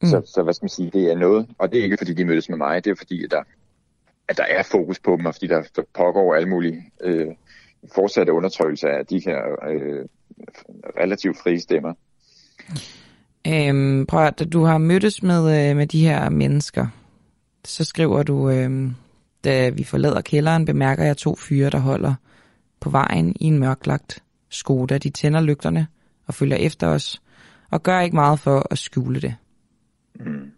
mm. så, så hvad skal man sige, det er noget, og det er ikke fordi de mødes med mig, det er fordi, at der, at der er fokus på dem, og fordi der, der pågår alle mulige øh, fortsatte undertrykkelse af de her øh, relativt frie stemmer. Øhm, prøv at, du har mødtes med, øh, med de her mennesker. Så skriver du, øh, da vi forlader kælderen, bemærker jeg to fyre, der holder på vejen i en mørklagt Skoda. De tænder lygterne og følger efter os, og gør ikke meget for at skjule det. Mm.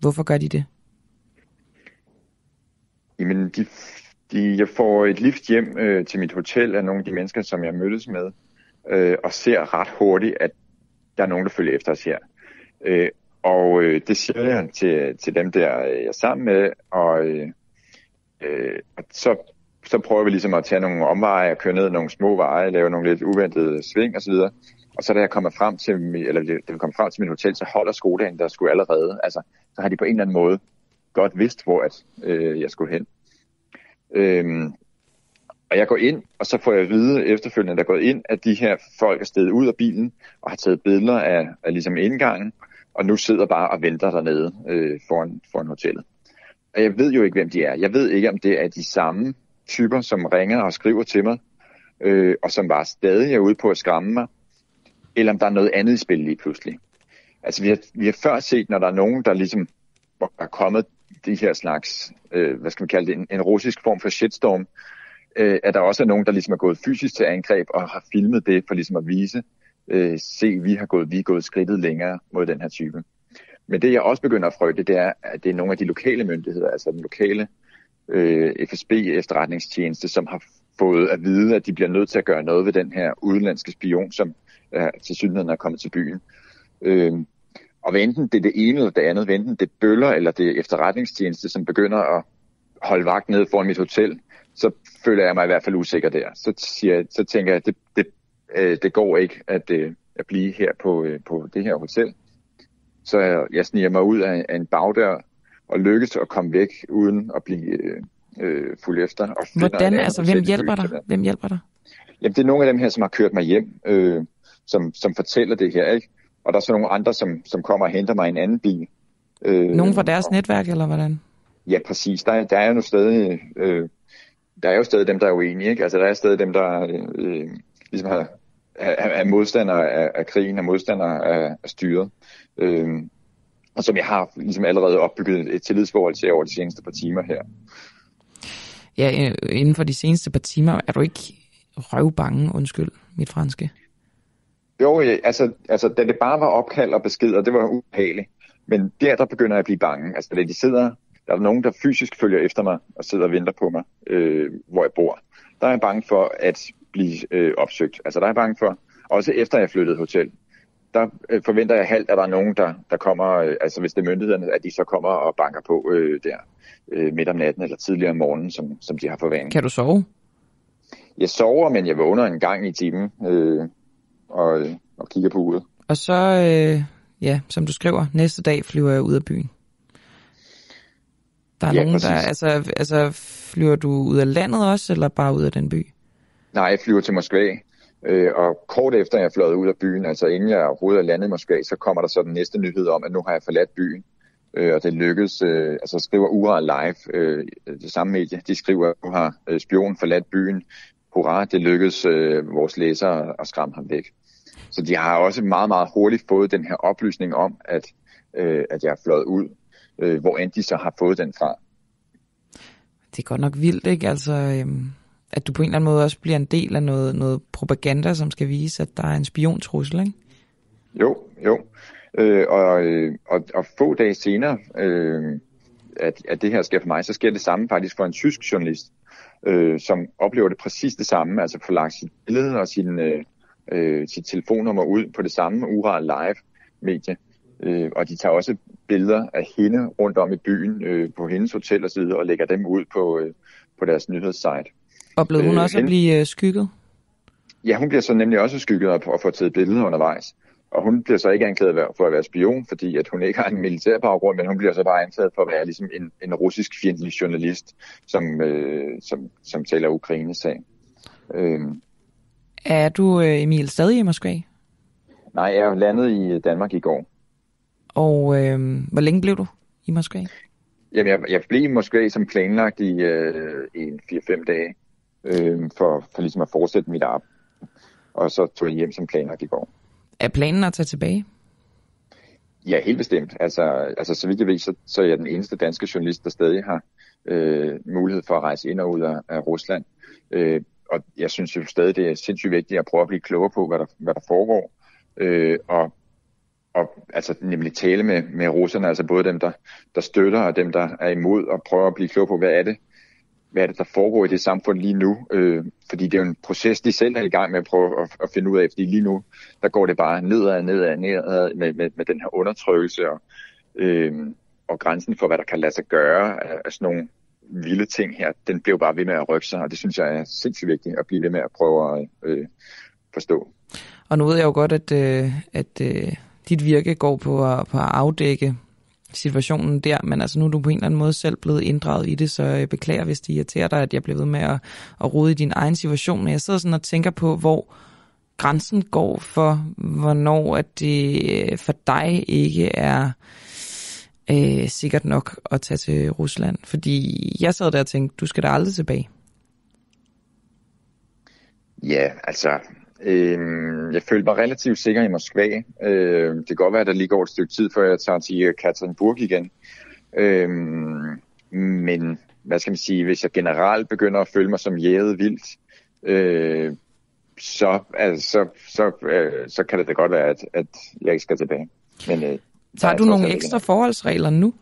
Hvorfor gør de det? Jamen, de, de, jeg får et lift hjem øh, til mit hotel af nogle af de mennesker, som jeg mødtes med, øh, og ser ret hurtigt, at der er nogen, der følger efter os her. Øh, og øh, det siger jeg til, til dem, der øh, jeg er sammen med, og, øh, øh, så, så prøver vi ligesom at tage nogle omveje og køre ned nogle små veje, lave nogle lidt uventede sving osv. Og så da jeg kommer frem til, eller da vi kommer frem til mit hotel, så holder Skodaen der skulle allerede. Altså, så har de på en eller anden måde godt vidst, hvor at, øh, jeg skulle hen. Øhm, og jeg går ind, og så får jeg at vide efterfølgende, der er gået ind, at de her folk er steget ud af bilen og har taget billeder af, af ligesom indgangen, og nu sidder bare og venter dernede øh, foran, foran hotellet. Og jeg ved jo ikke, hvem de er. Jeg ved ikke, om det er de samme typer, som ringer og skriver til mig, øh, og som bare stadig er ude på at skræmme mig, eller om der er noget andet i spil lige pludselig. Altså vi har, vi har før set, når der er nogen, der ligesom er kommet de her slags, øh, hvad skal man kalde det, en, en russisk form for shitstorm, øh, at der også er nogen, der ligesom er gået fysisk til angreb og har filmet det for ligesom at vise, øh, se, vi har gået, vi er gået skridtet længere mod den her type. Men det, jeg også begynder at frygte, det er, at det er nogle af de lokale myndigheder, altså den lokale øh, FSB efterretningstjeneste, som har fået at vide, at de bliver nødt til at gøre noget ved den her udenlandske spion, som øh, til synligheden er kommet til byen. Øh, og hvad enten det er det ene eller det andet, hvad enten det er bøller eller det er efterretningstjeneste, som begynder at holde vagt nede foran mit hotel, så føler jeg mig i hvert fald usikker der. Så, siger, så tænker jeg, at det, det, øh, det går ikke at, øh, at blive her på, øh, på det her hotel. Så jeg, jeg sniger mig ud af, af en bagdør og lykkes at komme væk uden at blive øh, øh, efter. Og Hvordan? Altså, hvem hjælper dig? Hvem hjælper dig? Jamen, det er nogle af dem her, som har kørt mig hjem, øh, som, som fortæller det her, ikke? Og der er så nogle andre, som, som kommer og henter mig i en anden bil. Øh, Nogen fra deres netværk, eller hvordan? Ja, præcis. Der, der er jo stadig, øh, der er jo stadig dem, der er uenige. Ikke? Altså, der er stadig dem, der øh, ligesom har, er, er modstandere af, af krigen, er modstandere af, af styret. Øh, og som jeg har ligesom allerede opbygget et tillidsforhold til over de seneste par timer her. Ja, inden for de seneste par timer er du ikke røvbange, undskyld mit franske. Jo, ja, altså, altså da det bare var opkald og beskeder, det var ubehageligt. Men der, der begynder jeg at blive bange. Altså da de sidder, der er nogen, der fysisk følger efter mig og sidder og venter på mig, øh, hvor jeg bor. Der er jeg bange for at blive øh, opsøgt. Altså der er jeg bange for, også efter jeg flyttede hotel, der øh, forventer jeg halvt, at der er nogen, der, der kommer, øh, altså hvis det er myndighederne, at de så kommer og banker på øh, der øh, midt om natten eller tidligere om morgenen, som, som de har forvanet. Kan du sove? Jeg sover, men jeg vågner en gang i timen. Øh, og, og kigger på uret. Og så, øh, ja, som du skriver, næste dag flyver jeg ud af byen. Der er ja, nogen, præcis. der, altså, altså flyver du ud af landet også, eller bare ud af den by? Nej, jeg flyver til Moskva, øh, og kort efter jeg fløjet ud af byen, altså inden jeg overhovedet er landet i Moskva, så kommer der så den næste nyhed om, at nu har jeg forladt byen. øh, og det lykkedes, øh, altså skriver Ura Live, øh, det samme medie, de skriver, at du har øh, spion forladt byen, hurra, det lykkedes øh, vores læsere at skræmme ham væk. Så de har også meget, meget hurtigt fået den her oplysning om, at, øh, at jeg er fløjet ud, øh, hvor end de så har fået den fra. Det er godt nok vildt, ikke? Altså, øhm, at du på en eller anden måde også bliver en del af noget, noget propaganda, som skal vise, at der er en spiontrussel, ikke? Jo, jo. Øh, og, øh, og, og få dage senere, øh, at, at det her sker for mig, så sker det samme faktisk for en tysk journalist, øh, som oplever det præcis det samme, altså få lagt sit billede og sin, øh, øh, sit telefonnummer ud på det samme Ura Live medie. Øh, og de tager også billeder af hende rundt om i byen øh, på hendes hotel og så videre, og lægger dem ud på, øh, på deres nyhedssite. Oplevede hun øh, også hende, at blive øh, skygget? Ja, hun bliver så nemlig også skygget op og får taget billeder undervejs. Og hun bliver så ikke anklaget for at være spion, fordi at hun ikke har en militær baggrund, men hun bliver så bare anklaget for at være ligesom en, en russisk fjendtlig journalist, som, øh, som, som taler Ukraines sag. Øh. Er du, øh, Emil, stadig i Moskva? Nej, jeg landet i Danmark i går. Og øh, hvor længe blev du i Moskva? Jamen, jeg, jeg blev i Moskva som planlagt i, øh, i 4-5 dage, øh, for, for ligesom at fortsætte mit arbejde. Og så tog jeg hjem som planlagt i går. Er planen at tage tilbage? Ja, helt bestemt. Altså, altså så vidt jeg ved, så, så er jeg den eneste danske journalist, der stadig har øh, mulighed for at rejse ind og ud af, af Rusland. Øh, og jeg synes jo stadig, det er sindssygt vigtigt at prøve at blive klogere på, hvad der, hvad der foregår. Øh, og, og altså nemlig tale med, med russerne, altså både dem, der, der støtter og dem, der er imod, og prøve at blive klogere på, hvad er det, hvad er det, der foregår i det samfund lige nu? Øh, fordi det er jo en proces, de selv er i gang med at prøve at, at finde ud af, fordi lige nu, der går det bare nedad, nedad, nedad med, med, med den her undertrykkelse og, øh, og grænsen for, hvad der kan lade sig gøre af, af sådan nogle vilde ting her, den bliver bare ved med at rykke sig, og det synes jeg er sindssygt vigtigt at blive ved med at prøve at øh, forstå. Og nu ved jeg jo godt, at, øh, at øh, dit virke går på at, på at afdække situationen der, men altså nu er du på en eller anden måde selv blevet inddraget i det, så jeg beklager, hvis det irriterer dig, at jeg bliver ved med at, at rode i din egen situation, men jeg sidder sådan og tænker på, hvor grænsen går for, hvornår at det øh, for dig ikke er øh, sikkert nok at tage til Rusland. Fordi jeg sad der og tænkte, du skal da aldrig tilbage. Ja, altså, øh, jeg følte mig relativt sikker i Moskva. Øh, det kan godt være, at der lige går et stykke tid, før jeg tager til Katerinburg igen. Øh, men hvad skal man sige, hvis jeg generelt begynder at føle mig som jæget vildt, øh, så, altså, så, så, øh, så kan det da godt være, at, at jeg ikke skal tilbage. Men, øh, Tager du nogle ekstra forholdsregler nu?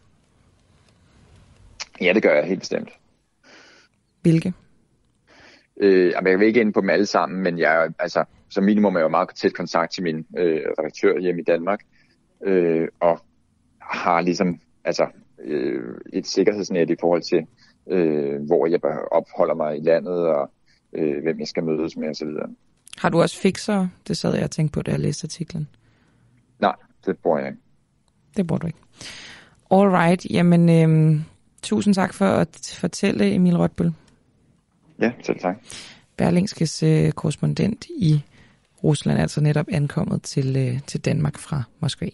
Ja, det gør jeg helt bestemt. Hvilke? Øh, jeg vil ikke ind på dem alle sammen, men jeg, altså, som minimum er jeg jo meget tæt kontakt til min øh, redaktør hjemme i Danmark, øh, og har ligesom altså, øh, et sikkerhedsnet i forhold til, øh, hvor jeg opholder mig i landet, og øh, hvem jeg skal mødes med osv. Har du også fixer? Det sad jeg og tænkte på, da jeg læste artiklen. Nej, det bruger jeg ikke. Det bruger du ikke. All right, jamen øh, tusind tak for at fortælle, Emil Rotbøl. Ja, selv tak. Berlingskes øh, korrespondent i Rusland er altså netop ankommet til, øh, til Danmark fra Moskva.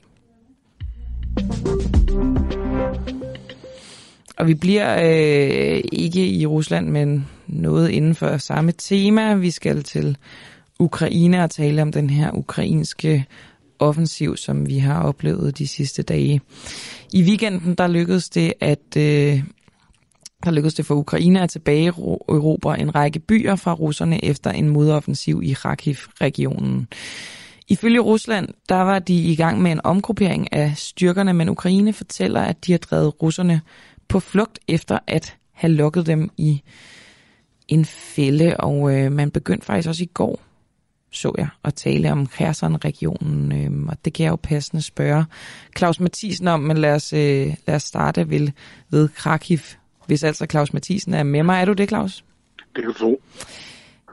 Og vi bliver øh, ikke i Rusland, men noget inden for samme tema. Vi skal til Ukraine og tale om den her ukrainske offensiv, som vi har oplevet de sidste dage. I weekenden der lykkedes det at øh, der lykkedes det for Ukraine at tilbage en række byer fra russerne efter en modoffensiv i Kharkiv-regionen. Ifølge Rusland, der var de i gang med en omgruppering af styrkerne, men Ukraine fortæller, at de har drevet russerne på flugt efter at have lukket dem i en fælde, og øh, man begyndte faktisk også i går, så jeg, at tale om Kherson-regionen, øh, og det kan jeg jo passende spørge Claus Mathisen om, men lad os, øh, lad os starte ved, ved Kharkiv hvis altså Claus Mathisen er med mig. Er du det, Claus? Det kan du tro.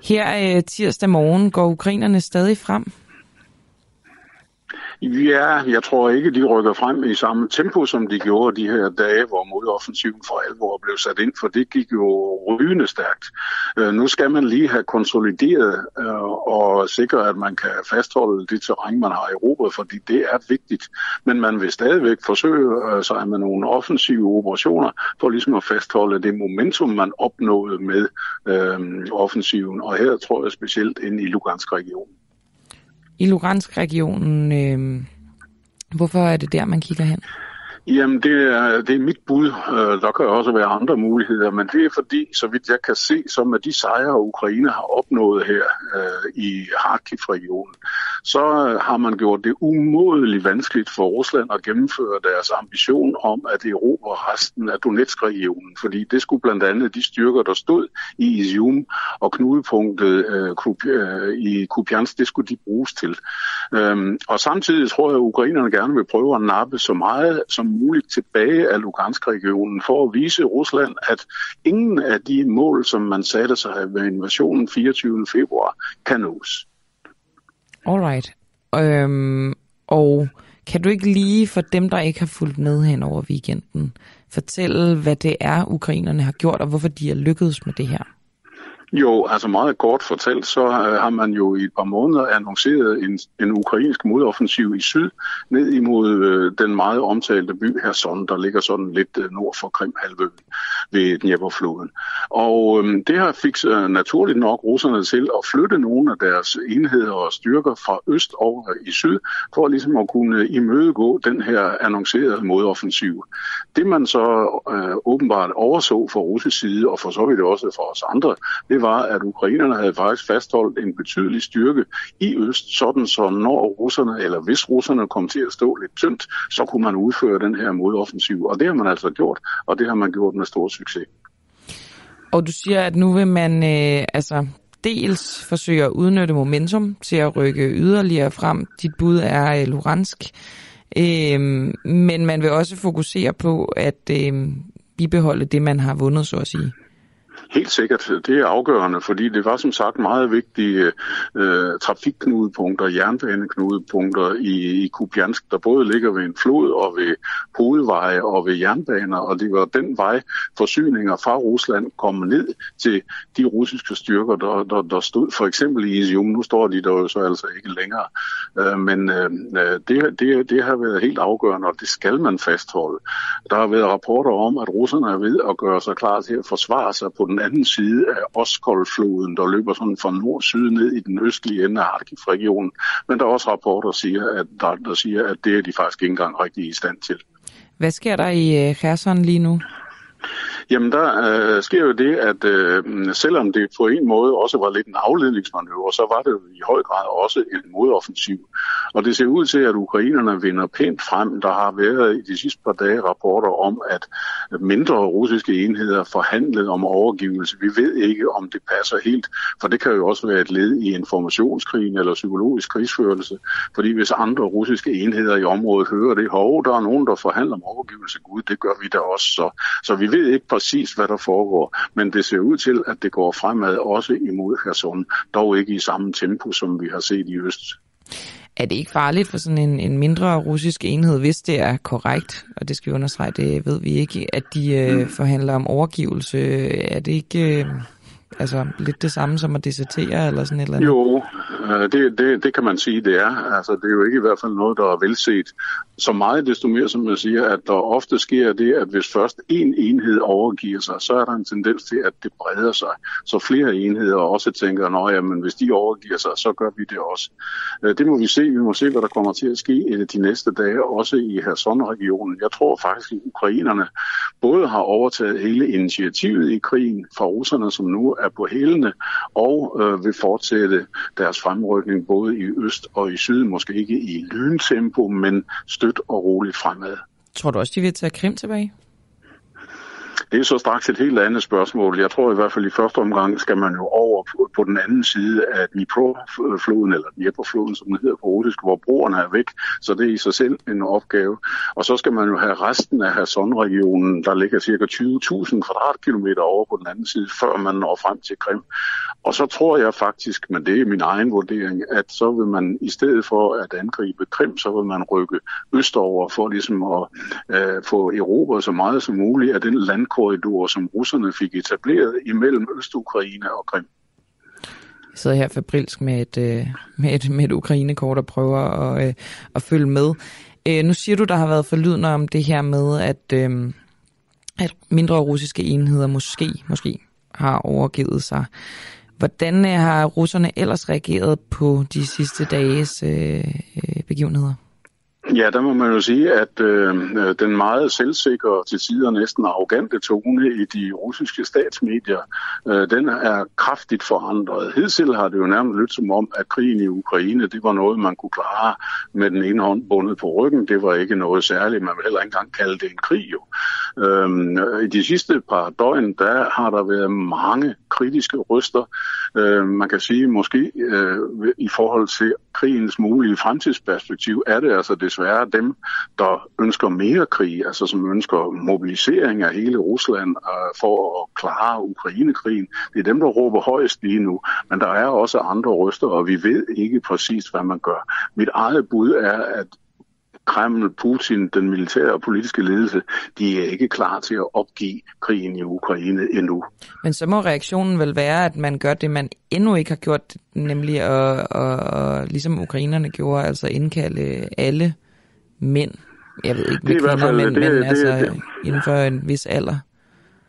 Her øh, tirsdag morgen går ukrainerne stadig frem. Ja, jeg tror ikke, de rykker frem i samme tempo, som de gjorde de her dage, hvor modoffensiven for alvor blev sat ind, for det gik jo rygende stærkt. Øh, nu skal man lige have konsolideret øh, og sikre, at man kan fastholde det terræn, man har i Europa, fordi det er vigtigt. Men man vil stadigvæk forsøge øh, sig med nogle offensive operationer for ligesom at fastholde det momentum, man opnåede med øh, offensiven. Og her tror jeg specielt ind i Lugansk-regionen i Lugansk-regionen. Øh, hvorfor er det der, man kigger hen? Jamen, det er, det er mit bud. Øh, der kan også være andre muligheder, men det er fordi, så vidt jeg kan se, som med de sejre, Ukraine har opnået her øh, i Kharkiv-regionen, så har man gjort det umådeligt vanskeligt for Rusland at gennemføre deres ambition om at erobre resten af Donetsk-regionen, fordi det skulle blandt andet de styrker, der stod i Izium og knudepunktet øh, øh i Kupiansk, det skulle de bruges til. Øhm, og samtidig tror jeg, at ukrainerne gerne vil prøve at nappe så meget som muligt tilbage af Lugansk-regionen for at vise Rusland, at ingen af de mål, som man satte sig ved invasionen 24. februar, kan nås. Alright. Øhm, og kan du ikke lige for dem, der ikke har fulgt med hen over weekenden, fortælle, hvad det er, ukrainerne har gjort, og hvorfor de er lykkedes med det her? Jo, altså meget kort fortalt, så øh, har man jo i et par måneder annonceret en, en ukrainsk modoffensiv i syd, ned imod øh, den meget omtalte by Herson, der ligger sådan lidt øh, nord for Krimhalvøen ved Dnieperfloden. Og øh, det har fik øh, naturligt nok russerne til at flytte nogle af deres enheder og styrker fra øst over i syd, for ligesom at kunne imødegå den her annoncerede modoffensiv. Det man så øh, åbenbart overså fra russisk side, og for så vidt også for os andre, det det var, at ukrainerne havde faktisk fastholdt en betydelig styrke i øst, sådan så når russerne, eller hvis russerne kom til at stå lidt tyndt, så kunne man udføre den her modoffensiv. Og det har man altså gjort, og det har man gjort med stor succes. Og du siger, at nu vil man øh, altså dels forsøge at udnytte momentum til at rykke yderligere frem. Dit bud er øh, Luransk. Øh, men man vil også fokusere på at øh, bibeholde det, man har vundet, så at sige. Helt sikkert. Det er afgørende, fordi det var som sagt meget vigtige øh, trafikknudepunkter, jernbaneknudepunkter i, i Kupiansk, der både ligger ved en flod og ved hovedveje og ved jernbaner, og det var den vej forsyninger fra Rusland kom ned til de russiske styrker, der, der, der stod for eksempel i Izium. Nu står de der jo så altså ikke længere. Øh, men øh, øh det, det, det har været helt afgørende, og det skal man fastholde. Der har været rapporter om, at russerne er ved at gøre sig klar til at forsvare sig på den anden side af Oskoldfloden, der løber sådan fra nord-syd ned i den østlige ende af Kharkiv-regionen. Men der er også rapporter, der siger, at, der, der siger, at det er de faktisk ikke engang rigtig i stand til. Hvad sker der i øh, Kherson lige nu? Jamen der øh, sker jo det, at øh, selvom det på en måde også var lidt en afledningsmanøvre, så var det jo i høj grad også en modoffensiv. Og det ser ud til, at ukrainerne vinder pænt frem. Der har været i de sidste par dage rapporter om, at mindre russiske enheder forhandlede om overgivelse. Vi ved ikke, om det passer helt, for det kan jo også være et led i informationskrigen eller psykologisk krigsførelse. Fordi hvis andre russiske enheder i området hører det, hov, der er nogen, der forhandler om overgivelse, gud, det gør vi da også. Så, så vi ved ikke præcis, hvad der foregår, men det ser ud til, at det går fremad også imod Kherson, dog ikke i samme tempo, som vi har set i øst. Er det ikke farligt for sådan en, en mindre russisk enhed, hvis det er korrekt, og det skal vi understrege, det ved vi ikke, at de øh, mm. forhandler om overgivelse? Er det ikke... Øh altså lidt det samme som at desertere eller sådan et eller andet? Jo, Øh, det, det, det kan man sige, det er. Altså, det er jo ikke i hvert fald noget, der er velset. Så meget desto mere, som man siger, at der ofte sker det, at hvis først en enhed overgiver sig, så er der en tendens til, at det breder sig. Så flere enheder også tænker, at men hvis de overgiver sig, så gør vi det også. Øh, det må vi se. Vi må se, hvad der kommer til at ske de næste dage, også i Kherson-regionen. Jeg tror faktisk, at ukrainerne både har overtaget hele initiativet i krigen fra russerne, som nu er på hælene, og øh, vil fortsætte deres fremrykning både i øst og i syd, måske ikke i lyntempo, men støt og roligt fremad. Tror du også, de vil tage Krim tilbage? Det er så straks et helt andet spørgsmål. Jeg tror i hvert fald i første omgang skal man jo over på, på den anden side af Dnipro-floden, eller Dnipro-floden, som den hedder på russisk, hvor broerne er væk. Så det er i sig selv en opgave. Og så skal man jo have resten af Hassan-regionen, der ligger cirka 20.000 kvadratkilometer over på den anden side, før man når frem til Krim. Og så tror jeg faktisk, men det er min egen vurdering, at så vil man i stedet for at angribe Krim, så vil man rykke østover for ligesom at øh, få Europa så meget som muligt af den landkorridor, som russerne fik etableret imellem Øst-Ukraine og Krim. Jeg sidder her fabrilsk med et, øh, med et, med et ukrainekort og prøver at, øh, at følge med. Øh, nu siger du, der har været forlydende om det her med, at, at mindre russiske enheder måske, måske har overgivet sig. Hvordan har russerne ellers reageret på de sidste dages begivenheder? Ja, der må man jo sige, at øh, øh, den meget selvsikre, til tider næsten arrogante tone i de russiske statsmedier, øh, den er kraftigt forandret. Hidtil har det jo nærmest lyttet som om, at krigen i Ukraine, det var noget, man kunne klare med den ene hånd bundet på ryggen. Det var ikke noget særligt. Man vil heller ikke engang kalde det en krig. Jo. Øhm, øh, I de sidste par døgn, der har der været mange kritiske røster. Øhm, man kan sige, måske øh, i forhold til krigens mulige fremtidsperspektiv, er det altså desværre dem, der ønsker mere krig, altså som ønsker mobilisering af hele Rusland øh, for at klare Ukrainekrigen. Det er dem, der råber højst lige nu, men der er også andre røster, og vi ved ikke præcis, hvad man gør. Mit eget bud er, at Kreml, Putin, den militære og politiske ledelse, de er ikke klar til at opgive krigen i Ukraine endnu. Men så må reaktionen vel være, at man gør det, man endnu ikke har gjort, nemlig at, at, at ligesom ukrainerne gjorde, altså indkalde alle mænd. Jeg ved ikke, hvad kvinder, men, det, men det, altså det, inden for en vis alder.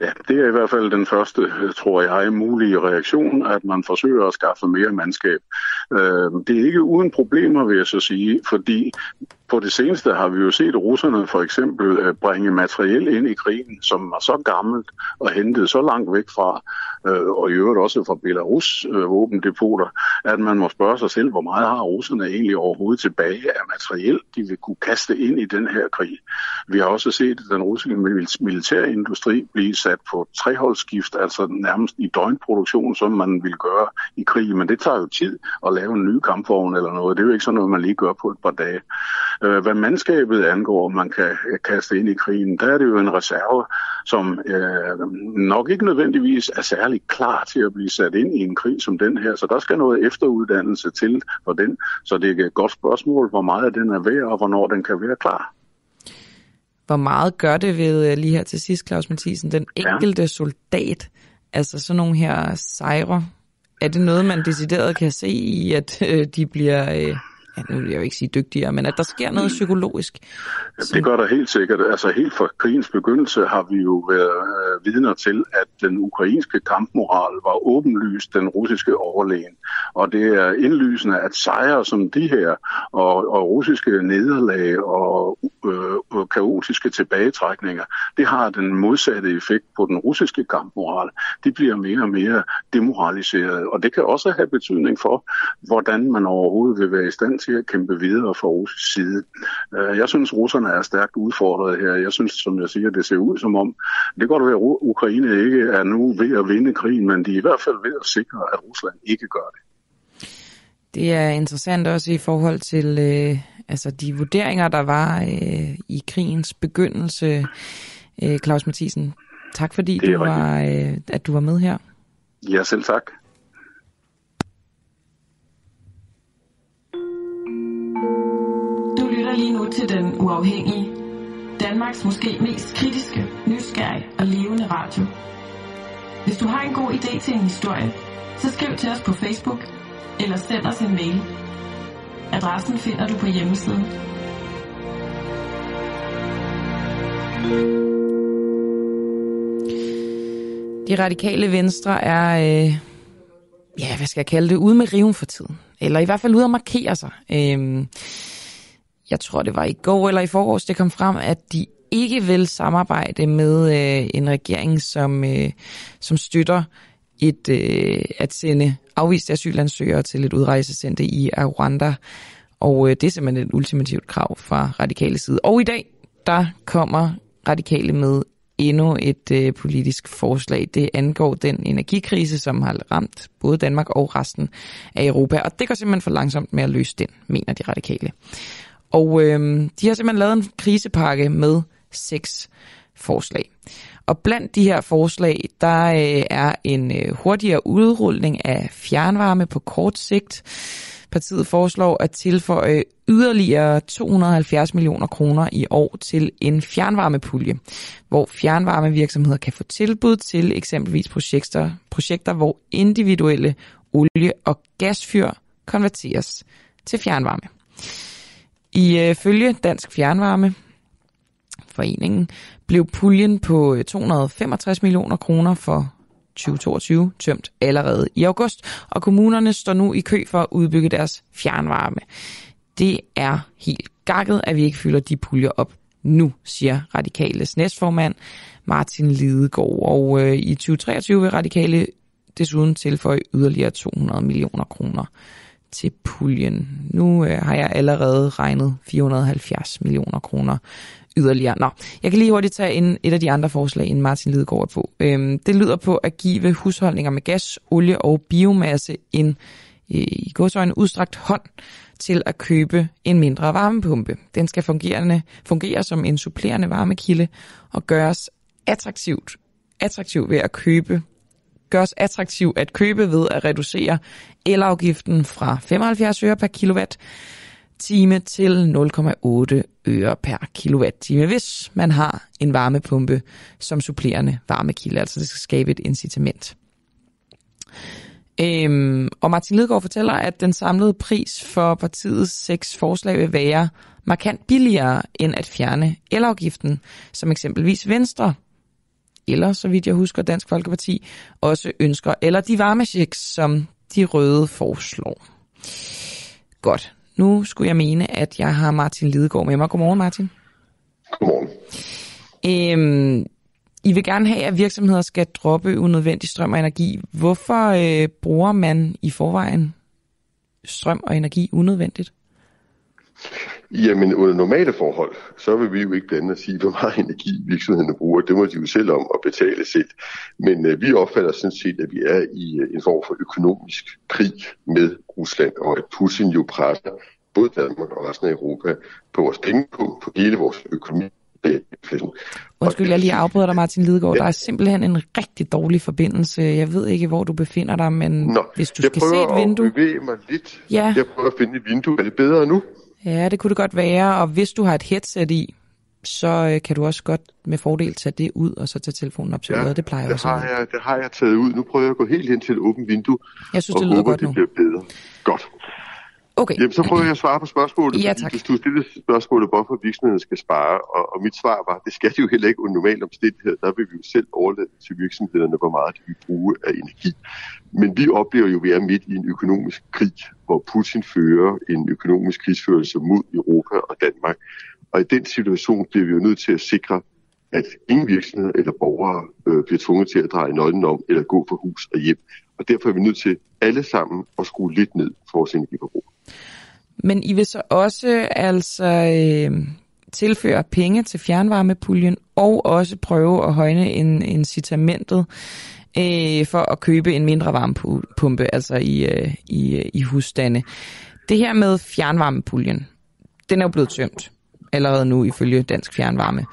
Ja, det er i hvert fald den første, tror jeg, mulige reaktion, at man forsøger at skaffe mere mandskab. Øh, det er ikke uden problemer, vil jeg så sige, fordi på det seneste har vi jo set russerne for eksempel øh, bringe materiel ind i krigen, som var så gammelt og hentet så langt væk fra, øh, og i øvrigt også fra Belarus øh, våbendepoter, at man må spørge sig selv, hvor meget har russerne egentlig overhovedet tilbage af materiel, de vil kunne kaste ind i den her krig. Vi har også set den russiske militærindustri blive sat på treholdsskift, altså nærmest i døgnproduktion, som man vil gøre i krig, men det tager jo tid at lave en ny kampvogn eller noget. Det er jo ikke sådan noget, man lige gør på et par dage. Øh, hvad mandskabet angår, man kan kaste ind i krigen, der er det jo en reserve, som øh, nok ikke nødvendigvis er særlig klar til at blive sat ind i en krig som den her. Så der skal noget efteruddannelse til for den. Så det er et godt spørgsmål, hvor meget den er værd, og hvornår den kan være klar. Hvor meget gør det ved, øh, lige her til sidst, Claus Mathisen, den enkelte ja. soldat, altså sådan nogle her sejre, er det noget, man decideret kan se i, at øh, de bliver... Øh, ja, nu vil jeg jo ikke sige dygtigere, men at der sker noget psykologisk. Som... Det gør der helt sikkert. Altså helt fra krigens begyndelse har vi jo været øh, vidner til, at den ukrainske kampmoral var åbenlyst den russiske overlegen. Og det er indlysende, at sejre som de her, og, og russiske nederlag og øh, kaotiske tilbagetrækninger, det har den modsatte effekt på den russiske kampmoral. De bliver mere og mere demoraliseret, og det kan også have betydning for, hvordan man overhovedet vil være i stand til at kæmpe videre fra russisk side. Øh, jeg synes, russerne er stærkt udfordret her. Jeg synes, som jeg siger, det ser ud som om, det går godt være, at Ukraine ikke er nu ved at vinde krigen, men de er i hvert fald ved at sikre, at Rusland ikke gør det. Det er interessant også i forhold til øh, altså de vurderinger, der var øh, i krigens begyndelse. Øh, Claus Mathisen, tak fordi du var, øh, at du var med her. Ja, selv tak. Til Den Uafhængige. Danmarks måske mest kritiske, nysgerrige og levende radio. Hvis du har en god idé til en historie, så skriv til os på Facebook eller send os en mail. Adressen finder du på hjemmesiden. De radikale venstre er, øh, ja, hvad skal jeg kalde det, ude med riven for tiden. Eller i hvert fald ude at markere sig. Øh, jeg tror det var i går eller i forårs, det kom frem, at de ikke vil samarbejde med øh, en regering, som, øh, som støtter et, øh, at sende afviste asylansøgere til et udrejsecenter i Rwanda. Og øh, det er simpelthen et ultimativt krav fra radikale side. Og i dag, der kommer radikale med endnu et øh, politisk forslag. Det angår den energikrise, som har ramt både Danmark og resten af Europa. Og det går simpelthen for langsomt med at løse den, mener de radikale. Og øh, de har simpelthen lavet en krisepakke med seks forslag. Og blandt de her forslag, der øh, er en øh, hurtigere udrulning af fjernvarme på kort sigt. Partiet foreslår at tilføje yderligere 270 millioner kroner i år til en fjernvarmepulje, hvor fjernvarmevirksomheder kan få tilbud til eksempelvis projekter, projekter hvor individuelle olie- og gasfyr konverteres til fjernvarme. I øh, følge Dansk Fjernvarme Foreningen blev puljen på øh, 265 millioner kroner for 2022 tømt allerede i august, og kommunerne står nu i kø for at udbygge deres fjernvarme. Det er helt gakket, at vi ikke fylder de puljer op nu, siger Radikales næstformand Martin Lidegaard. Og øh, i 2023 vil Radikale desuden tilføje yderligere 200 millioner kroner til puljen. Nu øh, har jeg allerede regnet 470 millioner kroner yderligere. Nå, jeg kan lige hurtigt tage en, et af de andre forslag, end Martin Lidegaard er på. Øhm, det lyder på at give husholdninger med gas, olie og biomasse en øh, i en udstrakt hånd til at købe en mindre varmepumpe. Den skal fungerende, fungere som en supplerende varmekilde og gøres attraktivt, attraktiv ved at købe gøres attraktiv at købe ved at reducere elafgiften fra 75 øre per kilowatt time til 0,8 øre per kilowatt-time, hvis man har en varmepumpe som supplerende varmekilde. Altså det skal skabe et incitament. Øhm, og Martin Lidegaard fortæller, at den samlede pris for partiets seks forslag vil være markant billigere end at fjerne elafgiften, som eksempelvis Venstre, eller så vidt jeg husker Dansk Folkeparti, også ønsker, eller de varmechecks, som de røde foreslår. Godt. Nu skulle jeg mene, at jeg har Martin Lidegaard med mig. Godmorgen, Martin. Godmorgen. Øhm, I vil gerne have, at virksomheder skal droppe unødvendig strøm og energi. Hvorfor øh, bruger man i forvejen strøm og energi unødvendigt? Jamen, under normale forhold, så vil vi jo ikke blande og sige, hvor meget energi virksomhederne bruger. Det må de jo selv om at betale selv. Men øh, vi opfatter sådan set, at vi er i øh, en form for økonomisk krig med Rusland, og at Putin jo presser både Danmark og resten af Europa på vores penge, på, på hele vores økonomi. Undskyld, jeg lige afbryder dig, Martin Lidegaard. Ja. Der er simpelthen en rigtig dårlig forbindelse. Jeg ved ikke, hvor du befinder dig, men Nå, hvis du skal se et vindue... Jeg prøver at mig lidt. Ja. Jeg prøver at finde et vindue. Er det bedre nu? Ja, det kunne det godt være, og hvis du har et headset i, så øh, kan du også godt med fordel tage det ud, og så tage telefonen op til ja, øret. Det plejer det også har jeg, det har jeg taget ud. Nu prøver jeg at gå helt hen til et åbent vindue, jeg synes, og det lyder håber, godt det nu. bliver bedre. Godt. Okay. Jamen, så prøver jeg at svare på spørgsmålet. Ja, tak. Hvis du stiller spørgsmålet, hvorfor virksomheden skal spare, og, og mit svar var, det skal de jo heller ikke under normale omstændigheder. Der vil vi jo selv overlade til virksomhederne, hvor meget de vil bruge af energi. Men vi oplever jo, at vi er midt i en økonomisk krig, hvor Putin fører en økonomisk krigsførelse mod Europa og Danmark. Og i den situation bliver vi jo nødt til at sikre, at ingen virksomheder eller borgere øh, bliver tvunget til at dreje nøglen om eller gå fra hus og hjem. Og derfor er vi nødt til alle sammen at skrue lidt ned for vores energiforbrug. Men I vil så også altså øh, tilføre penge til fjernvarmepuljen, og også prøve at højne en, incitamentet øh, for at købe en mindre varmepumpe, altså i, øh, i, øh, i husstande. Det her med fjernvarmepuljen, den er jo blevet tømt allerede nu ifølge Dansk Fjernvarme.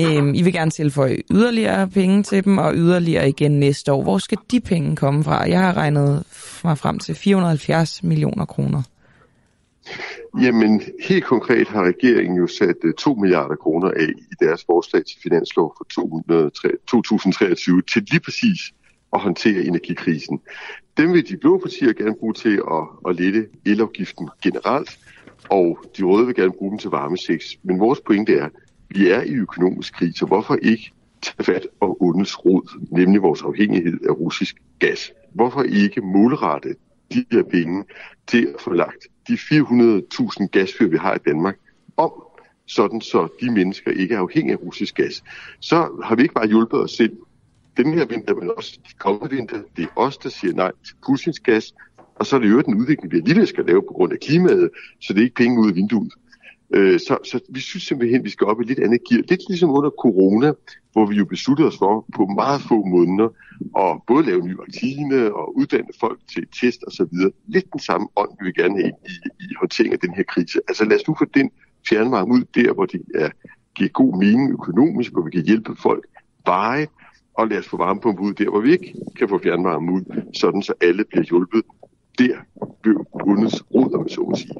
Øhm, I vil gerne tilføje yderligere penge til dem, og yderligere igen næste år. Hvor skal de penge komme fra? Jeg har regnet mig frem til 470 millioner kroner. Jamen, helt konkret har regeringen jo sat øh, 2 milliarder kroner af i deres forslag til finanslov for 2023 til lige præcis at håndtere energikrisen. Dem vil de blå partier gerne bruge til at, at lette elafgiften generelt, og de røde vil gerne bruge dem til varmeseks. Men vores pointe er, at vi er i økonomisk krise, så hvorfor ikke tage fat og ondets rod, nemlig vores afhængighed af russisk gas? Hvorfor ikke målrette de her penge til at få lagt de 400.000 gasfyr, vi har i Danmark, om, sådan så de mennesker ikke er afhængige af russisk gas. Så har vi ikke bare hjulpet os selv den her vinter, men også de kommende vinter. Det er os, der siger nej til Putins gas, og så er det jo den udvikling, vi alligevel skal lave på grund af klimaet, så det er ikke penge ud af vinduet. Øh, så, så vi synes simpelthen, at vi skal op i lidt andet gear. Lidt ligesom under corona, hvor vi jo besluttede os for på meget få måneder at både lave nye vaccine og uddanne folk til test osv. Lidt den samme ånd, vi vil gerne have i, i håndtering af den her krise. Altså lad os nu få den fjernvarme ud der, hvor det er, giver god mening økonomisk, hvor vi kan hjælpe folk veje, og lad os få varmepumpe ud der, hvor vi ikke kan få fjernvarme ud, sådan så alle bliver hjulpet der blev bundets rod, om så må sige.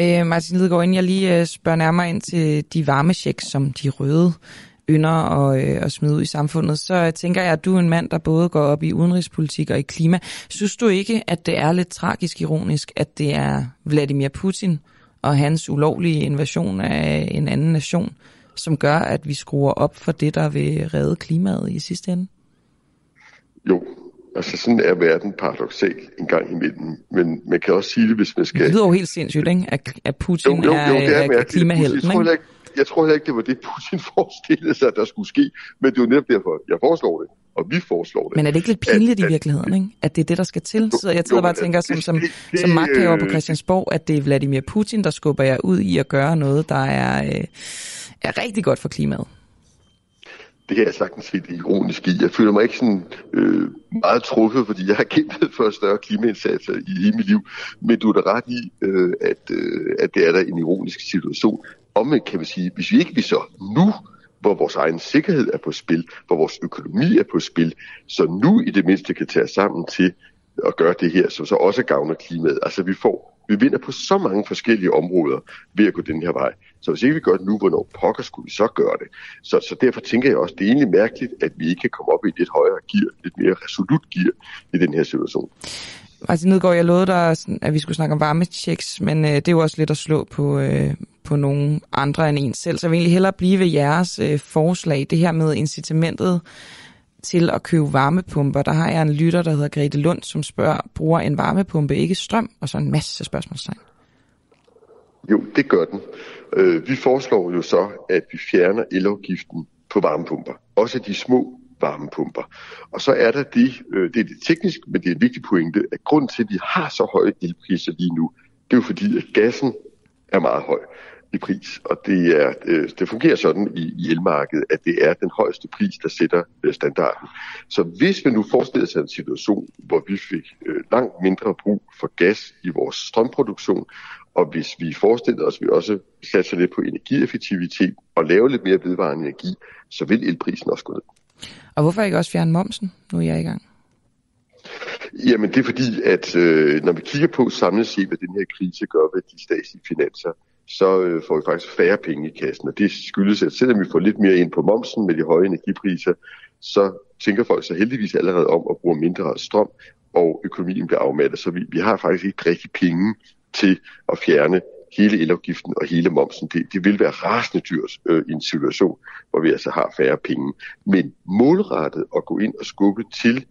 Øh, Martin Lidegaard, inden jeg lige øh, spørger nærmere ind til de varmechecks, som de røde ynder at, øh, at smide ud i samfundet, så tænker jeg, at du er en mand, der både går op i udenrigspolitik og i klima. Synes du ikke, at det er lidt tragisk ironisk, at det er Vladimir Putin og hans ulovlige invasion af en anden nation, som gør, at vi skruer op for det, der vil redde klimaet i sidste ende? Jo, altså sådan er verden paradoxal en gang imellem. Men man kan også sige det, hvis man skal... Det lyder jo helt sindssygt, ikke? At, at Putin jo, jo, jo, det er, er klimahelten, jeg, tror ikke? Jeg tror heller ikke, det var det, Putin forestillede sig, der skulle ske. Men det er jo netop derfor, jeg foreslår det og vi foreslår det. Men er det ikke lidt pinligt at, i virkeligheden, ikke? at det er det, der skal til? Så jeg sidder bare og tænker som, som, som magthaver på Christiansborg, at det er Vladimir Putin, der skubber jer ud i at gøre noget, der er, øh, er rigtig godt for klimaet. Det kan jeg sagtens se det ironisk i. Jeg føler mig ikke sådan øh, meget truffet, fordi jeg har kæmpet for større klimaindsatser i hele mit liv. Men du er da ret i, øh, at, øh, at det er der en ironisk situation. Omvendt kan vi sige, hvis vi ikke vi så nu hvor vores egen sikkerhed er på spil, hvor vores økonomi er på spil, så nu i det mindste kan tage os sammen til at gøre det her, som så også gavner klimaet. Altså vi får, vi vinder på så mange forskellige områder ved at gå den her vej. Så hvis ikke vi gør det nu, hvornår pokker skulle vi så gøre det? Så, så derfor tænker jeg også, det er egentlig mærkeligt, at vi ikke kan komme op i et lidt højere gear, lidt mere resolut gear i den her situation. Martin Nedgaard, jeg lovede dig, at vi skulle snakke om varmechecks, men øh, det er jo også lidt at slå på, øh, på nogle andre end en selv. Så jeg vil egentlig hellere blive ved jeres øh, forslag, det her med incitamentet til at købe varmepumper. Der har jeg en lytter, der hedder Grete Lund, som spørger, bruger en varmepumpe ikke strøm? Og så en masse spørgsmålstegn. Jo, det gør den. Øh, vi foreslår jo så, at vi fjerner elafgiften på varmepumper. Også de små varmepumper. Og så er der det, øh, det er det teknisk, men det er en vigtig pointe, at grund til, at vi har så høje elpriser lige nu, det er jo fordi, at gassen er meget høj i pris, og det, er, øh, det fungerer sådan i, i elmarkedet, at det er den højeste pris, der sætter øh, standarden. Så hvis vi nu forestiller sig en situation, hvor vi fik øh, langt mindre brug for gas i vores strømproduktion, og hvis vi forestiller os, at vi også satser lidt på energieffektivitet og laver lidt mere vedvarende energi, så vil elprisen også gå ned. Og hvorfor ikke også fjerne momsen? Nu er jeg i gang. Jamen det er fordi, at øh, når vi kigger på samlet set, hvad den her krise gør ved de statslige finanser, så øh, får vi faktisk færre penge i kassen. Og det skyldes, at selvom vi får lidt mere ind på momsen med de høje energipriser, så tænker folk så heldigvis allerede om at bruge mindre strøm, og økonomien bliver afmattet. Så vi, vi har faktisk ikke rigtig penge til at fjerne hele elafgiften og hele momsen. Det, det vil være rasende dyrt øh, i en situation, hvor vi altså har færre penge. Men målrettet at gå ind og skubbe til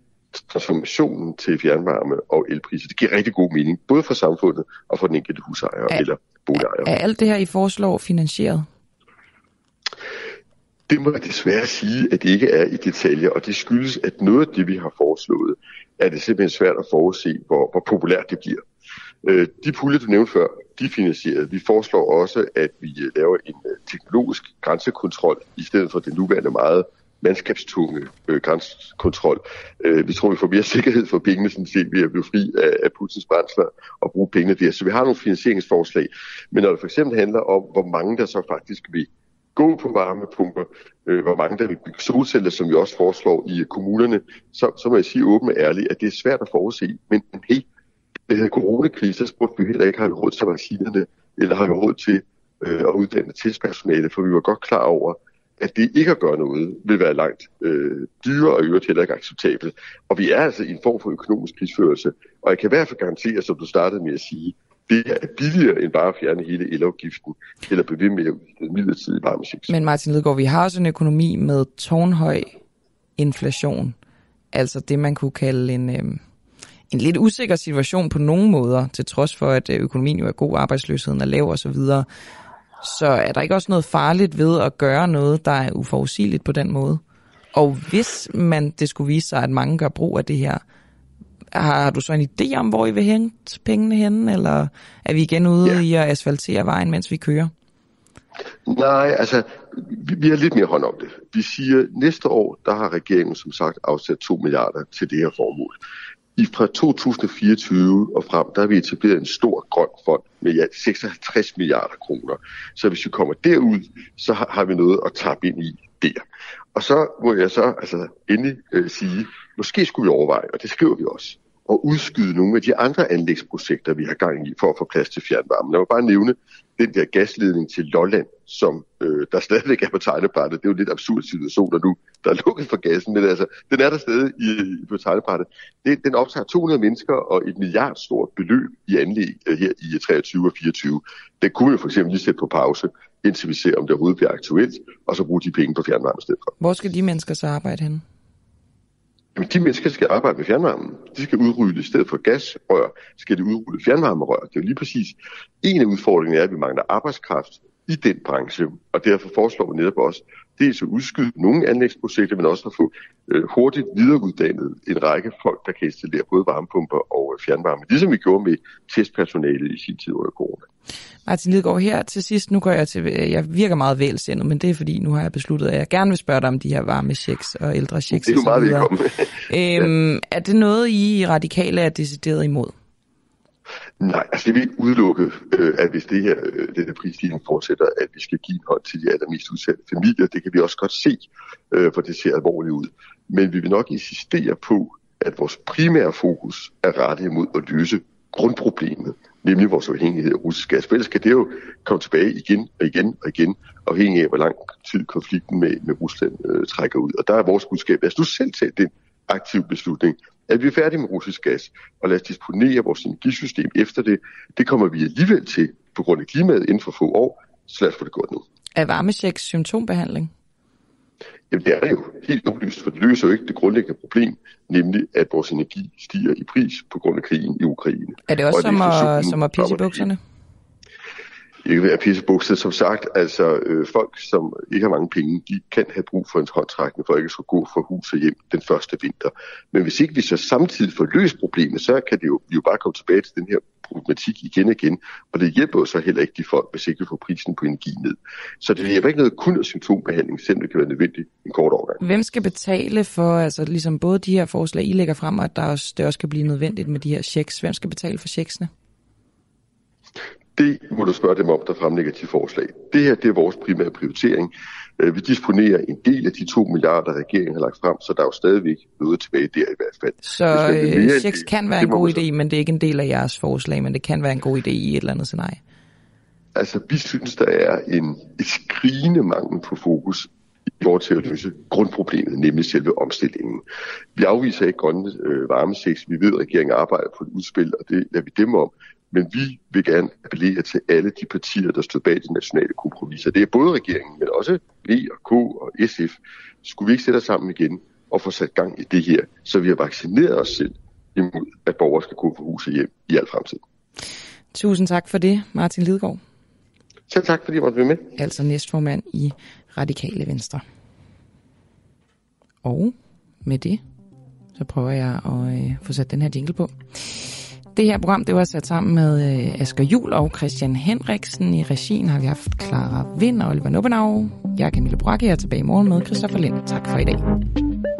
transformationen til fjernvarme og elpriser, det giver rigtig god mening, både for samfundet og for den enkelte husejer er, eller boligejer. Er alt det her, I foreslår, finansieret? Det må jeg desværre sige, at det ikke er i detaljer, og det skyldes, at noget af det, vi har foreslået, er det simpelthen svært at forudse, hvor, hvor populært det bliver. Øh, de puljer, du nævnte før, de er finansieret. Vi foreslår også, at vi øh, laver en øh, teknologisk grænsekontrol, i stedet for den nuværende meget mandskabstunge øh, grænsekontrol. Øh, vi tror, vi får mere sikkerhed for pengene, sådan set, ved at blive fri af, af Putins brændsler og bruge pengene der. Så vi har nogle finansieringsforslag. Men når det for eksempel handler om, hvor mange der så faktisk vil gå på varmepumper, øh, hvor mange der vil bygge solceller, som vi også foreslår i kommunerne, så, så må jeg sige åbent og ærligt, at det er svært at forudse. Men hey, det her coronakrise, så spurgte vi heller ikke have råd til vaccinerne, eller have råd til øh, at uddanne tilspersonale, for vi var godt klar over, at det ikke at gøre noget vil være langt øh, dyrere og øvrigt heller ikke acceptabelt. Og vi er altså i en form for økonomisk krigsførelse, og jeg kan i hvert fald garantere, som du startede med at sige, det er billigere end bare at fjerne hele elafgiften, eller blive ved med at udstede midlertidige. Men Martin Lidegaard, vi har også en økonomi med tårnhøj inflation, altså det man kunne kalde en... Øh en lidt usikker situation på nogle måder, til trods for, at øh, økonomien jo er god, arbejdsløsheden er lav osv., så, videre. så er der ikke også noget farligt ved at gøre noget, der er uforudsigeligt på den måde? Og hvis man det skulle vise sig, at mange gør brug af det her, har du så en idé om, hvor I vil hente pengene henne, eller er vi igen ude ja. i at asfaltere vejen, mens vi kører? Nej, altså, vi, vi har lidt mere hånd om det. Vi siger, at næste år, der har regeringen som sagt afsat 2 milliarder til det her formål. I fra 2024 og frem, der har vi etableret en stor grøn fond med ja, 56 milliarder kroner. Så hvis vi kommer derud, så har, har vi noget at tappe ind i der. Og så må jeg så altså endelig øh, sige, måske skulle vi overveje, og det skriver vi også, at udskyde nogle af de andre anlægsprojekter, vi har gang i for at få plads til fjernvarme. Lad mig bare nævne den der gasledning til Lolland, som øh, der stadigvæk er på tegnebrættet. Det er jo en lidt absurd situation, der nu der er lukket for gassen, men altså, den er der stadig i, på tegnebrættet. Det, den optager 200 mennesker og et milliard stort beløb i anlæg øh, her i 23 og 24. Den kunne vi for eksempel lige sætte på pause, indtil vi ser, om det overhovedet bliver aktuelt, og så bruge de penge på fjernvarme i stedet for. Hvor skal de mennesker så arbejde henne? Jamen, de mennesker skal arbejde med fjernvarmen. De skal udrulle i stedet for gasrør, skal de udrulle fjernvarmerør. Det er jo lige præcis en af udfordringerne er, at vi mangler arbejdskraft i den branche, og derfor foreslår vi netop også dels at udskyde nogle anlægsprojekter, men også at få øh, hurtigt videreuddannet en række folk, der kan installere både varmepumper og øh, fjernvarme, ligesom vi gjorde med testpersonalet i sin tid under corona. Martin Lidegaard, her til sidst, nu går jeg til, jeg virker meget vælsindet, men det er fordi, nu har jeg besluttet, at jeg gerne vil spørge dig om de her varme checks og ældre checks. Det er jo meget velkommen. øhm, er det noget, I radikale er decideret imod? Nej, altså det vil ikke udelukke, øh, at hvis det her, øh, denne prisstigning fortsætter, at vi skal give en hånd til de allermest udsatte familier. Det kan vi også godt se, øh, for det ser alvorligt ud. Men vi vil nok insistere på, at vores primære fokus er rettet imod at løse grundproblemet, nemlig vores afhængighed af russisk gas. For ellers kan det jo komme tilbage igen og igen og igen, afhængig af, hvor lang tid konflikten med, med Rusland øh, trækker ud. Og der er vores budskab, lad os nu selv tage den aktive beslutning, at vi er færdige med russisk gas, og lad os disponere vores energisystem efter det. Det kommer vi alligevel til på grund af klimaet inden for få år, så lad os få det godt nu. Er varmechecks symptombehandling? Jamen det er jo helt oplyst, for det løser jo ikke det grundlæggende problem, nemlig at vores energi stiger i pris på grund af krigen i Ukraine. Er det også og som, at, som at pisse i bukserne? Ikke være pissebukset. Som sagt, altså øh, folk, som ikke har mange penge, de kan have brug for en håndtrækning, for ikke at skulle gå fra hus og hjem den første vinter. Men hvis ikke vi så samtidig får løst problemet, så kan det jo, vi jo bare komme tilbage til den her problematik igen og igen, og det hjælper jo så heller ikke de folk, hvis ikke vi får prisen på energi ned. Så det hjælper ikke noget kun af symptombehandling, selvom det kan være nødvendigt en kort overgang. Hvem skal betale for, altså ligesom både de her forslag, I lægger frem, og at der også, det også kan blive nødvendigt med de her checks? Hvem skal betale for checksene? Det må du spørge dem om, der fremlægger de forslag. Det her det er vores primære prioritering. Øh, vi disponerer en del af de 2 milliarder, regeringen har lagt frem, så der er jo stadigvæk noget tilbage der i hvert fald. Så øh, checks kan være en god idé, men det er ikke en del af jeres forslag, men det kan være en god idé i et eller andet scenarie? Altså, vi synes, der er en skrigende mangel på fokus forhold til at løse grundproblemet, nemlig selve omstillingen. Vi afviser ikke grønne øh, varmeseks. Vi ved, at regeringen arbejder på et udspil, og det lader vi dem om. Men vi vil gerne appellere til alle de partier, der stod bag de nationale kompromiser. Det er både regeringen, men også V og K og SF. Skulle vi ikke sætte os sammen igen og få sat gang i det her, så vi har vaccineret os selv imod, at borgere skal gå fra huset hjem i al fremtid. Tusind tak for det, Martin Lidgaard. Selv tak, fordi jeg måtte være med. Altså næstformand i Radikale Venstre. Og med det, så prøver jeg at øh, få sat den her jingle på. Det her program det var sat sammen med øh, Asger Jul og Christian Henriksen. I regien har vi haft Clara Vind og Oliver Nubbenau. Jeg er Camille Brakke, jeg er tilbage i morgen med Christoffer Lind. Tak for i dag.